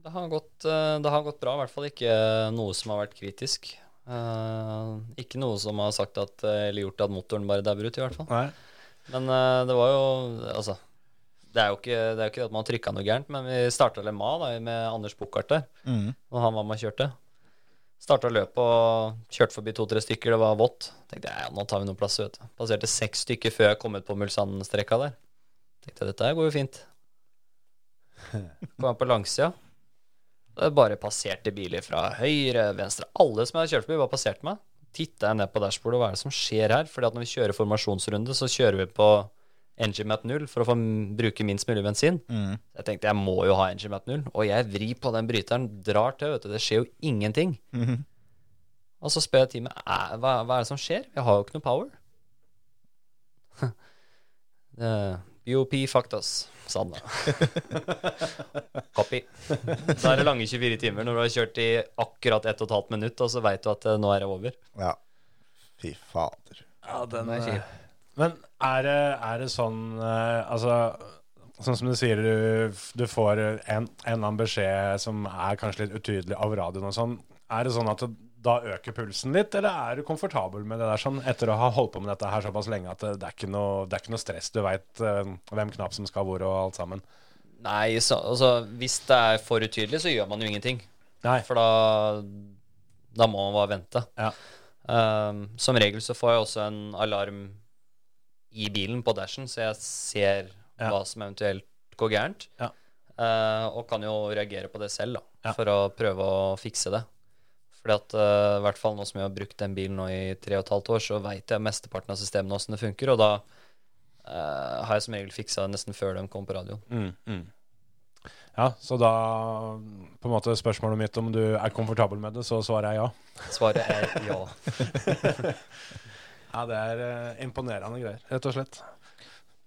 Det har, gått, eh, det har gått bra. I hvert fall ikke noe som har vært kritisk. Uh, ikke noe som har sagt at, eh, eller gjort at motoren bare dauer ut, i hvert fall. Nei. Men uh, det var jo Altså, det er jo ikke, det er ikke at man trykka noe gærent, men vi starta Le Mans da, med Anders Bukkart der, Mm. Og han var med og kjørte. Starta løpet og kjørte forbi to-tre stykker, det var vått. Tenkte jeg, ja, nå tar vi noen plass, vet du. Passerte seks stykker før jeg kom ut på Mulsand-streka der. Tenkte jeg, dette går jo fint. Kom jeg på langsida. Det bare passerte biler fra høyre, venstre. Alle som jeg hadde kjørt forbi, bare passerte meg. Titta jeg ned på dashbordet, hva er det som skjer her? Fordi at når vi kjører formasjonsrunde, så kjører vi på engine map 0 for å få bruke minst mulig bensin. Jeg tenkte jeg må jo ha engine map 0, og jeg vrir på den bryteren, drar til, vet du. Det skjer jo ingenting. Og så spør jeg teamet hva, hva er det som skjer? Jeg har jo ikke noe power. Eh, BOP fucked us, sa han da. Copy. Da er det lange 24 timer når du har kjørt i akkurat 1 12 minutt, og så veit du at eh, nå er det over. Ja. Fy fader. Ja, den er kjip. Men er det, er det sånn eh, Altså, sånn som du sier, du, du får en, en eller annen beskjed som er kanskje litt utydelig av radioen og sånn. Er det sånn at det, da øker pulsen litt, eller er du komfortabel med det der sånn etter å ha holdt på med dette her såpass lenge at det, det, er, ikke noe, det er ikke noe stress? Du veit hvem knapp som skal hvor og alt sammen. Nei, så, altså, hvis det er for utydelig, så gjør man jo ingenting. Nei. For da, da må man bare vente. Ja. Um, som regel så får jeg også en alarm i bilen på dashen, så jeg ser Ja. hva som eventuelt går gærent. Ja. Uh, og kan jo reagere på det selv, da, Ja. for å prøve å fikse det. Fordi at uh, i hvert fall nå som jeg har brukt den bilen nå i tre og et halvt år, så veit jeg mesteparten av systemene åssen det funker, og da uh, har jeg som regel fiksa det nesten før de kom på radioen. Mm, mm. Ja, så da på en måte spørsmålet mitt om du er komfortabel med det, så svarer jeg ja. Svaret er ja. Ja, det er uh, imponerende greier, rett og slett.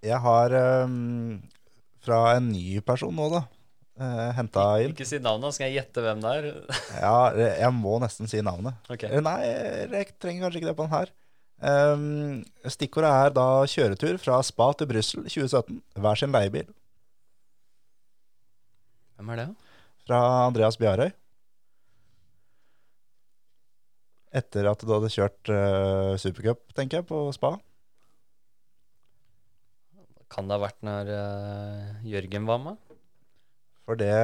Jeg har um, fra en ny person nå, da, uh, henta inn Ikke si navnet, skal jeg gjette hvem det er? Ja, jeg må nesten si navnet. Ok. Eh, Nei, jeg trenger kanskje ikke det på den her. Um, stikkordet er da kjøretur fra Spa til Brussel 2017. Hver sin leiebil. Hvem er det? Fra Andreas Bjarøy. Etter at du hadde kjørt uh, supercup, tenker jeg, på Spa. Kan det ha vært når uh, Jørgen var med? For det,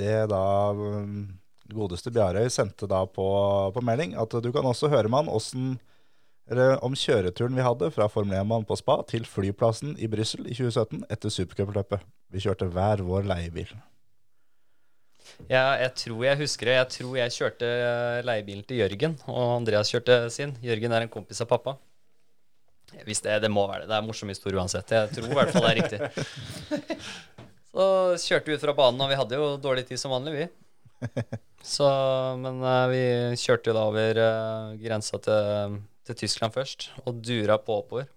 det da um, godeste Bjarøy sendte da på, på melding, at du kan også høre med han åssen om kjøreturen vi hadde fra Formel 1-mannen på Spa til flyplassen i Brussel i 2017 etter supercupløpet. Vi kjørte hver vår leiebil. Ja, jeg tror jeg husker det. Jeg tror jeg kjørte eh, leiebilen til Jørgen, og Andreas kjørte sin. Jørgen er en kompis av pappa. Hvis det, det må være det. Det er en morsom historie uansett. Jeg tror i hvert fall det er riktig. Så kjørte vi ut fra banen, og vi hadde jo dårlig tid som vanlig, vi. Så, men eh, vi kjørte jo da over eh, grensa til, til Tyskland først, og dura på oppover.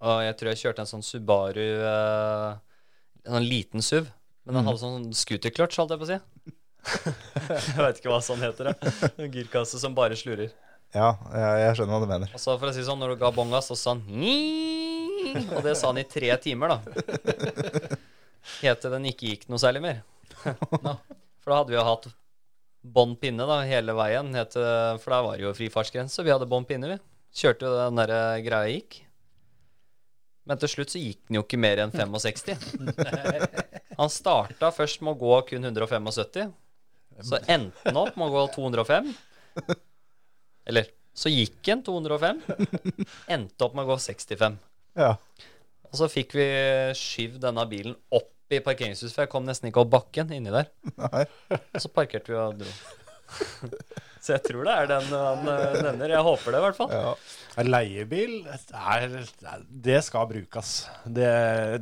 Og jeg tror jeg kjørte en sånn Subaru En sånn liten SUV. Men den hadde sånn scooterclutch, holdt jeg på å si. jeg veit ikke hva sånn heter. det. En girkasse som bare slurer. Ja, jeg, jeg skjønner hva du mener. Og så for å si sånn, når du ga bånn gass, så sa han Og det sa han i tre timer, da. Til den ikke gikk noe særlig mer. no. For da hadde vi jo hatt bånn pinne da, hele veien, helt for da var det jo frifartsgrense. Vi hadde bånn pinne, vi. Kjørte jo den der greia gikk. Men til slutt så gikk den jo ikke mer enn 65. Han starta først med å gå kun 175. Så endte han opp med å gå 205. Eller så gikk han 205. Endte opp med å gå 65. Ja. Og så fikk vi skyvd denne bilen opp i parkeringshuset, for jeg kom nesten ikke opp bakken inni der. Nei. Og så parkerte vi og dro. Så jeg tror det er den han eh, nevner. Jeg håper det, i hvert fall. Ja. Leiebil, er, det skal brukes. Det,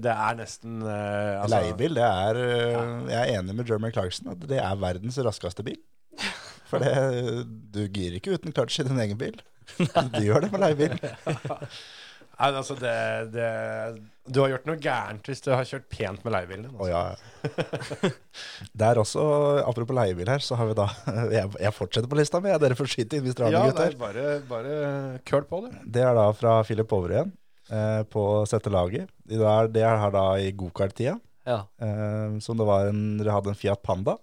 det er nesten eh, altså- Leiebil, det er Jeg er enig med Jeremy Clarkson at det er verdens raskeste bil. For det, du girer ikke uten clutch i din egen bil. Du gjør det med leiebil. Nei, altså det, det, du har gjort noe gærent hvis du har kjørt pent med leiebilen din. Altså. ja. Det er også, apropos leiebil her, så har vi da Jeg, jeg fortsetter på lista mi, dere får skyte inn hvis dere har Ja, noe, nei, gutter. bare, bare køl på, du. Det er da fra Philip Overøyen eh, på settelaget. Det er, det er her da i gokart-tida. Ja. Eh, som det var en, dere hadde en Fiat Panda.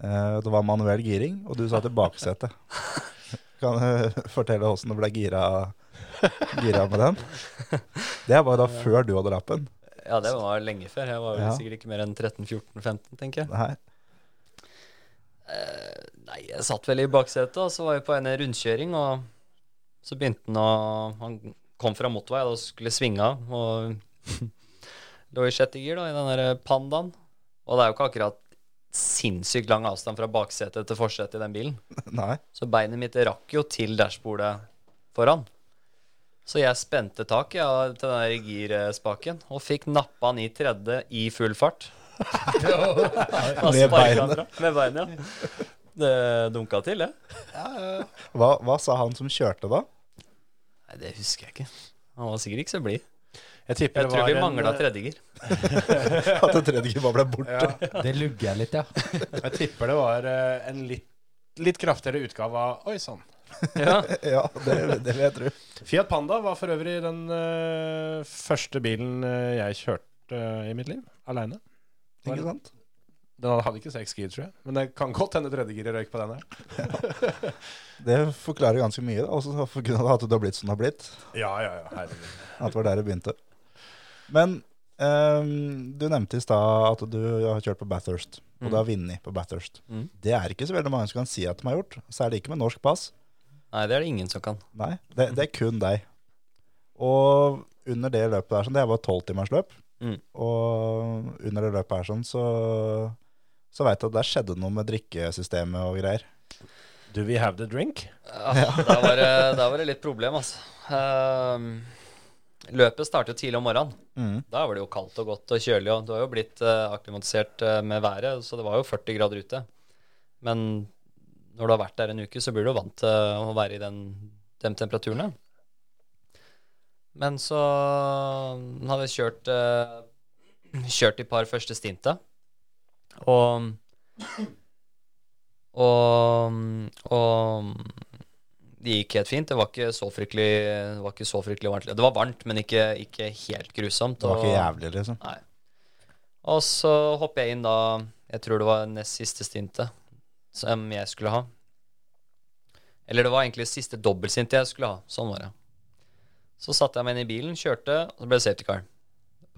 Eh, det var manuell giring, og du satt i baksetet. Kan du fortelle åssen det ble gira, gira på den? Det var da før du hadde lappen. ja, det var lenge før. Jeg var vel Ja. sikkert ikke mer enn 13-14-15, tenker jeg. Nei. Eh, nei, jeg satt vel i baksetet, og så var vi på en rundkjøring, og så begynte han å Han kom fra motorvei og skulle svinge av, og lå i sjette gir, da, i den der pandaen. Og det er jo ikke akkurat sinnssykt lang avstand fra baksetet til forsetet i den bilen. Nei. Så beinet mitt rakk jo til dashbordet foran. Så jeg spente tak ja, til den der girspaken og fikk nappa han i tredje i full fart. Med beinet. Med beinet, ja. Det dunka til, det. Hva, hva sa han som kjørte da? Nei, det husker jeg ikke. Han var sikkert ikke så blid. Jeg Jeg tror vi vi en- mangla tredjegir. At det tredje bare ble borte? Ja, Det lugger jeg litt, ja. jeg tipper det var eh, en litt, litt kraftigere utgave av Oi sann. Ja. Ja, det, det vil jeg tro. Fiat Panda var for øvrig den uh, første bilen eh, jeg kjørte uh, i mitt liv, aleine. Ikke sant? Den hadde ikke seks gir, tror jeg. Men det kan godt hende tredjegiret røyk på den her. Det forklarer ganske mye. da, Også for grunn av at det har blitt som det har blitt. Ja, ja, ja, herregud. At det var der det begynte. Men um, du nevnte i stad at du har kjørt på Bathurst, og Mm. du har vunnet på Bathurst. Mm. Det er ikke så veldig mange som kan si at de har gjort. Særlig ikke med norsk pass. Nei, det er det ingen som kan. Nei, det, det er kun deg. Og under det løpet der, sånn, det var tolvtimersløp. Mm. Og under det løpet her sånn, så, så veit jeg at der skjedde noe med drikkesystemet og greier. Do we have the drink? Ja, der, var, det- der var det litt problem, altså. Um, løpet startet tidlig om morgenen. Mm. Da var det jo kaldt og godt og kjølig, og du har jo blitt uh, akklimatisert uh, med været, så det var jo 40 grader ute. Men når du har vært der en uke, så blir du vant til å være i den, de temperaturene. Men så hadde vi kjørt uh, Kjørt de par første stinta, og og, og det gikk helt fint. Det var ikke så fryktelig, det var ikke så fryktelig varmt. Det var varmt, men ikke, ikke helt grusomt. Det var ikke jævlig, liksom. Nei. Og så hopper jeg inn da Jeg tror det var nest siste stintet som jeg skulle ha. Eller det var egentlig siste dobbeltsint jeg skulle ha. Sånn var det. Så satte jeg meg inn i bilen, kjørte, og så ble det safety car.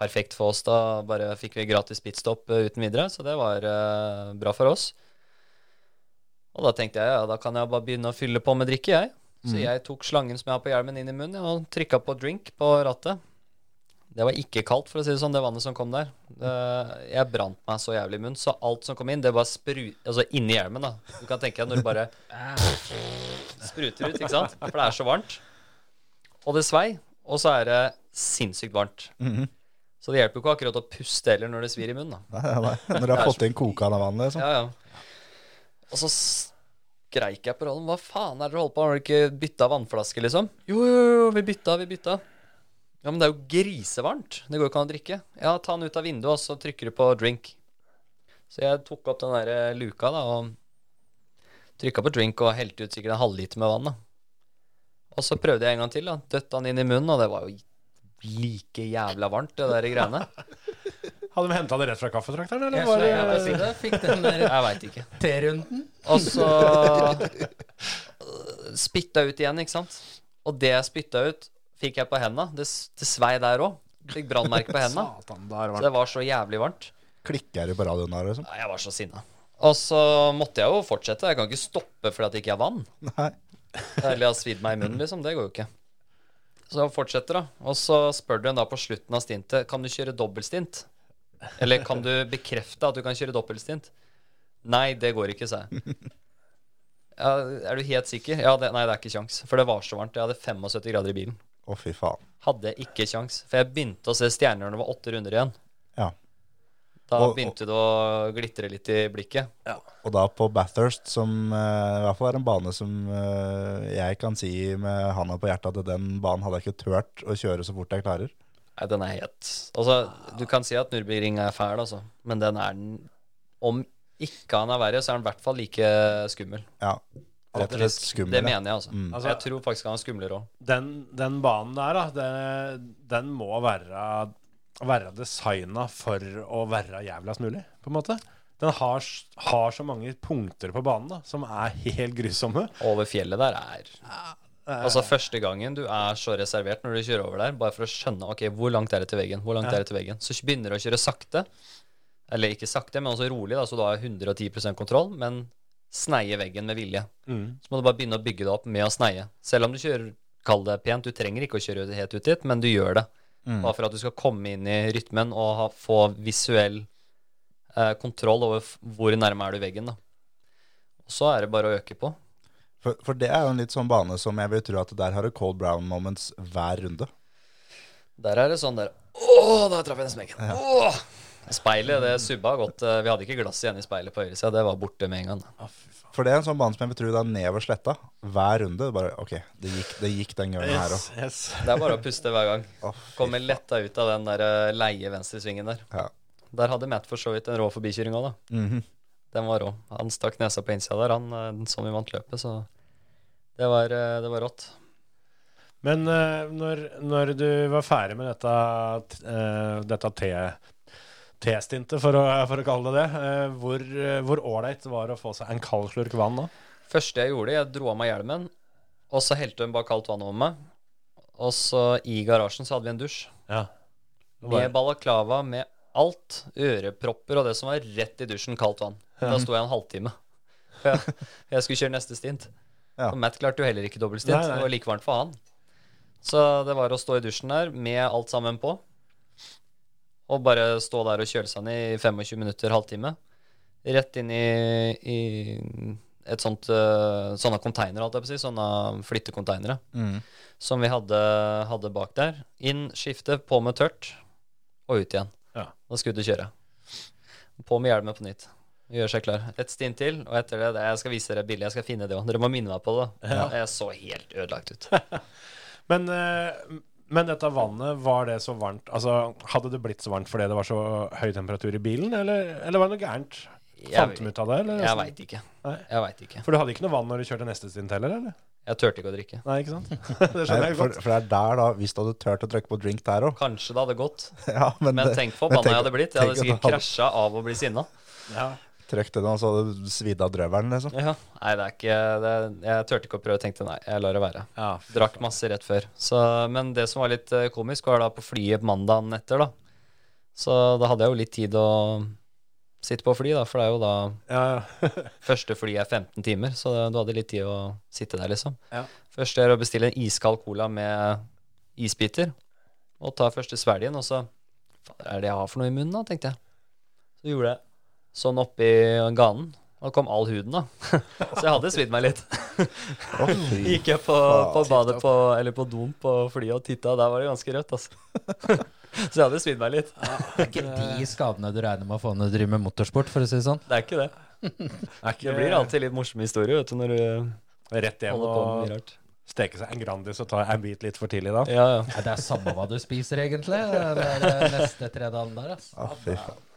Perfekt for oss. Da bare fikk vi gratis pitstop eh, uten videre, så det var uh, bra for oss. Og da tenkte jeg ja, da kan jeg bare begynne å fylle på med drikke, jeg. Så jeg tok slangen som jeg har på hjelmen, inn i munnen og trykka på drink på rattet. Det var ikke kaldt, for å si det sånn, det vannet som kom der. Det, jeg brant meg så jævlig i munnen, så alt som kom inn, det bare spru... Altså inni hjelmen, da. Du kan tenke deg når du bare spruter ut, ikke sant? For det er så varmt. Og det svei, og så er det sinnssykt varmt. Mhm. Så det hjelper jo ikke akkurat å puste heller når det svir i munnen, da. Nei, nei, nei. Når du har fått inn kokende vann, liksom. Ja, ja. Og så skreik jeg på rollen. Hva faen er det dere holder på med? Har dere ikke bytta vannflaske, liksom? Jo, jo, jo, vi bytta, vi bytta. Ja, men det er jo grisevarmt. Det går jo ikke an å drikke. Ja, ta den ut av vinduet, og så trykker du på drink. Så jeg tok opp den der eh, luka, da, og trykka på drink og helte ut sikkert en halvliter med vann, da. Og så prøvde jeg en gang til, da. Døtta den inn i munnen, og det var jo like jævla varmt, det der greiene. Hadde de henta det rett fra kaffetrakteren, eller? Jeg, var jeg, det- vet ikke, fikk den der Jeg veit ikke. T-runden. Og så spytta ut igjen, ikke sant. Og det jeg spytta ut, fikk jeg på henda. Det, det svei der òg. Fikk brannmerke på henda. Så det var så jævlig varmt. Klikker du på radioen der, liksom? Jeg var så sinna. Og så måtte jeg jo fortsette. Jeg kan ikke stoppe fordi at jeg ikke har vann. Nei. Eller har svidd meg i munnen, liksom. Det går jo ikke. Så fortsetter, da. Og så spør du en da på slutten av stintet Kan du kjøre dobbeltstint. Eller kan du bekrefte at du kan kjøre dobbeltstint? Nei, det går ikke, sa jeg. Ja, er du helt sikker? Ja, det, nei, det er ikke kjangs. For det var så varmt. Jeg hadde 75 grader i bilen. Å, fy faen. Hadde ikke kjangs. For jeg begynte å se stjerner når det var åtte runder igjen. Ja. Da Og- begynte det å glitre litt i blikket. Og da på Bathurst, som eh, i hvert fall er en bane som eh, jeg kan si med handa på hjertet at den banen hadde jeg ikke turt å kjøre så fort jeg klarer. Nei, den er helt Altså, du kan si at Nürburgring er fæl, altså. Men den er den Om ikke han er verre, så er han i hvert fall like skummel. Ja, rett og slett skummel. Det mener jeg, altså. Mm. Altså- jeg tror faktisk han er skumlere òg. Den, den banen der, da, det, den må være, være designa for å være jævligst mulig, på en måte. Den har, har så mange punkter på banen da, som er helt grusomme. Over fjellet der er Altså Første gangen du er så reservert når du kjører over der, bare for å skjønne ok, hvor langt er det til veggen, hvor langt Ja. er det til veggen, så begynner du å kjøre sakte. Eller ikke sakte, men også rolig, da, så du har 110% kontroll, men sneie veggen med vilje. Mm. Så må du bare begynne å bygge det opp med å sneie. Selv om du kjører, kall det pent, du trenger ikke å kjøre helt ut dit, men du gjør det. Mm. Bare for at du skal komme inn i rytmen og ha, få visuell eh, kontroll over hvor nærme er du veggen. da. Og så er det bare å øke på. For, for det er jo en litt sånn bane som jeg vil tro at der har du cold brown moments hver runde. Der er det sånn der Å, der traff jeg den smeken. Åh! Speilet det subba godt. Eh, Vi hadde ikke glass igjen i speilet på høyresida. Det var borte med en gang. For det er en sånn bane som jeg vil tro det er nedover sletta. Hver runde. Bare OK, det gikk, det gikk den gangen her òg. yes. Det er bare å puste hver gang. Oh, Kommer letta ut av den der eh, leie venstresvingen der. Ja. Der hadde Matt for så vidt en rå forbikjøring òg, da. Mhm. Den var rå. Han stakk nesa på innsida der, han eh, som vi vant løpet, så det var, det var rått. Men når, når du var ferdig med dette, eh, dette te- T-stintet, for, for å kalle det det, eh, hvor eh, hvor ålreit var det å få seg en kald slurk vann da? Første jeg gjorde, jeg dro av meg hjelmen, og så helte hun bare kaldt vann over meg. Og så i garasjen så hadde vi en dusj. Ja. Med balaklava, med alt. Ørepropper og det som var rett i dusjen, kaldt vann. Da sto jeg en halvtime. Jeg, jeg skulle kjøre neste stint. Ja. Og Matt klarte jo heller ikke dobbeltstint. Det var like varmt for han. Så det var å stå i dusjen der med alt sammen på. Og bare stå der og kjøle seg ned i 25 minutter, halvtime. Rett inn i, i et sånt uh, sånne konteinere, holdt jeg på å si. Sånne flyttekonteinere mm. som vi hadde, hadde bak der. Inn, skifte, på med tørt, og ut igjen. Ja. Da skulle du kjøre. På med hjelmen på nytt. Gjør seg klar. Et stint til, og etter det, det Jeg skal vise dere bildet. Jeg skal finne det òg. Dere må minne meg på det. Jeg så helt ødelagt ut. Men, eh, men dette vannet, var det så varmt Altså, Hadde det blitt så varmt fordi det var så høy temperatur i bilen, eller, eller var det noe gærent? Fant de ut av det? Eller? Jeg veit ikke. Nei. Jeg vet ikke. For du hadde ikke noe vann når du kjørte neste stint heller, eller? Jeg turte ikke å drikke. Nei, ikke sant? det skjønner jeg godt. for det er der, da, hvis du hadde turt å trykke på drink der òg Kanskje det hadde gått. ja, men, Men tenk på men jeg hadde blitt. Jeg hadde sikkert hadde krasja av å bli sinna. Ja. Trykt den, og så hadde du svidd av drøvelen, liksom. Ja. Nei, det er ikke det, Jeg turte ikke å prøve. Tenkte nei, jeg lar det være. Ja, Drakk masse rett før. Så, men det som var litt eh, komisk, var da på flyet mandagen etter, da. Så da hadde jeg jo litt tid å sitte på fly, da. For det er jo da Ja, ja. Første fly er 15 timer, så du hadde litt tid å sitte der, liksom. Ja. Først er å bestille en iskald cola med isbiter. Og ta første svelgen, og så Hva er det jeg har for noe i munnen, da, tenkte jeg. Så gjorde jeg sånn oppi ganen. Og kom all huden, da. så jeg hadde svidd meg litt. Gikk jeg på, på badet på, eller på doen på flyet og titta, og der var det ganske rødt, altså. så jeg hadde svidd meg litt. Det er ikke de skadene du regner med å få når du driver med motorsport, for å si det sånn. Det er ikke det. Det blir alltid litt morsom historie, vet du, når du rett hjem og steker steke seg en Grandis og ta en bit litt for tidlig, da? Ja, ja. Det er samme hva du spiser, egentlig. Det er neste tre dagen der, altså. Fy faen.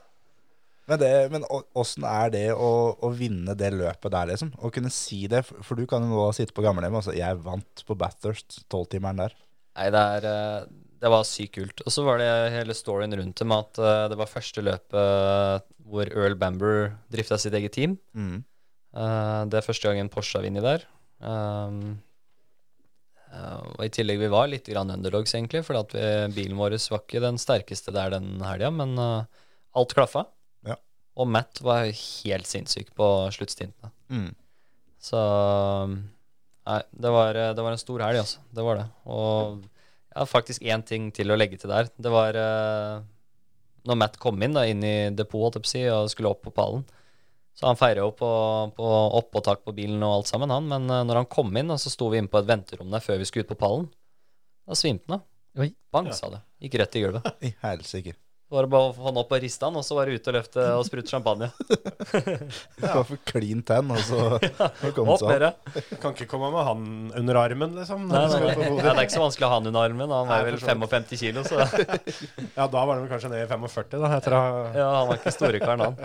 Men, det, men åssen er det å, å vinne det løpet der, liksom? Å kunne si det, for for du kan jo nå sitte på gamlehjemmet og si 'jeg vant på Bathurst', tolvtimeren der. Nei, det er eh, Det var sykt kult. Og så var det hele storyen rundt det med at eh, det var første løpet hvor Earl Bamber drifta sitt eget team. Mm. Eh, det er første gangen Porsche har vunnet der. Um, og I tillegg vi var litt grann underdogs, egentlig, fordi at vi, bilen vår var ikke den sterkeste der den helga, men alt klaffa. Og Matt var helt sinnssyk på sluttstintene. Mm. Så Nei, det var, det var en stor helg, altså. Det var det. Og jeg har faktisk én ting til å legge til der. Det var eh, når Matt kom inn da, inn i depot og skulle opp på pallen. Så han feira jo på, på opp og tak på bilen og alt sammen, han. Men eh, når han kom inn, da, så sto vi inne på et venterom der før vi skulle ut på pallen. Da svimte han. da. Bang, sa det. Gikk rett i gulvet. I helsike. Så var det bare å få han opp og riste han, og så var det ut og løfte og sprute champagne. Bare for klin tenn, og så og kom Opp så. Kan ikke komme med han under armen, liksom. Nei, nei, nei. Ja, det er ikke så vanskelig å ha han under armen. Han var vel for så vidt. 55 kilo, så Ja, da var han vel kanskje ned i 45, da, etter å ja, han var ikke storekaren, han.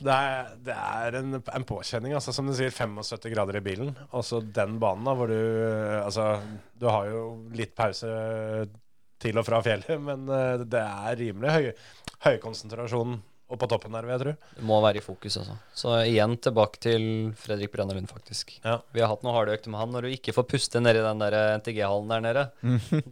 Det er, det er en, en påkjenning, altså. Som du sier, 75 grader i bilen. Og så den banen, da, hvor du Altså, du har jo litt pause til og fra fjellet, men eh, det er rimelig høy, høy konsentrasjon på toppen der, vil jeg tro. Det må være i fokus, altså. Så igjen tilbake til Fredrik Brenna Lund, faktisk. Ja. Vi har hatt noen harde økter med han. Når du ikke får puste nedi den der NTG-hallen der nede,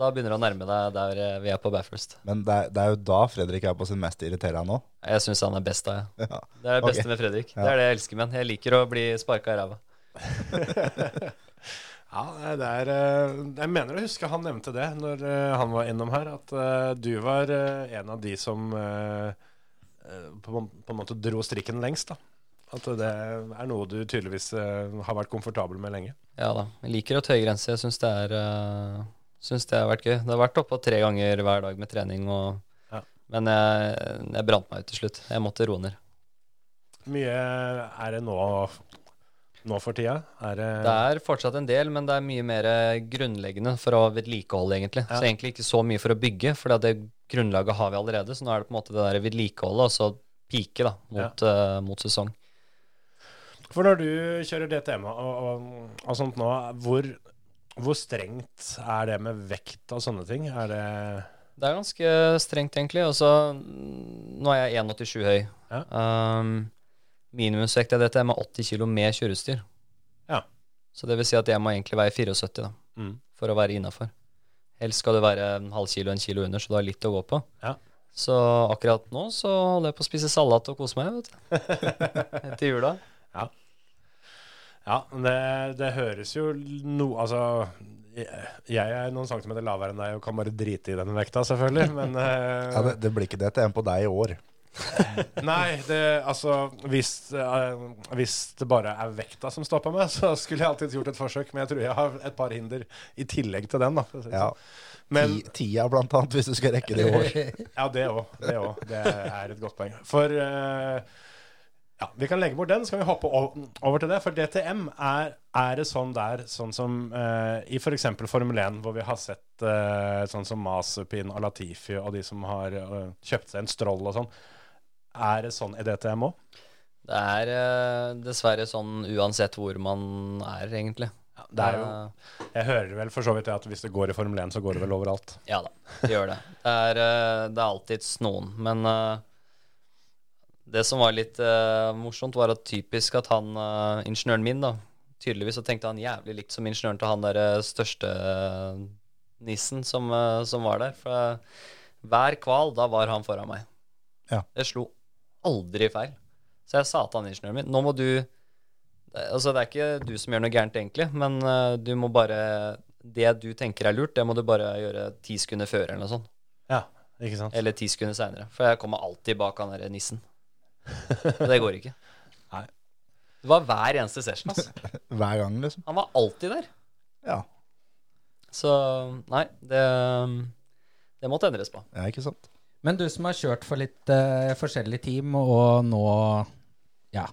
da begynner du å nærme deg der eh, vi er på Bathurst. Men det er, det er jo da Fredrik er på sin mest irriterende nå. Jeg syns han er best da, jeg. Ja. Det er det beste okay. med Fredrik. Det er det jeg elsker med han. Jeg liker å bli sparka i ræva. Ja, det er eh, Jeg mener å huske han nevnte det når eh, han var innom her, at eh, du var en av de som på, en- måte dro strikken lengst, da. At det er noe du tydeligvis har vært komfortabel med lenge. Ja da. Jeg liker å tøye grenser. Jeg syns det, synes det har vært gøy. Det har vært oppå tre ganger hver dag med trening, og, Ja. men jeg, jeg brant meg ut til slutt. Jeg måtte roe ned. Mye er det nå, nå for tida? Er det, Det er fortsatt en del, men det er mye mer grunnleggende for å vedlikeholde, egentlig. Ja. Så egentlig ikke så mye for å bygge, for det grunnlaget har vi allerede. Så nå er det på en måte det der vedlikeholdet, og så pike da, mot, eh, mot sesong. For når du kjører DTM og, og, og sånt nå, hvor, hvor strengt er det med vekt og sånne ting? Er det Det er ganske strengt, egentlig. Også, mm, Nå er jeg 1,87 høy. Ja. Um, minimumsvekt av dette er med 80 kg med kjørestyr. Ja. Så det vil si at jeg må egentlig veie 74 da, mm. for å være innafor. Helst skal det være en halv kilo, en kilo under, så du har litt å gå på. Ja. Så akkurat nå så holder jeg på å spise salat og kose meg, vet du. Etter jula. Ja, det, det høres jo noe Altså, jeg, er noen centimeter lavere enn deg og kan bare drite i den vekta, selvfølgelig, men uh... Ja, det, det blir ikke DTM på deg i år. Nei, det, altså hvis, uh, hvis det bare er vekta som stopper meg, så skulle jeg alltid gjort et forsøk. Men jeg tror jeg har et par hinder i tillegg til den. da for Ja. sånn. Men tida, blant annet, hvis du skal rekke det i år. ja, det òg. Det, det er et godt poeng. For uh, ja, vi kan legge bort den, så kan vi hoppe over til det. For DTM er, er det sånn der, sånn som uh, i f.eks. Formel 1, hvor vi har sett uh, sånn som Masupin og Latifi og de som har uh, kjøpt seg en Stroll og sånn. Er det sånn i DTM òg? Det er eh, dessverre sånn uansett hvor man er, egentlig. det er jo Eh, Jeg hører vel for så vidt det at hvis det går i Formel 1, så går det vel overalt. Ja da, det gjør det. Det er, eh, det er alltids noen. Men eh, det som var litt morsomt, var at typisk at han ingeniøren min, da Tydeligvis så tenkte han jævlig likt som ingeniøren til han der største nissen som, som var der. For hver kval, da var han foran meg. Ja. Det slo aldri feil. Så jeg sa til han ingeniøren min Nå må du Altså, det er ikke du som gjør noe gærent, egentlig, men eh, du må bare Det du tenker er lurt, det må du bare gjøre ti sekunder før, eller noe sånt. Ja, ikke sant? Eller ti sekunder seinere. For jeg kommer alltid bak han derre nissen. Og det går ikke. Nei. Det var hver eneste session, altså. Hver gang, liksom. Han var alltid der. Ja, Så nei, det, det måtte endres på. ja ikke sant? Men du som har kjørt for litt uh, forskjellige team, og nå ja,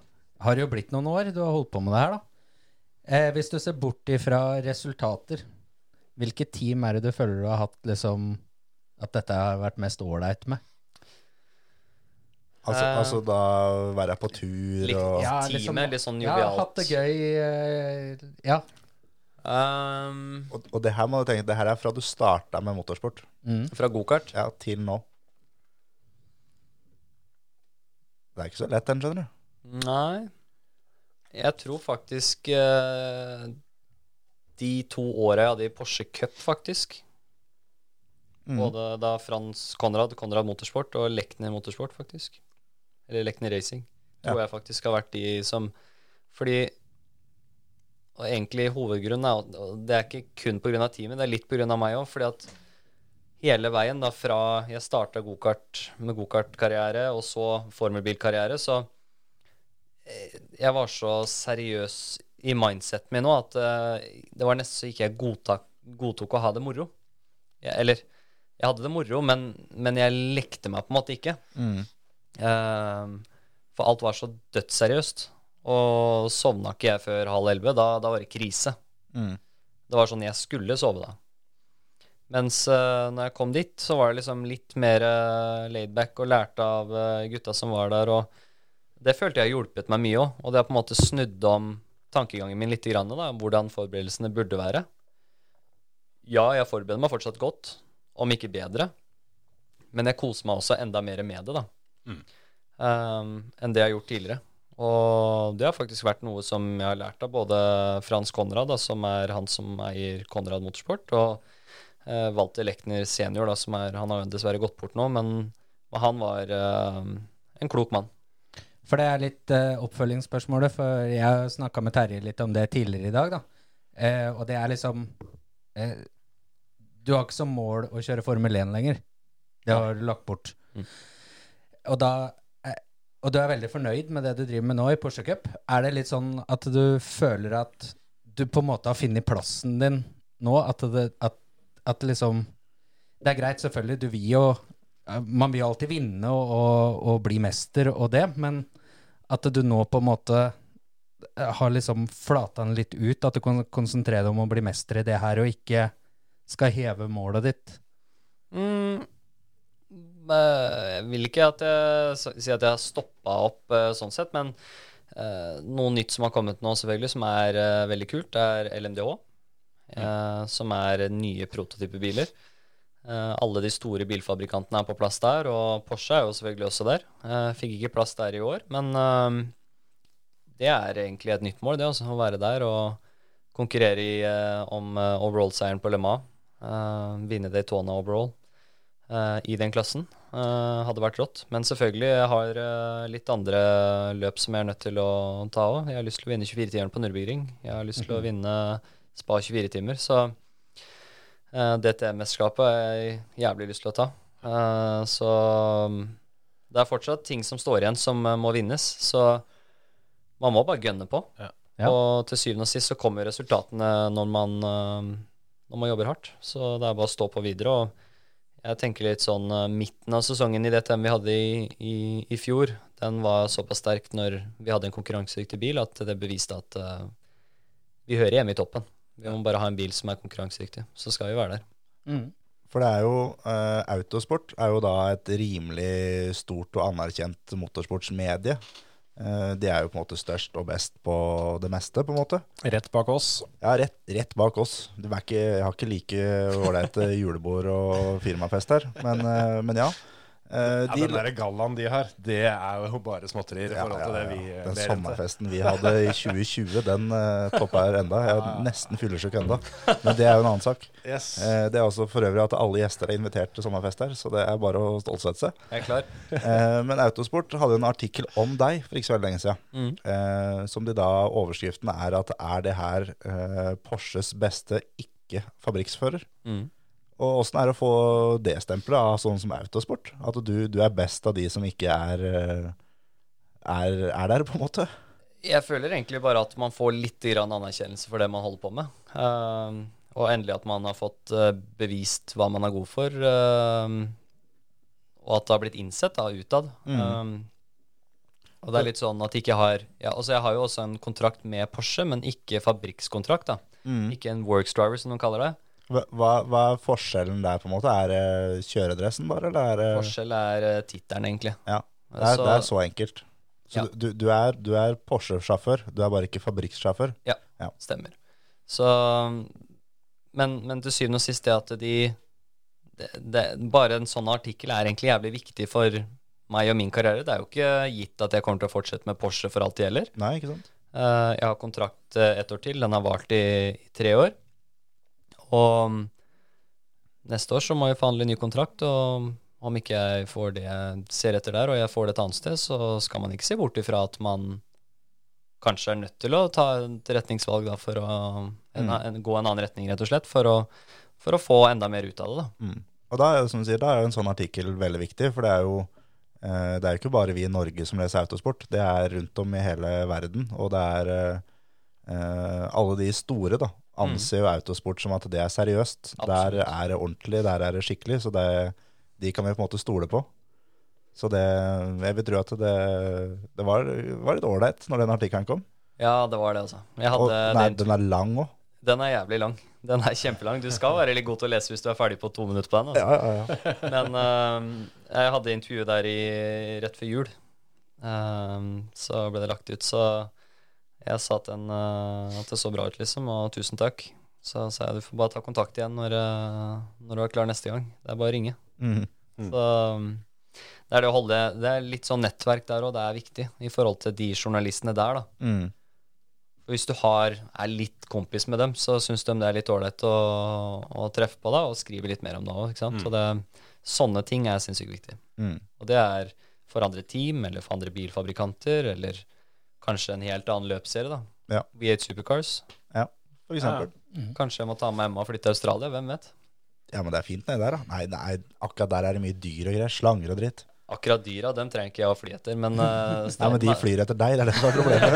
har det jo blitt noen år du har holdt på med det her, da. Eh, hvis du ser bort ifra resultater, hvilke team er det du føler du har hatt liksom At dette har vært mest ålreit med? Altså, Eh, altså da være på tur Litt, og Ja, teamet, liksom- litt sånn Ja, jovialt. hatt det gøy. eh, ja. Um, og, og det her må du tenke, det her er fra du starta med motorsport Mm. fra gokart. ja, til nå. Det er ikke så lett, den, skjønner du. Nei. Jeg tror faktisk eh, de to åra jeg hadde i Porsche Cup, faktisk. Mm. Både da Frans Konrad, Konrad Motorsport, og Lekner Motorsport, faktisk. Eller Lekner Racing. Tror Ja. jeg faktisk har vært de som Fordi Og egentlig hovedgrunnen er Det er ikke kun pga. teamet, det er litt pga. meg òg. Fordi at hele veien da fra jeg starta gokart med gokartkarriere, og så formelbilkarriere, så eh, Jeg var så seriøs i mindseten min nå at eh, det var nesten så ikke jeg godtak, godtok å ha det moro. Jeg, eller jeg hadde det moro, men, men jeg lekte meg på en måte ikke. Mm. Uh, for alt var så dødsseriøst. Og sovna ikke jeg før halv elleve, da, da var det krise. Mm. Det var sånn jeg skulle sove da. Mens uh, når jeg kom dit, så var det liksom litt mer uh, laidback og lærte av uh, gutta som var der. Og det følte jeg hjulpet meg mye òg. Og det har på en måte snudd om tankegangen min litt, grann, da, hvordan forberedelsene burde være. Ja, jeg forbereder meg fortsatt godt, om ikke bedre. Men jeg koser meg også enda mer med det, da. Um, enn det jeg har gjort tidligere. Og det har faktisk vært noe som jeg har lært av både Frans Konrad, da, som er han som eier Konrad Motorsport, og eh, Walter Lechner senior, da, som er Han har jo dessverre gått bort nå, men, men han var eh, en klok mann. For det er litt eh, oppfølgingsspørsmålet, for jeg snakka med Terje litt om det tidligere i dag, da. Eh, og det er liksom eh, Du har ikke som mål å kjøre Formel 1 lenger. Det har du lagt bort. Mm. Og da eh, og du er veldig fornøyd med det du driver med nå i Porsche Cup. Er det litt sånn at du føler at du på en måte har funnet plassen din nå? At det, at, at liksom Det er greit, selvfølgelig, du vil jo Man vil alltid vinne og, og, og bli mester og det, men at du nå på en måte har liksom flata den litt ut? At du kan konsentrere deg om å bli mester i det her, og ikke skal heve målet ditt? Mm, eh, jeg vil ikke at jeg, si at jeg har stoppa opp eh, sånn sett, men eh, noe nytt som har kommet nå, selvfølgelig, som er eh, veldig kult, er LMDH. Eh, som er nye prototypebiler. Eh, alle de store bilfabrikantene er på plass der, og Porsche er jo selvfølgelig også der. Eh, fikk ikke plass der i år, men eh, det er egentlig et nytt mål, det også, å være der og konkurrere i, eh, om uh, overall-seieren på Le Mans. Eh, vinne Daytona overall eh, i den klassen. Eh, hadde vært rått. Men selvfølgelig, jeg har eh, litt andre løp som jeg er nødt til å ta òg. Jeg har lyst til å vinne 24-tieren på Nürburgring. Jeg har lyst til å vinne Spa 24-timer. Så uh, DTM-mesterskapet har jeg jævlig lyst til å ta. Uh, så mm, det er fortsatt ting som står igjen som eh, må vinnes. Så man må bare gønne på. Ja. Ja. Og til syvende og sist så kommer resultatene når man, eh, når man jobber hardt. Så det er bare å stå på videre. Og jeg tenker litt sånn eh, midten av sesongen i DTM vi hadde i, i, i fjor, den var såpass sterk når vi hadde en konkurransedyktig bil, at det beviste at uh, vi hører hjemme i toppen. Vi må bare ha en bil som er konkurransedyktig. Så skal vi være der. Mm. For det er jo uh, Autosport er jo da et rimelig stort og anerkjent motorsportsmedie. Uh, de er jo på en måte størst og best på det meste, på en måte. Rett bak oss. Ja, rett, rett bak oss. Du er ikke, jeg har ikke like ålreite julebord og firmafest her, men, uh, men ja. Eh, Ja, de- den der gallaen de har, det er jo bare småtterier Ja, ja, ja. vi eh, Den sommerfesten vi hadde i 2020, den uh, toppa her enda. Jeg er nesten fyllesyk enda. Men det er jo en annen sak. Yes. Uh, det er også for øvrig at alle gjester er invitert til sommerfest her, så det er bare å stålsette seg. Jeg er klar. uh, men Autosport hadde en artikkel om deg for ikke så veldig lenge siden. Mm. Eh, som de da, overskriften er at er det her eh, Porsches beste ikke-fabrikksfører? Mm. Og åssen er det å få det stempelet av sånn som Autosport? At du, du er best av de som ikke er, eh, er, er der, på en måte? Jeg føler egentlig bare at man får litt grann anerkjennelse for det man holder på med. Uh, og endelig at man har fått eh, bevist hva man er god for. Uh, og at det har blitt innsett da, utad. Ehm, og det er litt sånn at jeg ikke har ja, altså Jeg har jo også en kontrakt med Porsche, men ikke fabrikkskontrakt. da. Ikke en works driver, som de kaller det. Hva, hva- er forskjellen der, på en måte? Er det kjøredressen bare, eller er det Forskjell er uh, tittelen, egentlig. Ja, det er, Så- det er så enkelt. Så Ja. du, du er, du er Porsche-sjåfør, du er bare ikke fabrikksjåfør. Ja, Ja. stemmer. Så men, men til syvende og sist det at de det, det, Bare en sånn artikkel er egentlig jævlig viktig for meg og min karriere. Det er jo ikke gitt at jeg kommer til å fortsette med Porsche for alt det gjelder. Nei, ikke sant? Eh, jeg har kontrakt eh, ett år til. Den har vart i, i tre år. Og mm, neste år så må jeg forhandle ny kontrakt, og om ikke jeg får det jeg ser etter der, og jeg får det et annet sted, så skal man ikke se bort ifra at man kanskje er nødt til å ta et retningsvalg da, for å en, en, gå en annen retning, rett og slett, for å, for å få enda mer ut av det. da. Mm. Og da er, som du sier, da er jo en sånn artikkel veldig viktig, for det er jo eh, det er jo ikke bare vi i Norge som leser autosport, det er rundt om i hele verden. Og det er eh, eh, alle de store da, anser jo autosport som at det er seriøst. Der er det ordentlig, der er det skikkelig, så det, de kan vi på en måte stole på. Så det, jeg vil tro at det, det var, var litt ålreit når den artikkelen kom. Ja, det var det, altså. Og nei, den den, er lang òg. den er jævlig lang. Den er kjempelang. Du skal være litt god til å lese hvis du er ferdig på to minutter på den. Altså. Ja, ja, ja. Men uh, jeg hadde intervjuet der i, rett før jul. Øhm, så ble det lagt ut. Så jeg sa at, den, øh, at det så bra ut, liksom, og tusen takk. Så sa jeg du får bare ta kontakt igjen når, øh, når du er klar neste gang. Det er bare å ringe. Mhm. Så det er det å holde Det er litt sånn nettverk der òg, det er viktig i forhold til de journalistene der, da. Mm. Hvis du har, er litt kompis med dem, så syns de det er litt ålreit å, å treffe på deg og skrive litt mer om deg òg. Så det, sånne ting er sinnssykt viktig. Mm. Og det er for andre team, eller for andre bilfabrikanter, eller kanskje en helt annen løpsserie. da. Ja. V8 Supercars. ja, for eksempel. Kanskje jeg må ta med Emma og flytte til Australia. Hvem vet? Ja, men det er fint nedi der, da. Nei, nei, akkurat der er det mye dyr og greier. Slanger og dritt. Akkurat dyra, dem trenger ikke jeg å fly etter, men uh, Nei, men de flyr etter deg, det er det som er problemet.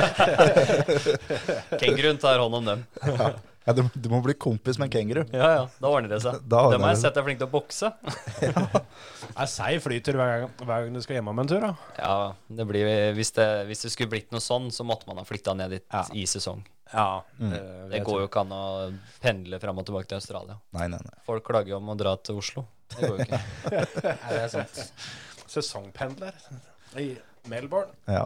kenguruen tar hånd om dem. Ja, ja du, du må bli kompis med en kenguru. Ja, ja, da ordner det seg. Da ordner det må jeg sette sett er flink til å bokse. Er seig flytur hver gang, hver gang du skal hjemme om en tur, da. Ja, det blir, hvis, det, hvis det skulle blitt noe sånn, så måtte man ha flytta ned dit Ja. i sesong. Ja. Det går jo ikke an å pendle fram og tilbake til Australia. Nei, nei, nei. Folk klager jo om å dra til Oslo. Det går jo ikke. Nei, det er sant. Sesongpendler i Melbourne. Ja.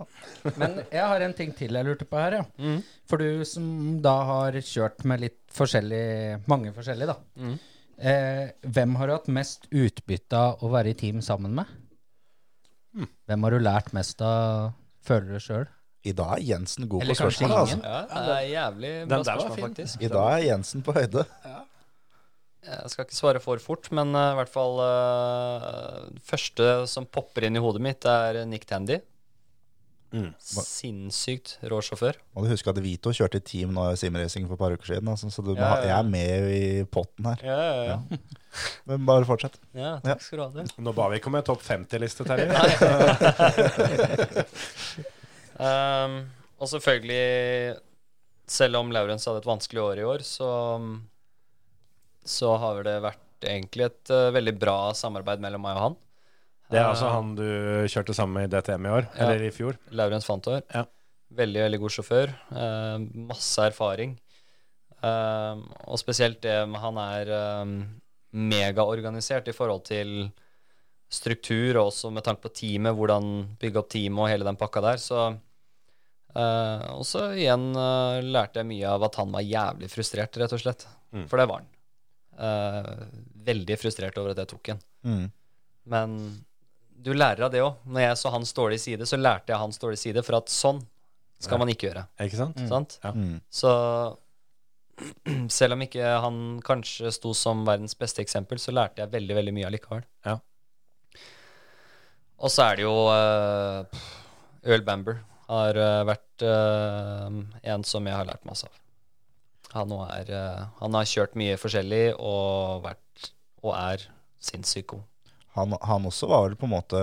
Men jeg har en ting til jeg lurte på her, ja. For du som da har kjørt med litt forskjellig Mange forskjellige, da. Eh, hvem har du hatt mest utbytte av å være i team sammen med? Hvem har du lært mest av, føler du sjøl? I dag er Jensen god Eller på spørsmål. Altså. Ja, det er jævlig bra Den der var spørsmål, faktisk. I dag er Jensen på høyde. Jeg skal ikke svare for fort, men eh, i hvert fall uh, første som popper inn i hodet mitt, er Nick Tandy. Mm. Sinnssykt rå sjåfør. Må du huske at Vito kjørte i team nå i simracing for et par uker siden. Altså, så du, Ja, ja, ja. jeg er med i potten her. Ja, ja, ja. Men bare fortsett. ja takk skal du ha. Du. Nå ba vi ikke om en topp 50-liste, Terje. Um, og selvfølgelig, selv om Laurens hadde et vanskelig år i år, så, så har det vært egentlig et uh, veldig bra samarbeid mellom meg og han. Det er Eh, altså han du kjørte sammen med i DTM i år, Ja. eller i fjor. Laurens Fantor. Ja. Veldig, veldig god sjåfør. Uh, masse erfaring. Uh, og spesielt det med han er eh, megaorganisert i forhold til struktur, og også med tanke på teamet, hvordan bygge opp teamet og hele den pakka der. Så uh, Og så igjen eh, lærte jeg mye av at han var jævlig frustrert, rett og slett. Mm. For det var han. Eh, veldig frustrert over at jeg tok en. Mm. Men du lærer av det òg. Når jeg så hans dårlige side, så lærte jeg hans dårlige side, for at sånn skal Ja. man ikke gjøre. Ikke sant? Sant? Ja. Mm. Så selv om ikke han kanskje sto som verdens beste eksempel, så lærte jeg veldig, veldig mye allikevel. Ja. Og så er det jo uh, Earl Bamber har eh, vært uh, en som jeg har lært masse av. Han, er, eh, han har kjørt mye forskjellig og vært og er sinnssykt god. Han, han også var vel på en måte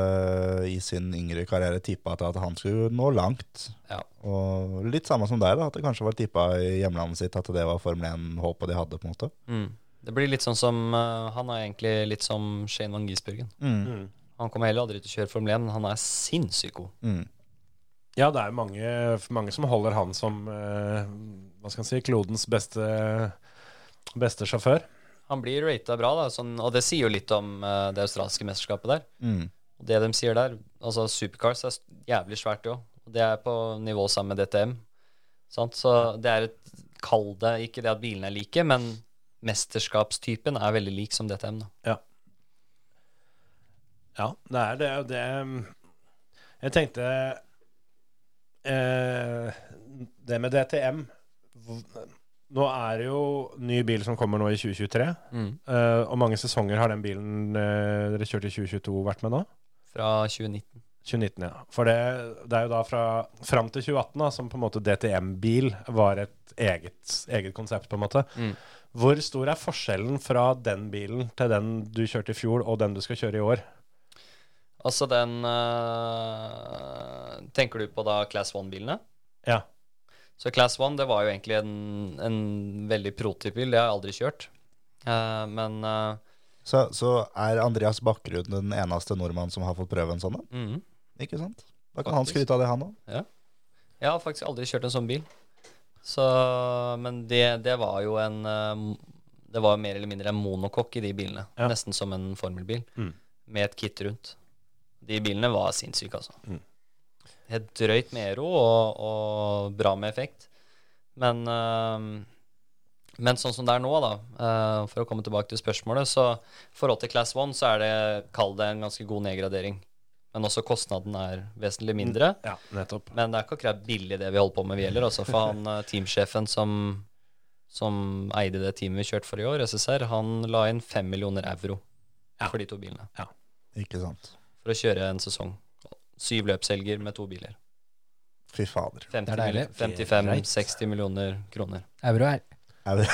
i sin yngre karriere tippa til at han skulle nå langt. Ja. Og litt samme som deg, da, at det kanskje var tippa i hjemlandet sitt at det var Formel 1-håpet de hadde. på en måte. Mm. Det blir litt sånn som eh, Han er egentlig litt som Shane Van Gisbergen. Mm. Mm. Han kommer heller aldri til å kjøre Formel 1, men han er sinnssykt god. Ja, det er mange, mange som holder han som eh, hva skal man si, klodens beste, beste sjåfør. Han blir rata bra, da, sånn, og det sier jo litt om eh, det australske mesterskapet der. Mm. Det de sier der, altså Supercars er jævlig svært. Og det er på nivå sammen med DTM. Sant? Så det er et Kall det ikke det at bilene er like, men mesterskapstypen er veldig lik som DTM. da. Ja, det er det. det jeg tenkte eh, Det med DTM Nå er det jo ny bil som kommer nå i 2023. Eh, og mange sesonger har den bilen eh, dere kjørte i 2022 vært med nå? Fra 2019. 2019, ja. For det, det er jo da fra fram til 2018 da, som på en måte DTM-bil var et eget, eget konsept, på en måte. Mm. Hvor stor er forskjellen fra den bilen til den du kjørte i fjor, og den du skal kjøre i år? Altså den eh, Tenker du på da Class 1-bilene? Ja. Så Class 1 det var jo egentlig en, en veldig prototyp-bil. Det har jeg aldri kjørt. Uh, men uh, Så, så er Andreas Bakkerud den eneste nordmann som har fått prøve en sånn en? mhm. Ikke sant? Da kan han Faktisk. skryte av det, han òg. Jeg har faktisk aldri kjørt en sånn bil. Så, men det, det var jo en Det var mer eller mindre en monokokk i de bilene. Ja. Nesten som en formelbil. Mm. Med et kit rundt. De bilene var sinnssyke, altså. Mm. Helt drøyt med ero og, og bra med effekt. Men eh, men sånn som det er nå, da, eh, for å komme tilbake til spørsmålet, så i forhold til Class 1 så er det, kall det en ganske god nedgradering. Men også kostnaden er vesentlig mindre. Ja, nettopp. Men det er ikke akkurat billig det vi holder på med, vi heller. Altså, for han eh, teamsjefen som, som eide det teamet vi kjørte for i år, SSR, han la inn fem millioner euro for de to bilene. Ja, Ikke sant. For å kjøre en sesong. Syv løpshelger med to biler. Fy fader. 50 Det er deilig. 55-60 millioner kroner. Euro her. Euro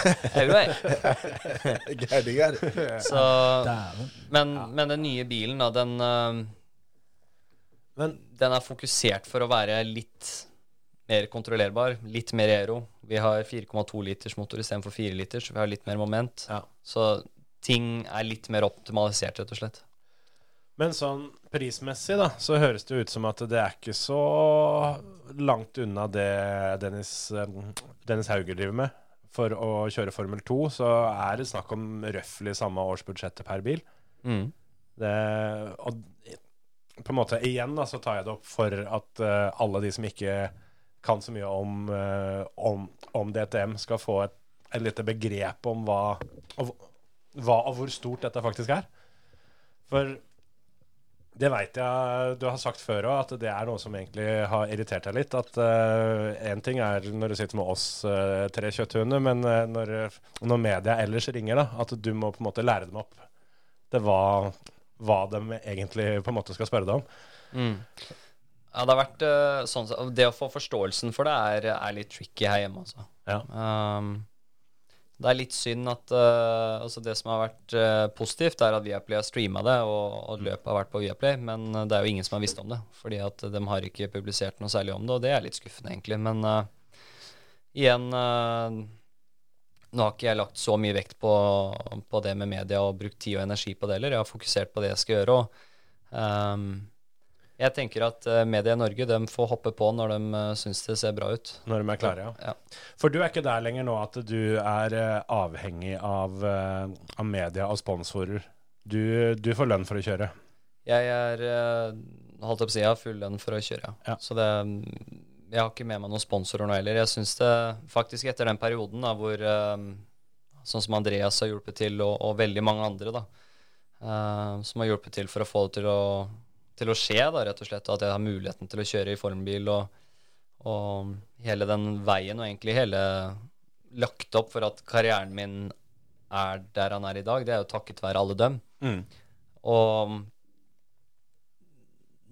det Gærning her. Så. Men, men den nye bilen, da, den, Men den er fokusert for å være litt mer kontrollerbar, litt mer aero. Vi har 4,2 liters motor istedenfor 4 liters, så vi har litt mer moment. Ja. Så ting er litt mer optimalisert, rett og slett. Men sånn prismessig, da, så høres det ut som at det er ikke så langt unna det Dennis, Dennis Hauger driver med. For å kjøre Formel 2 så er det snakk om røftlig samme årsbudsjettet per bil. Mm. Det, og på en måte igjen da, så tar jeg det opp for at uh, alle de som ikke kan så mye om, uh, om, om DTM, skal få et, et lite begrep om hva, og, hva og hvor stort dette faktisk er. For det veit jeg du har sagt før òg, at det er noe som egentlig har irritert deg litt. At én ting er når du sitter med oss uh, tre kjøtthunder, men uh, når, når media ellers ringer, da, at du må på en måte lære dem opp til hva, hva de egentlig på en måte skal spørre deg om. Mm. Ja, det har vært eh, sånn Det å få forståelsen for det er, er litt tricky her hjemme, altså. Ja. Um, det er litt synd at uh, altså Det som har vært uh, positivt, er at Viaplay har streama det, og, og løpet har vært på Viaplay, men eh, det er jo ingen som har visst om det. Fordi at de har ikke publisert noe særlig om det, og det er litt skuffende, egentlig. Men uh, igjen Nå har ikke jeg lagt så mye vekt på, på det med media og brukt tid og energi på det heller. Jeg har fokusert på det jeg skal gjøre. og ehm, jeg tenker at eh, media i Norge de får hoppe på når de uh, syns det ser bra ut. Når de er klare, ja. Ja. For du er ikke der lenger nå at du er eh, avhengig av, eh, av media og sponsorer. Du, du får lønn for å kjøre. Jeg er holdt opp har full lønn for å kjøre. Ja. Så det Jeg har ikke med meg noen sponsorer nå heller. Jeg syns det faktisk etter den perioden da, hvor eh, Sånn som Andreas har hjulpet til, og, og veldig mange andre, da. eh, som har hjulpet til for å få det til å, til å skje, da, rett og slett. At jeg har muligheten til å kjøre i formbil og, og hele den veien, og egentlig hele lagt opp for at karrieren min er der han er i dag. Det er jo takket være alle dem. Mm. Og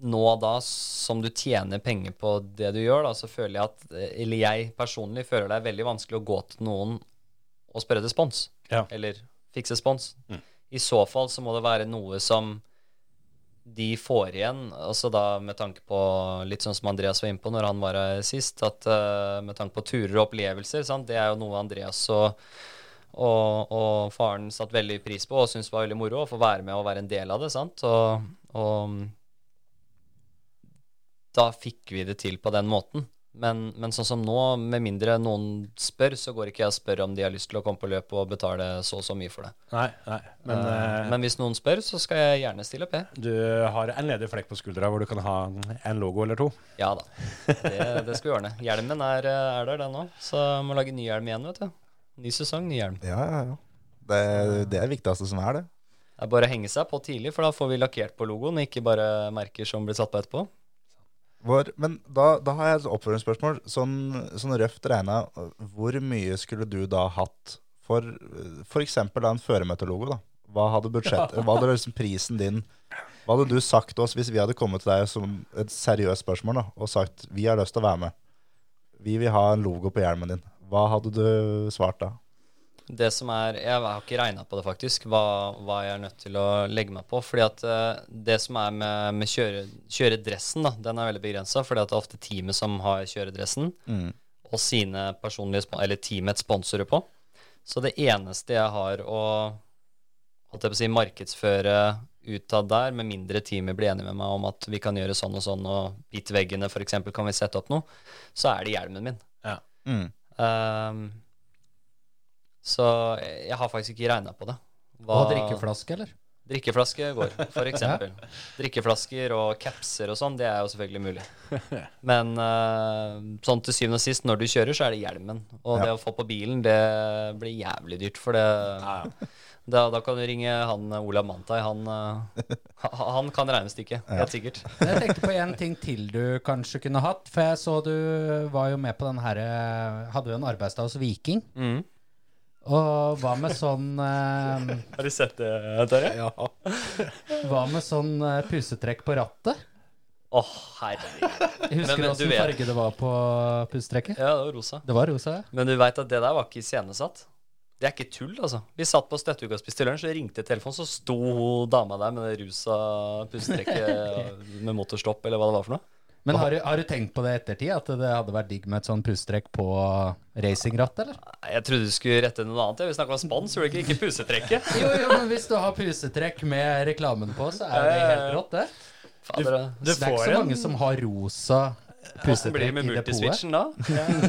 nå da, som du tjener penger på det du gjør, da, så føler jeg at Eller jeg personlig føler det er veldig vanskelig å gå til noen og spørre til spons. Ja. Eller fikse spons. Mm. I så fall så må det være noe som de får igjen, altså da med tanke på litt sånn som Andreas var inne på når han var her sist, at uh, med tanke på turer og opplevelser, sant? det er jo noe Andreas og, og, og faren satte veldig pris på og syntes var veldig moro å få være med og være en del av det. sant? Og, og da fikk vi det til på den måten. Men, men sånn som nå, med mindre noen spør, så går ikke jeg og spør om de har lyst til å komme på løpet og betale så og så mye for det. Nei, nei. Men, uh, Men hvis noen spør, så skal jeg gjerne stille opp, jeg. du har en ledig flekk på skuldra hvor du kan ha en logo eller to. Ja da. Det, det skal vi ordne. Hjelmen er, er der, den òg. Så jeg må lage ny hjelm igjen, vet du. Ny sesong, ny hjelm. Ja, ja, ja. Det, det er det viktigste som er det. Det er bare å henge seg på tidlig, for da får vi lakkert på logoen, ikke bare merker som blir satt på etterpå. Hvor, men da, da har jeg et oppfølgingsspørsmål. Sånn, sånn røft regna, hvor mye skulle du da hatt for f.eks. en føremøtelogo? da? Hva hadde budsjett, hva hadde liksom prisen din Hva hadde du sagt til oss hvis vi hadde kommet til deg som et seriøst spørsmål da, og sagt vi har lyst til å være med? Vi vil ha en logo på hjelmen din. Hva hadde du svart da? Det som er Jeg har ikke regna på det, faktisk, hva, hva jeg er nødt til å legge meg på. Fordi at eh, det som er med, med kjøre, kjøredressen, da, den er veldig begrensa. Fordi at det er ofte teamet som har kjøredressen, Mm. og sine personlige Eller teamets sponsorer på. Så det eneste jeg har å holdt jeg på å si, markedsføre utad der, med mindre teamet blir enig med meg om at vi kan gjøre sånn og sånn, og bitveggene f.eks. kan vi sette opp noe, så er det hjelmen min. Mm. Ehm, så jeg har faktisk ikke regna på det. Hva- Og drikkeflaske, eller? Drikkeflaske går, for eksempel. Drikkeflasker og capser og sånn, det er jo selvfølgelig mulig. Men eh, sånn til syvende og sist, når du kjører, så er det hjelmen. Og det å få på bilen, det blir jævlig dyrt, for det da, da kan du ringe han eh, Olav Mantai. Han, eh, ha- han kan regnestykket, helt sikkert. Jeg tenkte på en ting til du kanskje kunne hatt. For jeg så du var jo med på den herre Hadde jo en arbeidsdag hos Viking. Mm. Og hva med sånn eh, Har du sett det, Terje? Ja. Hva med sånn eh, pusetrekk på rattet? Å, herregud. Jeg husker Men- men du åssen vet- farge det var på pusetrekket. Ja, det var rosa. Det var rosa, ja. Men du veit at det der var ikke iscenesatt? Det er ikke tull, altså. Vi satt på støtteuka og spiste lunsj, så ringte telefonen, så sto dama der med det rusa pustetrekket med motorstopp, eller hva det var for noe. Men har du, har du tenkt på det ettertid, at det hadde vært digg med et sånn pusstrekk på racingratt, eller? Jeg trodde du skulle rette noe annet. Vi snakka om spons, gjorde ikke? Ikke pusetrekket. Jo, jo, men hvis du har pusetrekk med reklamen på, så er det helt rått, det. Du, Du får så en mange som har rosa Åssen blir det med multiswitchen da?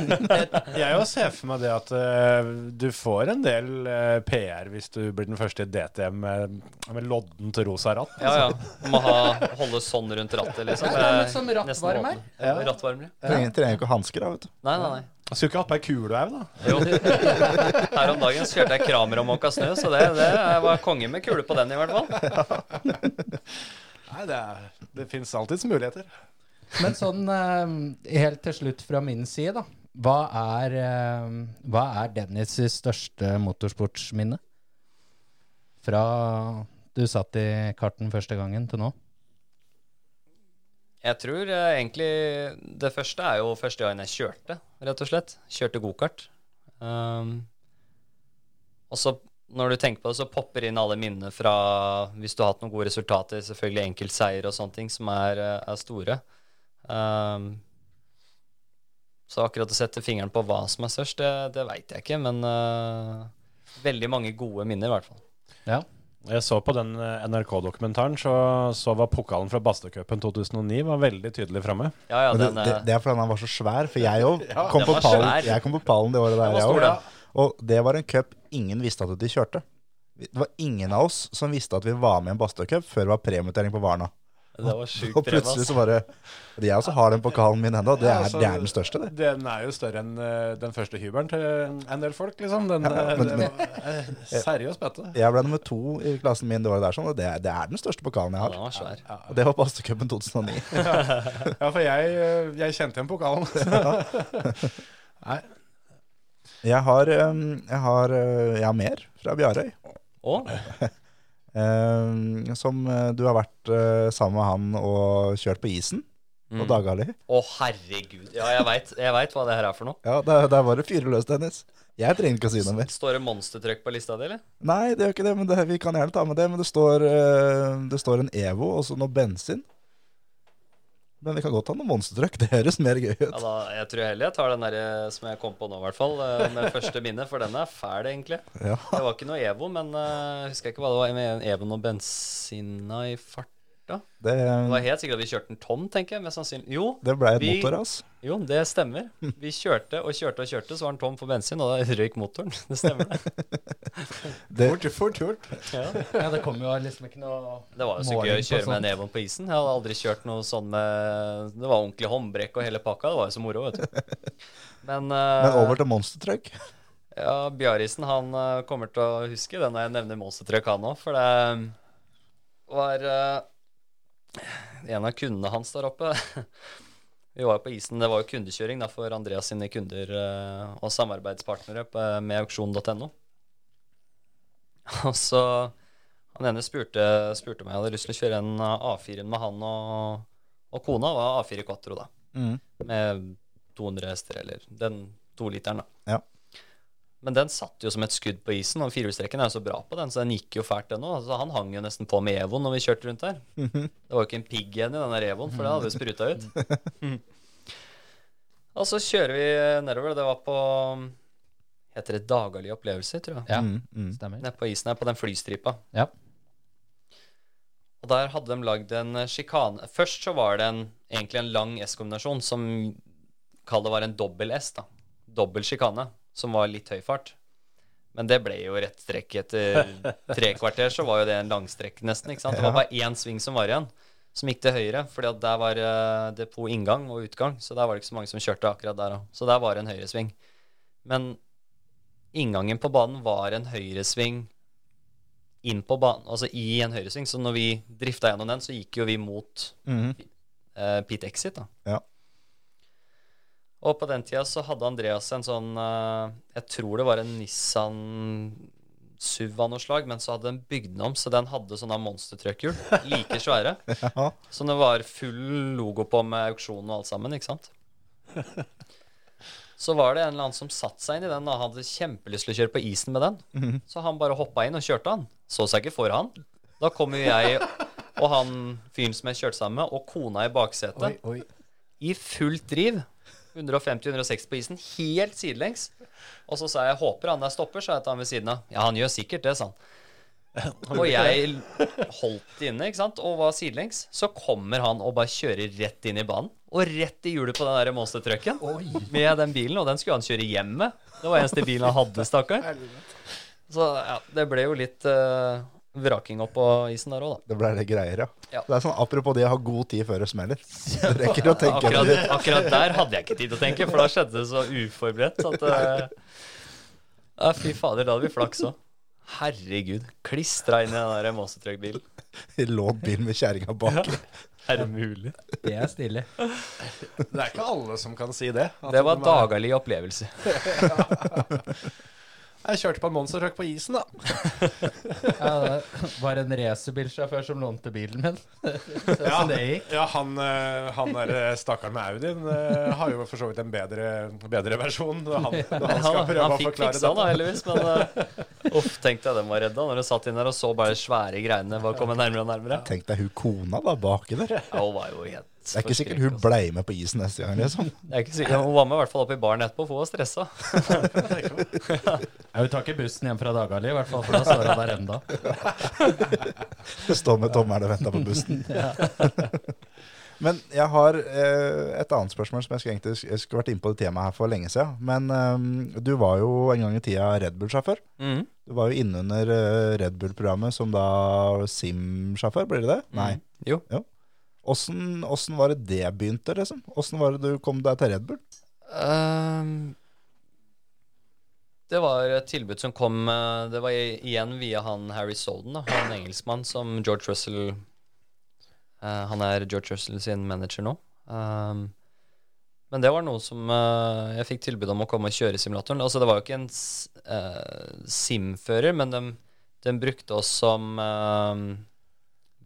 Jeg jo ser for meg det at uh, du får en del uh, PR hvis du blir den første i DTM med, med til rosa ratt. Ja, ja. Du må ha, holde sånn rundt rattet, liksom. Litt Eh, som rattvarmer. Ja, rattvarmer. ja. Trenger, trenger ikke hansker, da, vet du. Nei, nei, nei. Jeg skulle ikke hatt på ei kule òg, da. Jo. Her om dagen så kjørte jeg Kramer og måka snø, så det, det var konge med kule på den, i hvert fall. Nei, det, er- det fins alltids muligheter. Men sånn eh, helt til slutt fra min side, da. Hva er, eh, hva er Dennis' største motorsportsminne? Fra du satt i karten første gangen til nå? Jeg tror eh, egentlig det første er jo første gangen jeg kjørte, rett og slett. Kjørte gokart. Um, og så, når du tenker på det, så popper inn alle minnene fra hvis du har hatt noen gode resultater, selvfølgelig enkeltseier og sånne ting, som er, er store. Um, så akkurat å sette fingeren på hva som er størst, det, det veit jeg ikke, men uh, veldig mange gode minner, i hvert fall. Ja. Jeg så på den eh, NRK-dokumentaren, så, så var pokalen fra Bastøcupen 2009 var veldig tydelig framme. Ja, ja, det, det, eh, det er fordi han var så svær, for jeg òg kom, den på pallen- kom på pallen det året der, jeg stor, òg. Og det var en cup ingen visste at de kjørte. Det var ingen av oss som visste at vi var med i en Bastø-cup før det var premietering på Varna. Det var sjukt Og plutselig så bare Jeg også har den pokalen min ennå. Det, er- altså, det er den største, det. Den er jo større enn eh, den første hybelen til en del folk, liksom. Den, Ja, eh, men- det var eh, seriøst bøtte. Jeg ble nummer to i klassen min det året der, sånn, og det, er- det er den største pokalen jeg Ja, har. var svær. Og det var Bastø-cupen 2009. Ja, for jeg, eh, jeg kjente igjen pokalen. Nei, Jeg har, jeg har, jeg har mer fra Bjarøy. Å, som uh, du har vært uh, sammen med han og kjørt på isen Mm. Dagali. Å, herregud. Ja, jeg veit hva det her er for noe. Ja, der, der var det fyre løs, Dennis. Jeg trenger ikke å si noe mer. Står det monstertrykk på lista di, eller? Nei, det gjør ikke det, men det, vi kan gjerne ta med det. Men det står, det står en Evo og så noe bensin. Men vi kan godt ha noe monstertrøkk. Det høres mer gøy ut. Ja, da, jeg tror heller jeg tar den der eh, som jeg kom på nå, i hvert fall. eh, Med første minne, for den er fæl, egentlig. Ja. Det var ikke noe Evo, men husker jeg ikke hva det var med Evo og bensina i farta. Det, Det var helt sikkert at vi kjørte en tom, tenker jeg. Mest sannsynlig. Jo, det ble et vi- motorras. jo, det stemmer. Vi kjørte og kjørte og kjørte, så var den tom for bensin, og da røyk motoren. Det stemmer, det. Det, fort, fort gjort. Ja. Ja, det kom jo liksom ikke noe Det var jo så gøy å kjøre med sånt. på isen. Jeg hadde aldri kjørt noe sånn med Det var ordentlig håndbrekk og hele pakka. Det var jo så moro, vet du. Men, uh, men over til monstertruck? Ja, Bjarisen han eh, kommer til å huske det når jeg nevner monstertruck, han òg. For det var eh, en av kundene hans der oppe. Vi var jo på isen. Det var jo kundekjøring da, for Andreas sine kunder eh, og samarbeidspartnere med auksjon.no. Og så Han ene spurte, spurte meg om jeg hadde lyst til å kjøre en eh, A4 med han og, og kona. var A4 Quattro, da. Mm. Med 200 hester, eller den toliteren, da. Ja. Men den satt jo som et skudd på isen, og firehjulstrekken er jo så bra på den, så den gikk jo fælt, den òg. Altså, han hang jo nesten på med Evoen når vi kjørte rundt der. Det var jo ikke en pigg igjen i den der Evoen, for det hadde vi spruta ut. og så kjører vi nedover. Det var på Heter det Dagali opplevelser, tror jeg. Ja, Mm, mm. stemmer. Nede på isen her, på den flystripa. Ja. Og der hadde de lagd en sjikane. Først så var det en, egentlig en lang S-kombinasjon som Kall det var en dobbel S, da. Dobbel sjikane, som var litt høy fart. Men det ble jo rett strekk etter tre kvarter, så var jo det en langstrekk nesten. ikke sant? Det var bare én sving som var igjen, som gikk til høyre. fordi at der var eh, depot inngang og utgang, så der var det ikke så mange som kjørte akkurat der òg. Så der var det en høyresving. Men inngangen på banen var en høyresving inn på banen, altså i en høyresving. Så når vi drifta gjennom den, så gikk jo vi mot mm -hmm. uh, pit exit, da. Ja. Og på den tida så hadde Andreas en sånn eh, Jeg tror det var en Nissan SUV av noe slag, men så hadde den bygd den om, så den hadde sånne monstertrøkkhjul. Like svære. Ja. Så det var full logo på med auksjon og alt sammen, ikke sant? Så var det en eller annen som satte seg inn i den og hadde kjempelyst til å kjøre på isen med den. Så han bare hoppa inn og kjørte han. Så seg ikke for han. Da kom jo jeg og han fyren som jeg kjørte sammen med, og kona i baksetet i fullt driv. 150-160 på isen, helt sidelengs. Og så sa jeg 'håper han der stopper', sa jeg til han ved siden av. Ja, han gjør sikkert det, sa han. Og jeg holdt det inne ikke sant? og var sidelengs. Så kommer han og bare kjører rett inn i banen. Og rett i hjulet på den der monstertrucken med den bilen. Og den skulle han kjøre hjem med. Det var eneste bilen han hadde, stakkar. Så ja, det ble jo litt uh, vraking opp på isen der òg, da. Det ble det greier, ja. Ja. Det er sånn, Apropos det å ha god tid før det smeller. Det rekker å tenke Akkurat, akkurat der hadde jeg ikke tid til å tenke, for da skjedde det så uforberedt. Så at, uh, ja, fy fader, da hadde vi flaks òg. Herregud. Klistra inn i den der monstertruck-bilen. Lånt bil med kjerringa bak. Er det mulig? Det er stilig. Det er ikke alle som kan si det. at Det var de er- dagalig opplevelse. Jeg kjørte på en monstertruck på isen, da. Ja, det var en racerbilsjåfør som lånte bilen min. Så sånn det gikk. Ja, han, eh, han der eh, stakkaren med Audien eh, har jo for så vidt en bedre, bedre versjon han, han skal prøve han å fikk forklare fiksa dette. det, heldigvis, men uh, uff, tenkte jeg den var redda når du satt inn der og så bare svære greiene bare komme nærmere og nærmere. Tenk deg hun kona da baki der. Ja, hun var jo helt Det er ikke sikkert hun altså. blei med på isen neste gang, liksom. Det er ikke sikkert. Hun var med i hvert fall opp i baren etterpå, for hun var stressa. Ja, Hun tar ikke bussen hjem fra Dagali, i hvert fall, for da står hun der enda. Stå med tommelen og venter på bussen. Men jeg har eh, et annet spørsmål som jeg skulle egentlig jeg skulle vært inne på det temaet her for lenge siden. Men eh, du var jo en gang i tida Red Bull-sjåfør. Mm. Du var jo innunder eh, Red Bull-programmet som da Sim-sjåfør, blir det det? Nei. Jo. Åssen åssen var det det begynte, liksom? Åssen var det du kom deg til Red Bull? Um, det var et tilbud som kom eh, Det var igjen via han Harry Solden, da, han engelskmann som George Russell uh, Han er George Russell sin manager nå. Um, men det var noe som uh, jeg fikk tilbud om å komme og kjøre simulatoren. Altså, det var jo ikke en uh, sim-fører, men de, de brukte oss som eh,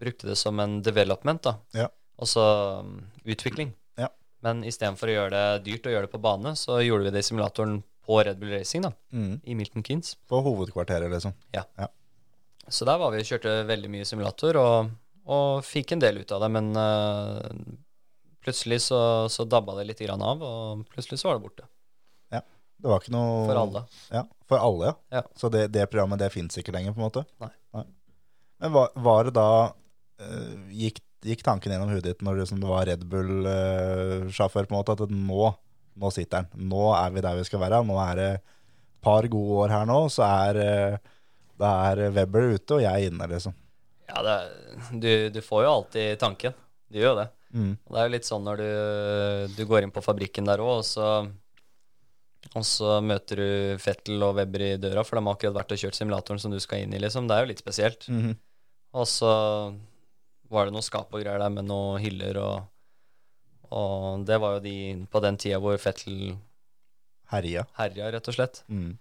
Brukte det som en development, da. Ja. Altså um, utvikling. Ja. Men istedenfor å gjøre det dyrt å gjøre det på bane, så gjorde vi det i simulatoren på Red Bull Racing, da, Mm. i Milton Keynes. På hovedkvarteret, liksom. Ja. Så der var vi og kjørte veldig mye simulator, og, og fikk en del ut av det, men uh, plutselig så, så dabba det litt av, og plutselig så var det borte. Ja. Det var ikke noe For alle. Ja, for alle, ja. Ja. Så det, det programmet det fins ikke lenger, på en måte? Nei. Men var, var det da gikk, gikk tanken gjennom hodet ditt når du som det var Red Bull-sjåfør, på en måte, at nå, nå sitter den. Nå er vi der vi skal være. Nå er det et par gode år her nå, så er, det da er Webber ute, og jeg er inne, liksom. Ja, det, du, du får jo alltid tanken. Du gjør jo det. Mm. Det er jo litt sånn når du, du går inn på fabrikken der òg, og så og så møter du Fettel og Webber i døra, for de har akkurat vært og kjørt simulatoren som du skal inn i, liksom. Det er jo litt spesielt. Mhm. Og så var det noe skap og greier der med noen hyller og Og det var jo de på den tida hvor Fettel Herja. herja, rett og slett. Mm.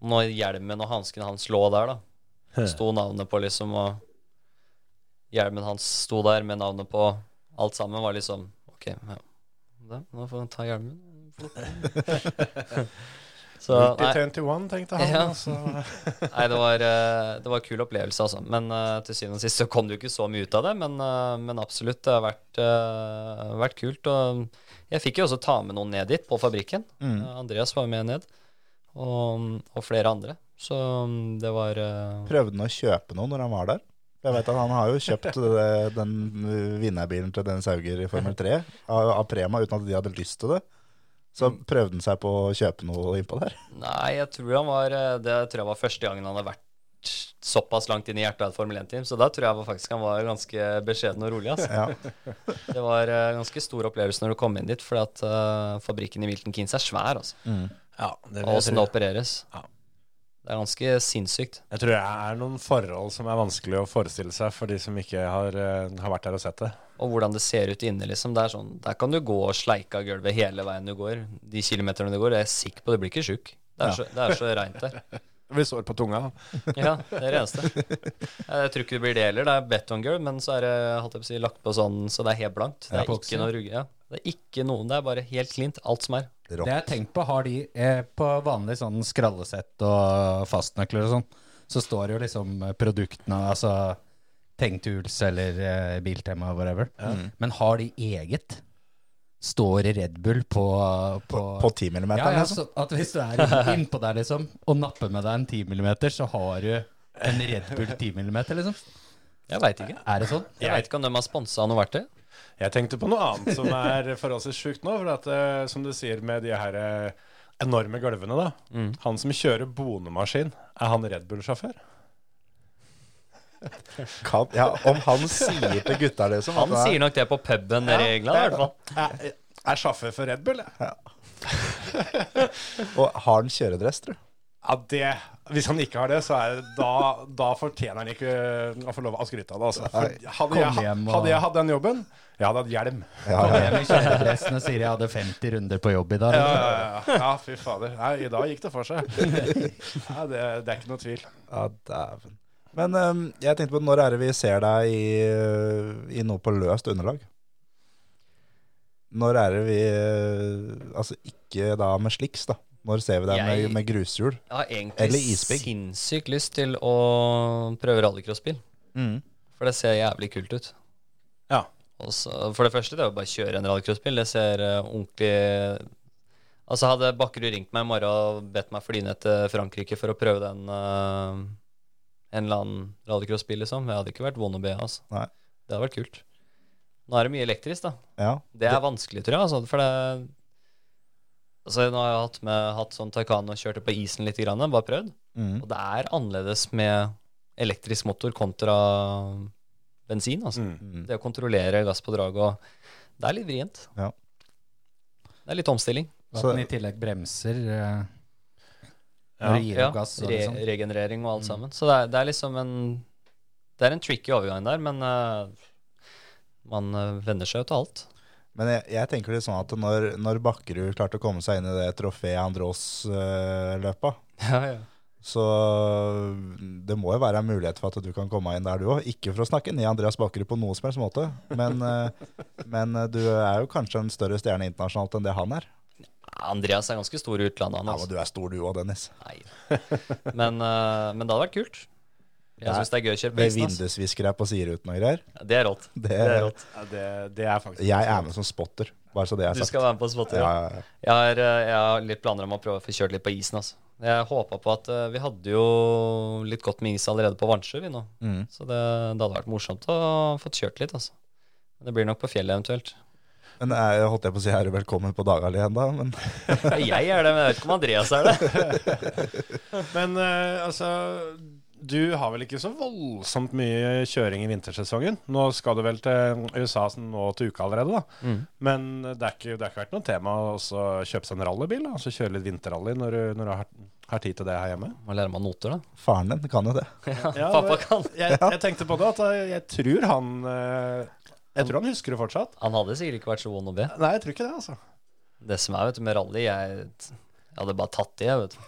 Når hjelmen og hanskene hans lå der, da, sto navnet på, liksom, og hjelmen hans sto der med navnet på alt sammen, var liksom Ok, ja. Da, nå får han ta hjelmen. Så nei, 21, tenkte han. Ja. altså. nei det, var, eh, det var en kul opplevelse, altså. Men eh, til syvende og sist så kom det jo ikke så mye ut av det. Men, eh, men absolutt, det har vært, vært kult. Og jeg fikk jo også ta med noen ned dit, på fabrikken. Mm. Andreas var med ned, og, og flere andre. Så mm, det var Prøvde han å kjøpe noe når han var der? Jeg vet at Han har jo kjøpt det, den vinnerbilen til Dennis Hauger i Formel 3 av, av Prema uten at de hadde lyst til det. Så prøvde han seg på å kjøpe noe innpå der. Nei, jeg tror han var eh, Det tror jeg var første gangen han hadde vært såpass langt inn i hjertet av et Formel 1-team. Så da tror jeg faktisk han var ganske beskjeden og rolig. Altså. Ja. Det var en ganske stor opplevelse når du kom inn dit, fordi at eh, fabrikken i Milton Keynes er svær. Altså. Ja, det Og åssen det opereres. Ja. Det er ganske sinnssykt. jeg tror det er noen forhold som er vanskelig å forestille seg for de som ikke har, eh, har vært der og sett det. Og hvordan det ser ut inne, liksom. Det er sånn, der kan du gå og sleike av gulvet hele veien du går. De kilometerne du går. Jeg er sikker på du blir ikke sjuk. Det er, så, det er så reint der. Det blir sår på tunga. da. Ja, det er det eneste. Jeg tror ikke det blir det heller. Det er betonggulv, men så er det holdt jeg på å si, lagt på sånn så det er helt blankt. Det er ikke noe rugge. Ja. Det er ikke noen, det er bare helt klint, alt som er. Det jeg har tenkt på, har de eh, på vanlig sånn skrallesett og fastnøkler og sånn, så står jo liksom produktene, altså Tengtools eller uh, Biltema, whatever. Men har de eget? Står i Red Bull på På, På 10 mm, ja, ja, liksom. at hvis du er innpå der liksom, og napper med deg en 10 mm, så har du en Red Bull 10 mm, liksom. Jeg veit ikke. Er det sånn? Jeg veit ikke om de har sponsa noe verktøy. Jeg tenkte på noe annet som er forholdsvis sjukt nå. For at, eh, som du sier med de her eh, enorme gulvene, da. Mm. Han som kjører bonemaskin, er han Red Bull-sjåfør? Kan, ja, om han sier til gutta det som Han er- sier nok det på puben nede i England, i hvert fall. Er, er sjåfør for Red Bull, jeg. Og har han kjøredress, tror du? Ja, det Hvis han ikke har det, så er det, da, da fortjener han ikke å få lov å skryte av det. Altså. For hadde, jeg, hjem og- hadde jeg hatt den jobben, jeg hadde hatt hjelm. Ja, Kom ja. hjem i kjøredressen og sier jeg hadde 50 runder på jobb i dag. Ja, ja, ja, ja, fy fader. Nei, I dag gikk det for seg. Nei, det, det er ikke noe tvil. ja dæven. Men um, jeg tenkte på når er det vi ser deg i, øh, i noe på løst underlag? Når er det vi øh, Altså ikke da med sliks, da. Når ser vi deg med, Jeg- med grushjul? Jeg har egentlig sinnssykt lyst til å prøve rallycrossbil. For det ser jævlig kult ut. Ja. Så, for det første, det er jo bare å kjøre en rallycrossbil. Det ser uh, ordentlig Altså Hadde Bakkerud ringt meg i morgen og bedt meg fly ned til Frankrike for å prøve den eh, en eller annen rallycrossbil, liksom, jeg hadde ikke vært vond å be. Altså. Nei. Det hadde vært kult. Nå er det mye elektrisk, da. Ja. Det er vanskelig, tror jeg. Altså, for det Altså, nå har jeg hatt, med, hatt sånn Taycan og kjørte på isen litt, grann, bare prøvd. Mm. Og det er annerledes med elektrisk motor kontra bensin. Altså. Mm. Mm. Det å kontrollere gass på drag og Det er litt vrient. Ja. Det er litt omstilling. At den i tillegg bremser eh, Ja. når du gir opp gass. Og re liksom. regenerering og alt sammen. Så det er, det er liksom en Det er en tricky overgang der, men uh, man uh, venner seg jo til alt. Men jeg, jeg tenker litt sånn at når, når Bakkerud klarte å komme seg inn i det trofé Andros-løpa, Ja, ja. så det må jo være en mulighet for at du kan komme inn der du òg. Ikke for å snakke ned Andreas Bakkerud på noen som helst måte, men, uh, men eh, du er jo kanskje en større stjerne internasjonalt enn det han er. Andreas er ganske stor i utlandet, han. Ja, Altså. men du er stor du òg, Dennis. Nei. Men, uh, men det hadde vært kult. Jeg syns det er gøy å kjøre Med vindusviskere på sideruten og greier. Ja, Det er rått. Det, Det er rått. Ja, det, det er faktisk jeg er med som spotter, bare så det er Du skal være med på spotter. Ja, Ja. ja, ja. Jeg, har, eh, jeg har litt planer om å prøve å få kjørt litt på isen. Altså. Jeg håpa på at uh, Vi hadde jo litt godt med is allerede på Vansjø, vi nå. Mm. Så det, det hadde vært morsomt å få kjørt litt, altså. Men det blir nok på fjellet eventuelt. Men jeg holdt jeg på å si er velkommen på Dagali ennå, men Jeg er det, men jeg vet ikke om Andreas er det. Men uh, altså Du har vel ikke så voldsomt mye kjøring i vintersesongen? Nå skal du vel til USA nå til uka allerede, da. Mm. Men det er ikke, det har ikke vært noe tema å kjøpe seg en rallybil? da? Altså kjøre litt vinterrally når når du har, har tid til det her hjemme? Må lære meg noter, da. faren din kan jo det. Ja, Pappa kan. Jeg, jeg tenkte på det, at jeg, jeg tror han eh, Jeg tror han husker det fortsatt. Han hadde sikkert ikke vært så vond å be. Nei, jeg tror ikke det, altså. Det som er vet du, med rally Jeg, jeg hadde bare tatt i, jeg, vet du.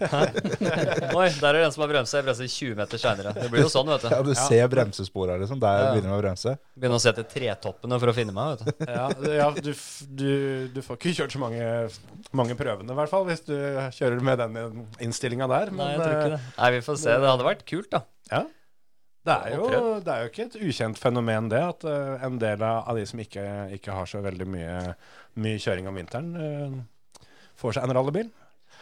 Oi, der er det en som har bremsa. Jeg bremser 20 meter seinere. Det blir jo sånn, vet du. Ja, Du ser bremsespora, liksom. Der Ja. begynner man å bremse. Begynner å se etter tretoppene for å finne meg, vet du. Ja, det- ja du, du, du får ikke kjørt så mange, mange prøvene, i hvert fall, hvis du kjører med den innstillinga der. Nei, jeg tror ikke eh, det. Nei, vi får se. Det hadde vært kult, da. ja. Det er, jo, det er jo ikke et ukjent fenomen, det, at uh, en del av de som ikke, ikke har så veldig mye, mye kjøring om vinteren, uh, får seg en rallybil.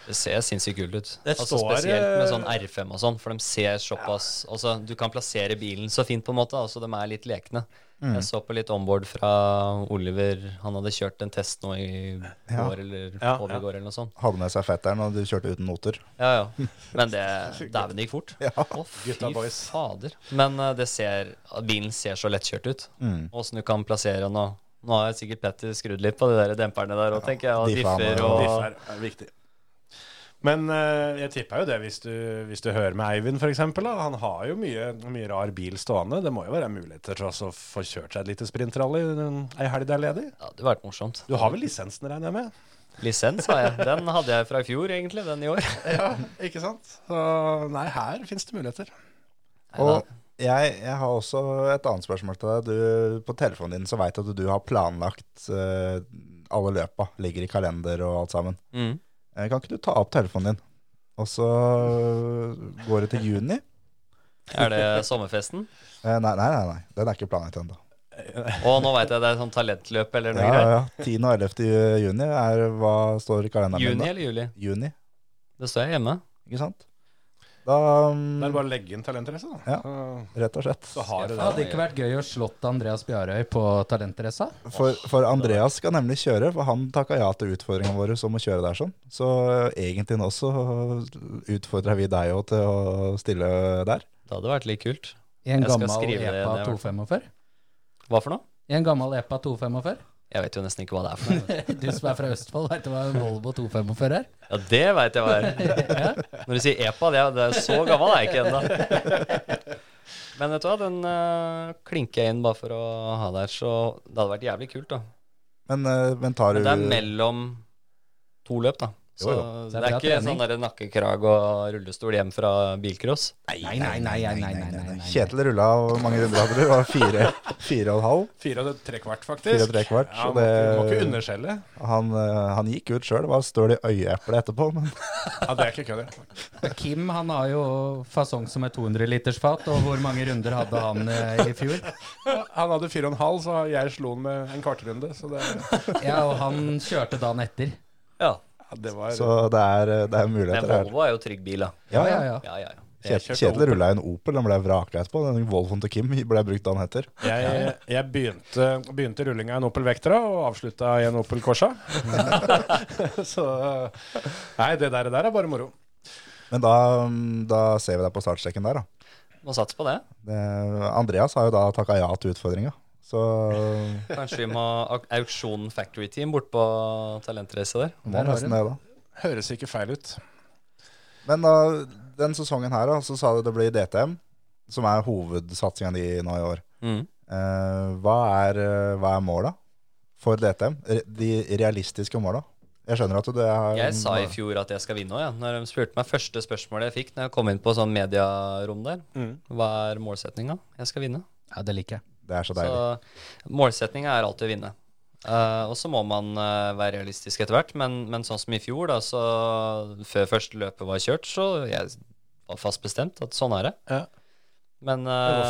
Det ser sinnssykt kult ut. Det altså står, Spesielt med eh, sånn R5 og sånn, for de ser såpass altså, Du kan plassere bilen så fint, på en måte. Altså, de er litt lekne. Mm. Jeg så på litt onboard fra Oliver. Han hadde kjørt en test nå i Ja. går eller Ja, over ja. i går, eller noe sånt. Hadde med seg fetteren, og du kjørte uten noter. Ja, ja. Men det Dæven, gikk fort. Ja. Å, fy fader. Men uh, det ser Bilen ser så lettkjørt ut. Mm. Du kan plassere den og Nå har jeg sikkert Petter skrudd litt på de der demperne der òg, tenker jeg. Og differ og- og Diff er, er viktig. Men eh, jeg tipper jo det hvis du, hvis du hører med Eivind, f.eks. Han har jo mye, mye rar bil stående. Det må jo være muligheter til å få kjørt seg et lite sprintrally en- ei helg det er ledig. Ja, det hadde vært morsomt. Du har vel lisensen, regner jeg med? Lisens har jeg. Den hadde jeg fra i fjor, egentlig. Den i år. Ja, ikke sant? Så nei, her finnes det muligheter. Og Jeg, jeg har også et annet spørsmål til deg. Du, på telefonen din så veit jeg at du har planlagt uh, alle løpa. Ligger i kalender og alt sammen. Mm. Kan ikke du ta opp telefonen din? Og så går det til juni? Er det sommerfesten? Eh, nei, nei, nei, nei. Den er ikke planlagt ennå. Og nå veit jeg det er sånn talentløp eller noe Ja, greier. ja. 10. og 11. juni er hva står i kalenderen Juni da? eller juli? Juni, Det står jeg hjemme. ikke sant? Da, um, Det er bare å legge inn talentrace, da. Ja. Rett og slett. så har Det det. hadde ikke vært gøy å slått Andreas Bjarøy på talentraca? For, for Andreas skal nemlig kjøre, for han takka ja til utfordringa våre om å kjøre der sånn. Så eh, egentlig nå så utfordrer vi deg òg til å stille der. Det hadde vært litt kult. I en gammel EPA hvert 245? Hva for noe? I en gammel E EPA 245? Jeg vet jo nesten ikke hva det er for noe. Du som er fra Østfold, veit du hva en Volvo 245 er? Ja, det veit jeg hva er. Når du sier EPA, det er, det er så gammel er jeg ikke ennå. Men vet du hva, den uh, klinker jeg inn bare for å ha der, så det hadde vært jævlig kult, da. Men, uh, men tar du Men det er mellom to løp, da. Så Jo, det er ikke en sånn der nakkekrag og rullestol hjem fra bilcross. Nei, nei, nei, nei, nei, nei, nei, nei. Kjetil rulla hvor mange runder hadde du? Det var fire, fire og en halv? Fire og tre kvart, faktisk. Fire og tre kvart. Ja, det, må ikke underskjelle. han, eh, han gikk ut sjøl, var støl i øyeeplet etterpå. Men Ja, det er ikke kødd. det. Kim han har jo fasong som et 200 liters fat, og hvor mange runder hadde han eh, i fjor? Han hadde fire og en halv, så jeg slo han med en kvartrunde. Så det, Ja, og han kjørte dagen etter. Ja. Det var så det er, det er Men muligheter her. Volvo er jo trygg bil, da. Ja, ja. ja. Ja, ja, ja. Kjetil rulla en Opel, den ble vraka etterpå. Den Volvoen til Kim ble brukt dagen etter. Jeg, jeg begynte, begynte rullinga i en Opel Vectra og avslutta i en Opel Corsa. så Nei, det der, der er bare moro. Men da, da ser vi deg på startstreken der, da. Må satse på det. Det, Andreas har jo da takka ja til utfordringa. Så Kanskje vi må ha auksjon factory team bort på talentreise der. må nesten det, da. Høres ikke feil ut. Men da, den sesongen her, da, så sa du det blir DTM, som er hovedsatsinga di nå i år. Mm. Eh, hva er, eh, hva er måla for DTM? De realistiske måla? Jeg skjønner at det er Jeg sa i fjor at jeg skal vinne òg, ja. Når de spurte meg første spørsmålet jeg fikk når jeg kom inn på sånn mediarom der, Mm. hva er målsetninga? Jeg skal vinne. Ja, det liker jeg. Det er så deilig. Så målsettinga er alltid å vinne. Uh, og så må man uh, være realistisk etter hvert, men, men sånn som i fjor, da, så før første løpet var kjørt, så jeg var fast bestemt at sånn er det. Ja. Men, uh,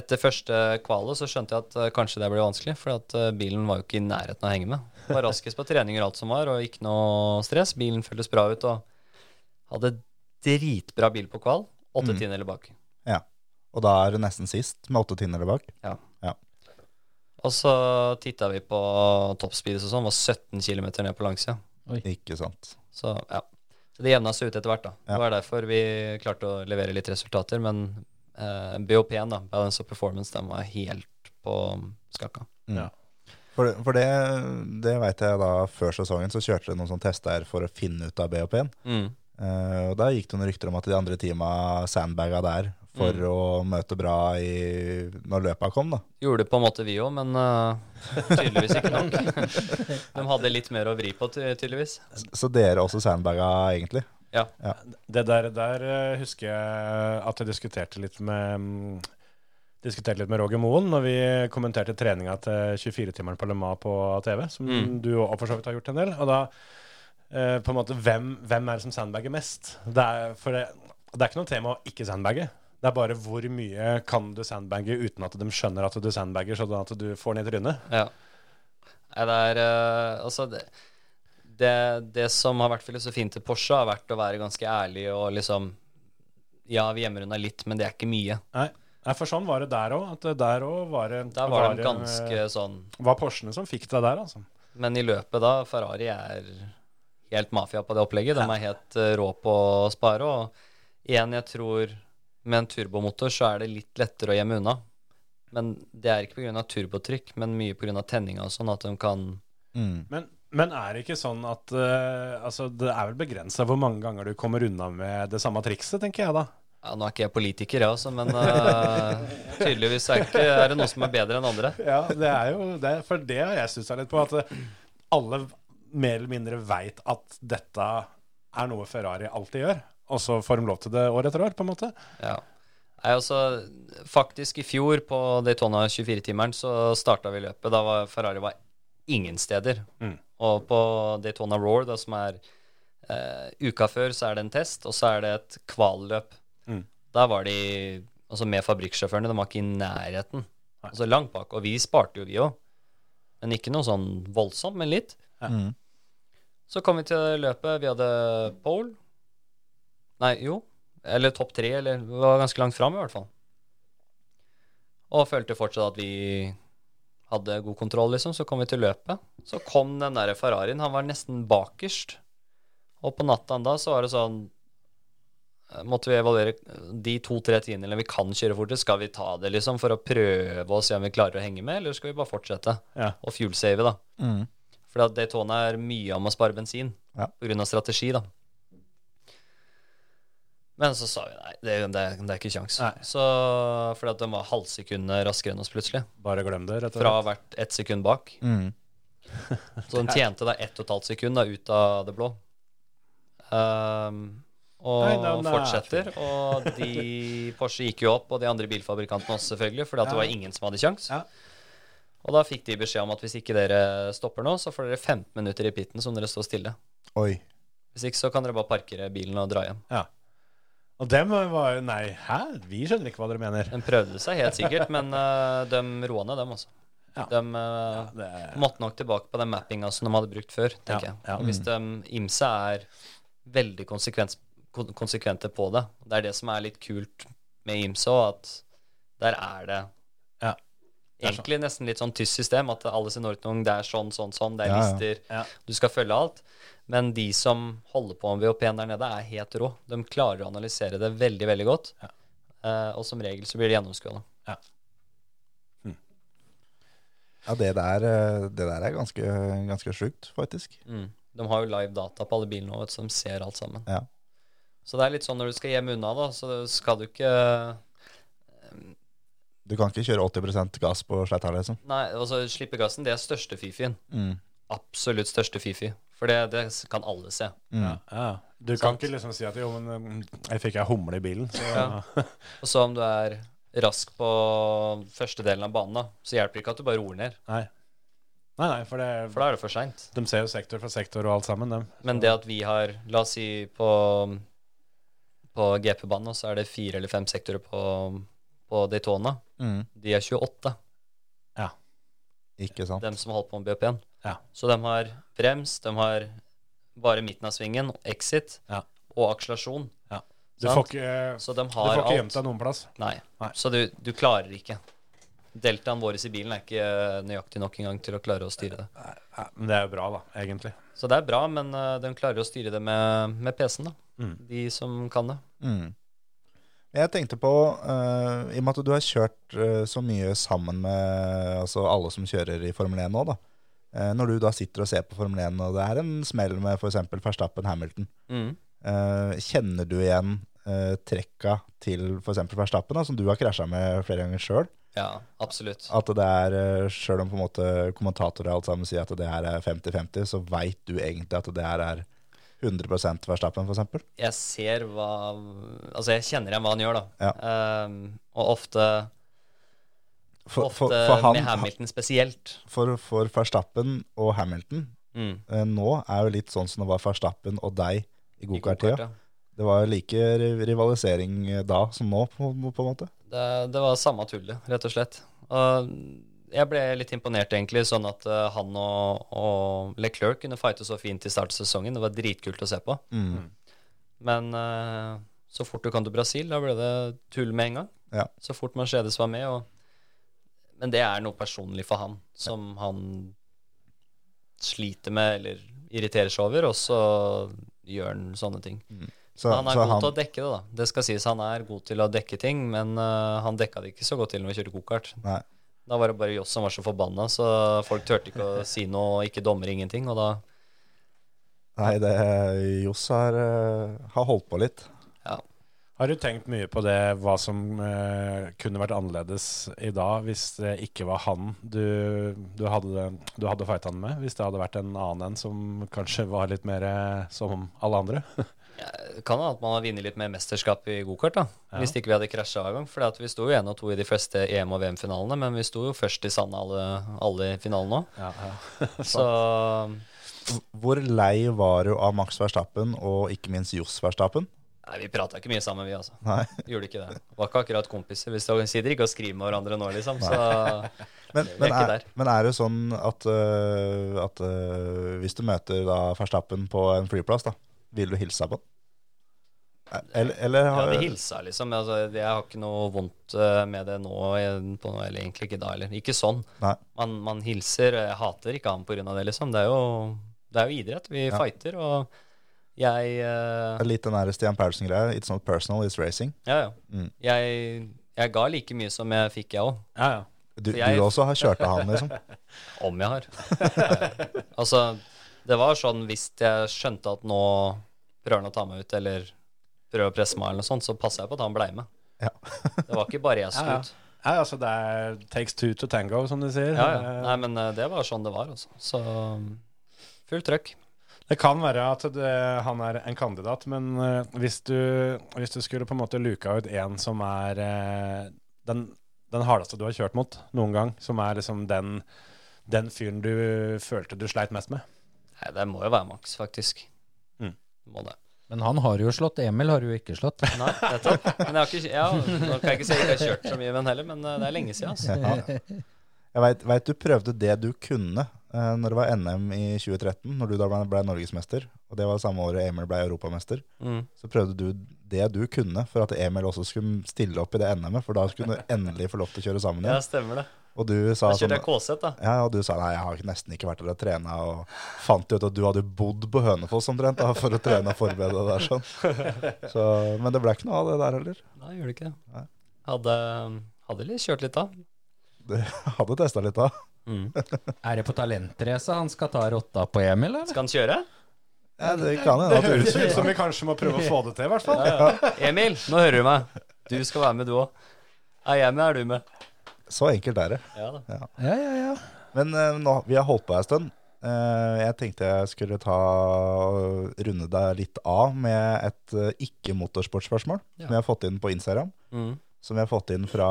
etter første kvalet så skjønte jeg at kanskje det ble vanskelig, for at bilen var jo ikke i nærheten av å henge med. Var raskest på treninger og alt som var, og ikke noe stress. Bilen føltes bra ut og hadde dritbra bil på kval. Åtte Mm. tiendedeler bak. Og da er det nesten sist, med åtte tiendedeler bak. Ja Og så titta vi på toppspeed og sånn, var 17 km ned på langsida. Ikke sant. Så ja. Så det jevna seg ut etter hvert, da. Ja. Det var derfor vi klarte å levere litt resultater. Men eh, BOP-en, da, Balance of Performance, den var helt på skakka. For, for det, det veit jeg da før sesongen, så kjørte dere noen sånne tester for å finne ut av BOP-en. Mm. Uh, og da gikk det noen rykter om at de andre teama sandbaga der for Mm. å møte bra i, når løpa kom, da. Gjorde det på en måte vi òg, men uh, tydeligvis ikke nok. De hadde litt mer å vri på, tydeligvis. Så dere også sandbaga, egentlig? Ja. Det der, der eh, husker jeg at jeg diskuterte litt med mm, Diskuterte litt med Roger Moen når vi kommenterte treninga til 24-timeren på Le Mans på TV, som Mm. du òg for så vidt har gjort en del. Og da eh, på en måte, hvem, hvem er det som sandbager mest? Det er, for det, det er ikke noe tema å ikke sandbagge. Det er bare hvor mye kan du sandbagge uten at de skjønner at du sandbagger, sånn at du får den i trynet. Ja. Det er uh, Altså, det, det, det som har vært filosofien til Porsche, har vært å være ganske ærlig og liksom Ja, vi gjemmer unna litt, men det er ikke mye. Nei, Nei, for sånn var det der òg. Der òg var det Der var de det, ganske sånn var Porschene som fikk deg der, altså. Men i løpet da, Ferrari er helt mafia på det opplegget. De er helt eh, rå på å spare. Og igjen, jeg tror med en turbomotor så er det litt lettere å gjemme unna. Men det er ikke pga. turbotrykk, men mye pga. tenninga og sånn, at de kan Mm. Men, men er det ikke sånn at uh, altså, Det er vel begrensa hvor mange ganger du kommer unna med det samme trikset, tenker jeg da. Ja, Nå er ikke jeg politiker, jeg også, men uh, tydeligvis er, ikke, er det noe som er bedre enn andre. Ja, det er jo det, For det har jeg stussa litt på. At eh, alle mer eller mindre veit at dette er noe Ferrari alltid gjør. Og så får de lov til det år etter år, på en måte. Ja. Nei, altså, faktisk i fjor på Daytona 24-timeren så starta vi løpet. Da var Ferrari var ingen steder. Mm. Og på Daytona Roar, da, som er eh, uka før, så er det en test, og så er det et kvalløp. Mm. Da var de altså med fabrikksjåførene, de var ikke i nærheten. Altså langt bak. Og vi sparte jo, vi òg. Men ikke noe sånn voldsomt, men litt. Mm. Så kom vi til løpet. Vi hadde pole. Nei, jo. Eller topp tre, eller Vi var ganske langt fram, i hvert fall. Og følte fortsatt at vi hadde god kontroll, liksom. Så kom vi til løpet. Så kom den der Ferrarien. Han var nesten bakerst. Og på natta da så var det sånn eh, Måtte vi evaluere de to-tre tiendene vi kan kjøre fortest. Skal vi ta det, liksom, for å prøve å se om vi klarer å henge med, eller skal vi bare fortsette? Ja. Og fuel-save, da. Mm. For Daytona er mye om å spare bensin Ja. av strategi, da. Men så sa vi nei, det, det, det er ikke kjangs. Så fordi at den var halvsekundet raskere enn oss plutselig. Bare glem det, rett og slett. Fra hvert ett sekund bak. Mm. Så den tjente da ett og et halvt sekund da ut av det blå. Um, og Nei, nei, nei. fortsetter. Og de Porsche gikk jo opp, og de andre bilfabrikantene også, selvfølgelig, fordi at det var ingen som hadde kjangs. Ja. Og da fikk de beskjed om at hvis ikke dere stopper nå, så får dere 15 minutter i pitten som dere står stille. Oi. Hvis ikke så kan dere bare parkere bilen og dra hjem. Ja. Og dem var jo Nei, hæ? Vi skjønner ikke hva dere mener. De prøvde seg helt sikkert, men uh, de roa ned, dem også. Ja. De eh, Det er, måtte nok tilbake på den mappinga som de hadde brukt før, tenker Ja, jeg. Og hvis de, IMSA er veldig konsekvente på det. Det er det som er litt kult med IMSA, at der er det Ja. Egentlig nesten litt sånn tysk system, at alle sin ordnung, det er sånn, sånn, sånn, det er Ja, ja. lister, Ja. du skal følge alt. Men de som holder på med VHP-en der nede, er helt rå. De klarer å analysere det veldig, veldig godt. Ja. Uh, og som regel så blir det gjennomskuende. Ja, det der, eh, det der er ganske, ganske sjukt, faktisk. Mm. De har jo live data på alle bilene òg, så de ser alt sammen. Ja. Så det er litt sånn når du skal hjem unna, da, så skal du ikke Du kan ikke kjøre 80% gass på sletta, liksom. Nei, altså slippe gassen, det er største fifien. Mm. Absolutt største fifi. For det, det kan alle se. Mm. ja, ja. Du kan Sant. ikke liksom si at jo, men um, jeg fikk ei humle i bilen, så Ja. Og så om du er rask på første delen av banen, da, så hjelper det ikke at du bare roer ned. Nei. Nei, nei, for det For da er det for seint. De ser jo sektor for sektor og alt sammen, dem. Men det at vi har, la oss si på, på GP-banen, så er det fire eller fem sektorer på, på Daytona. Mm. De er 28, Ja. Ikke sant. dem som har holdt på med BP1. Ja. Så de har brems, de har bare midten av svingen, exit Ja. og akselerasjon. Du Sant? får ikke, Så de du har får ikke gjemt deg noen plass. Nei. Nei. Så du, du klarer ikke. Deltaen vår i bilen er ikke nøyaktig nok engang til å klare å styre det. Ja, men det er jo bra, da, egentlig. Så det er bra, men eh, de klarer å styre det med, med PC-en, da. Mm. De som kan det. Mm. Jeg tenkte på, uh, i og med at du har kjørt uh, så mye sammen med altså alle som kjører i Formel 1 nå, da. Uh, når du da sitter og ser på Formel 1, og det er en smell med f.eks. Verstappen Hamilton, Mm. kjenner du igjen trekka til f.eks. Verstappen, da, som du har krasja med flere ganger sjøl? Ja, absolutt. At det er, sjøl om på en måte kommentatorer alt sammen sier at det her er 50-50, så veit du egentlig at det her er 100% Verstappen, f.eks.? Jeg ser hva Altså, jeg kjenner igjen hva han gjør, da. Ja. Um, og ofte, For, ofte for, for, han, med Hamilton spesielt. for, for Verstappen og Hamilton Mm. eh, nå er jo litt sånn som det var Verstappen og deg i gokart-tida. Det var like rivalisering eh, da som nå, på, på en måte. Det, det var samme tullet, rett og slett. Og jeg ble litt imponert, egentlig, sånn at uh, han og, og Leclerc kunne fighte så fint i starten av sesongen. Det var dritkult å se på. Mm. Men uh, så fort du kom til Brasil, da ble det tull med en gang. Ja. Så fort Mercedes var med. Og, men det er noe personlig for han, som han sliter med eller irriterer seg over, og så gjør han sånne ting. Så, han er god han, til å dekke det, da. Det skal sies han er god til å dekke ting, men uh, han dekka det ikke så godt til når vi kjørte gokart. Da var det bare Joss som var så forbanna, så folk turte ikke å si noe, ikke dommer, ingenting. Og da Nei, det Johs har, eh, har holdt på litt. Ja. Har du tenkt mye på det, hva som eh, kunne vært annerledes i dag hvis det ikke var han du, du hadde, du hadde fighta med? Hvis det hadde vært en annen en som kanskje var litt mer eh, som alle andre? Kan hende at man har vunnet litt mer mesterskap i gokart, da. Hvis ikke vi hadde krasja hver gang. For vi sto jo én og to i de fleste EM- og VM-finalene, men vi sto jo først i sanda alle, alle finalene òg. Ja, ja. Så Hvor lei var du av Max Verstappen og ikke minst Johs Verstappen? Nei, vi prata ikke mye sammen, vi, altså. Nei. Gjorde ikke det. Var ikke akkurat kompiser. Vi står- sitter ikke og skriver med hverandre nå, liksom. Så Men, er men, er, men er det sånn at, uh, at uh, hvis du møter da Verstappen på en flyplass, da, vil du hilse på han? Eller, eller ja, de hilsa, liksom. Altså, jeg har ikke noe vondt eh, med det nå, på, eller egentlig ikke da heller. Ikke sånn. Nei. Man, man hilser. Jeg hater ikke han pga. det, liksom. Det er jo, det er jo idrett. Vi Ja. fighter, og jeg uh... Det er Litt den der Stian Paulsen-greia. It's not personal, it's racing. Ja, ja. Mm. Jeg, jeg ga like mye som jeg fikk, jeg òg. ja, ja. Du, jeg- du også har kjørt av han, liksom. Om jeg har. Altså, det var sånn hvis jeg skjønte at nå prøver han å ta meg ut, eller prøver å presse meg, eller noe sånt, så passa jeg på at han blei med. Ja. det var ikke bare jeg som ja. skulle ut. Nei, altså det er takes two to tango, som de sier. Ja, ja. Nei, men eh, det var sånn det var, altså. Så fullt trøkk. Det kan være at det, han er en kandidat, men eh, hvis, du, hvis du skulle på en måte luka ut en som er eh, den, den hardeste du har kjørt mot noen gang, som er liksom den, den fyren du følte du sleit mest med Nei, det må jo være maks, faktisk. Mm. Må det. Men han har jo slått. Emil har jo ikke slått. Nei, nettopp. Men jeg har ikke Ja, nå kan jeg ikke si jeg ikke har kjørt så mye med heller, men eh, det er lenge siden, altså. Ja. Jeg veit du prøvde det du kunne eh, når det var NM i 2013, når du da ble, ble norgesmester. Og det var samme året Emil ble europamester. Mm. Så prøvde du det du kunne for at Emil også skulle stille opp i det NM-et, for da skulle du endelig få lov til å kjøre sammen igjen. Ja, stemmer det. Og du sa sånn jeg KZ, da. ja, og du sa nei, jeg har nesten ikke vært der og trena, og fant ut at du hadde bodd på Hønefoss omtrent da, for å trene og forberede deg der sånn. Så, men det ble ikke noe av det der heller. Nei, gjør det ikke det. Nei. Hadde, hadde litt kjørt litt da. Du hadde testa litt da. Mm. Er det på talentrace han skal ta rotta på Emil, eller? Skal han kjøre? Ja, det kan hende Det høres ut som vi kanskje må prøve å få det til, i hvert fall. Ja, ja. Emil, nå hører du meg. Du skal være med, du òg. Er jeg med, er du med. Så enkelt er det. Ja da. Ja, ja, ja. Men uh, nå, vi har holdt på en stund. Uh, jeg tenkte jeg skulle ta og runde deg litt av med et uh, ikke-motorsportspørsmål Ja. som vi har fått inn på Instagram. Mm. Som vi har fått inn fra,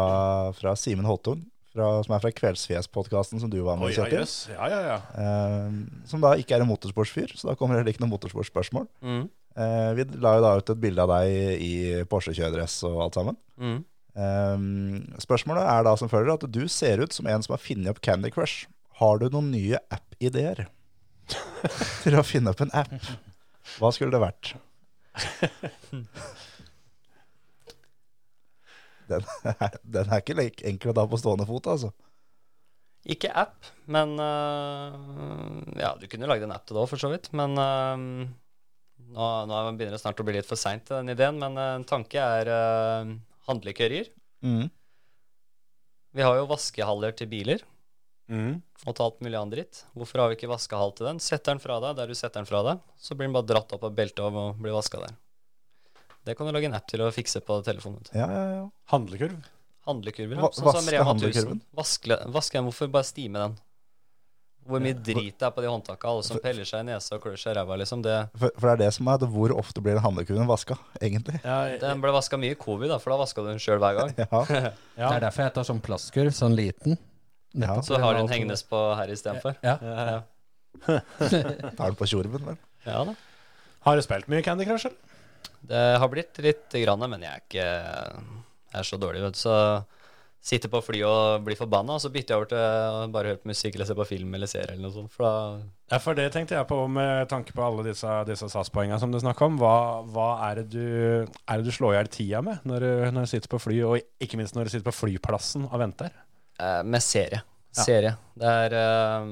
fra Simen Holtung, fra, som er fra Kveldsfjes-podkasten som du var med i, ja, Kjetil. ja, ja, ja. Uh, som da ikke er en motorsportsfyr, så da kommer det heller ikke noe motorsportspørsmål. Mm. Eh, vi la jo da ut et bilde av deg i Porsche-kjøredress og alt sammen. Mm. Eh, spørsmålet er da som følger at du ser ut som en som har funnet opp Candy Crush. Har du noen nye app-ideer til å finne opp en app? Hva skulle det vært? Den, er- den er ikke like enkel å ta på stående fot, altså. Ikke app, men uh, Ja, du kunne lagd en app til det òg, for så vidt. Men uh, nå, nå begynner det snart å bli litt for seint, den ideen. Men en uh, tanke er øh, handlekørjer. Mm. Vi har jo vaskehaller til biler Mm. og til alt mulig annet dritt. Hvorfor har vi ikke vaskehall til den? Setter den fra deg der du setter den fra deg, så blir den bare dratt opp av beltet og blir vaska der. Det kan du lage en app til å fikse på telefonen. Ja, ja, ja. Handlekurv. Handlekurver. Ja. Sånn som vaske Rema 1000. handlekurven? Vaske, vaske den. Hvorfor bare stime den? Hvor mye drit det er på de håndtakene. Alle som peller seg i nesa og klør seg i ræva, liksom. Det, For, for det er det som er at hvor ofte blir den handlekurven vaska, egentlig. Ja, den ble vaska mye i covid, da, for da vaska du den sjøl hver gang. Ja. ja. Det er derfor jeg tar sånn plastkurv, sånn liten. Ja. Så har du den hengende på her istedenfor. Ja. Ja. Tar den på tjorven, vel. ja da. Har du spilt mye Candy Crush? eller? Det har blitt litt grann, men jeg er ikke Jeg er så dårlig, vet du. Så sitter på fly og bli forbanna, og så bytter jeg over til å bare høre på musikk eller se på film eller serie eller noe sånt. For Ja, for det tenkte jeg på med tanke på alle disse, disse SAS-poengene som du snakka om. Hva, hva er, det du, er det du slår i hjel tida med når du, når du sitter på fly, og ikke minst når du sitter på flyplassen og venter? eh, Med serie. Ja. Serie. Det er eh,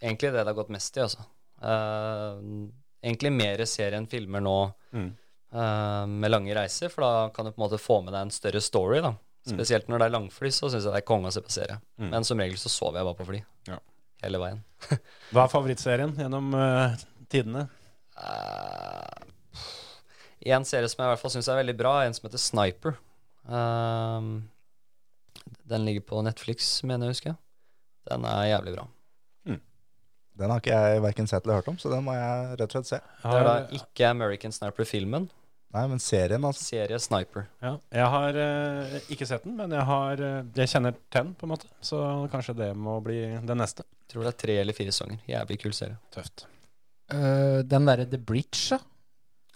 egentlig det det har gått mest i, altså. Eh, egentlig mer serie enn filmer nå Mm. eh, med lange reiser, for da kan du på en måte få med deg en større story, da. Spesielt når det er langfly, så syns jeg det er konge å se på serie. Mm. Men som regel så sover jeg bare på fly. Ja. Hele veien. Hva er favorittserien gjennom uh, tidene? Uh, en serie som jeg i hvert fall syns er veldig bra, er en som heter Sniper. Um, den ligger på Netflix, mener jeg å huske. Den er jævlig bra. Den har ikke jeg verken sett eller hørt om, så den må jeg rett og slett se. Det er da ikke American Sniper-filmen, Nei, men serien, altså. serie Sniper. Ja, jeg har eh, ikke sett den, men jeg, har, eh, jeg kjenner ten, på en måte. Så kanskje det må bli den neste. Tror det er tre eller fire sanger. Jævlig kul serie. Tøft. Eh, den derre The Bridge, da.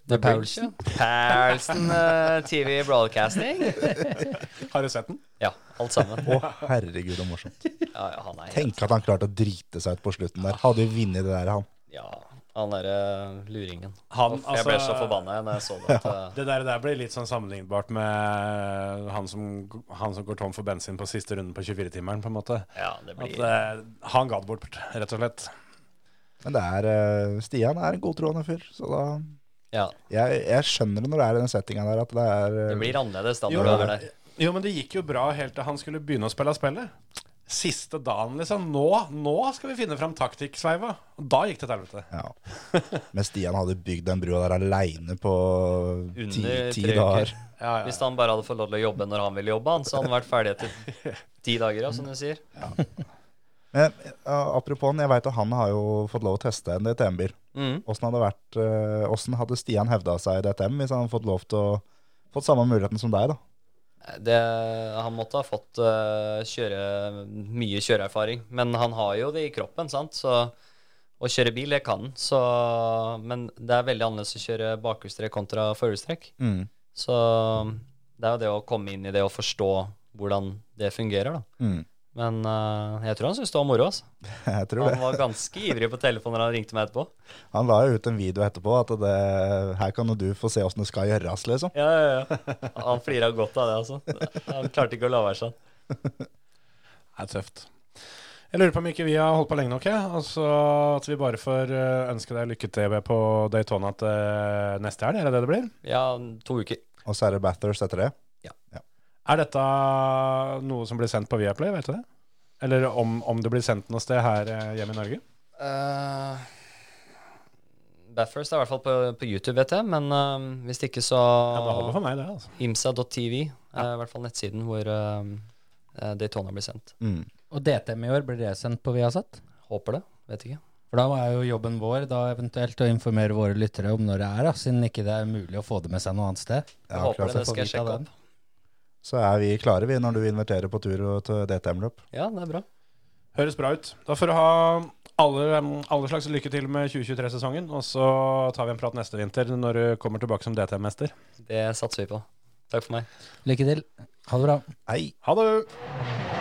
The Paulsen. Paulsen eh, TV Broadcasting. Har du sett den? Ja, alt sammen. Å, herregud, så morsomt. Ja, ja, han er helt Tenk at han klarte å drite seg ut på slutten der. Hadde jo vunnet det der, han. Ja, han derre luringen. Han, jeg ble altså- så forbanna når jeg så det. At, eh, Det der, der blir litt sånn sammenlignbart med han som, han som går tom for bensin på siste runden på 24-timeren, på en måte. ja, det At blir eh, han ga det bort, rett og slett. Men det er uh, Stian er en godtroende fyr, så da Ja, jeg, jeg skjønner det når det er i den settinga der, at det er uh, det blir annerledes da Jo, når du er der. Jo, men det gikk jo bra helt til han skulle begynne å spille spillet. Siste dagen, liksom. Nå, nå skal vi finne fram taktikksveiva. Og da gikk det til helvete. Ja. Men Stian hadde bygd den brua der aleine på ti, ti dager. uker. Ja, Hvis han bare hadde fått lov til å jobbe når han ville jobbe, han, så hadde han vært ferdig etter ti dager, som du sier. Men ja, apropos han, jeg veit at han har jo fått lov å teste en DTM-bil. Mm. Hadde, vært, eh, hvordan hadde Stian hevda seg i DTM hvis han hadde fått lov til å fått samme muligheten som deg, da? Det, han måtte ha fått uh, kjøre mye kjøreerfaring, men han har jo det i kroppen, sant? Så å kjøre bil, det kan han. Men det er veldig annerledes å kjøre bakhjulstrekk kontra forhjulstrekk. Mm. Så det er jo det å komme inn i det og forstå hvordan det fungerer, da. Mm. Men uh, jeg tror han syntes det var moro, altså. Jeg tror Han det. var ganske ivrig på telefonen når han ringte meg etterpå. Han la jo ut en video etterpå at det, her kan jo du få se åssen det skal gjøres, liksom. Ja, ja, ja. Han flira godt av det, altså. Han klarte ikke å la være sånn. Det er tøft. Jeg lurer på om ikke vi har holdt på lenge nok, jeg. Altså at vi bare får eh, ønske deg lykke til på Daytona til neste helg, er det det det blir? Ja, to uker. Og så er det Bathers etter det. Er dette noe som blir sendt på Viaplay, vet du det? Eller om, om det blir sendt noe sted her eh, hjemme i Norge? Uh, Bathurst er i hvert fall på, på YouTube, vet jeg. Men uh, hvis ikke, så Ja, Det holder for meg, det. altså. Imsa.tv er i hvert fall nettsiden hvor eh, eh, Daytona blir sendt. Mm. Og DTM i år, blir det sendt på Viasat? Håper det. Vet ikke. For da er jo jobben vår da eventuelt å informere våre lyttere om når det er, da, siden ikke det er mulig å få det med seg noe annet sted. Jeg Ja, håper klart det. det. Skal jeg sjekke opp. Så er vi klare, vi, når du inviterer på tur til DTM-løp. Ja, det er bra. Høres bra ut. Da får du ha alle, alle slags lykke til med 2023-sesongen. Og så tar vi en prat neste vinter når du kommer tilbake som DTM-mester. Det satser vi på. Takk for meg. Lykke til. Ha det bra. Hei! Ha det!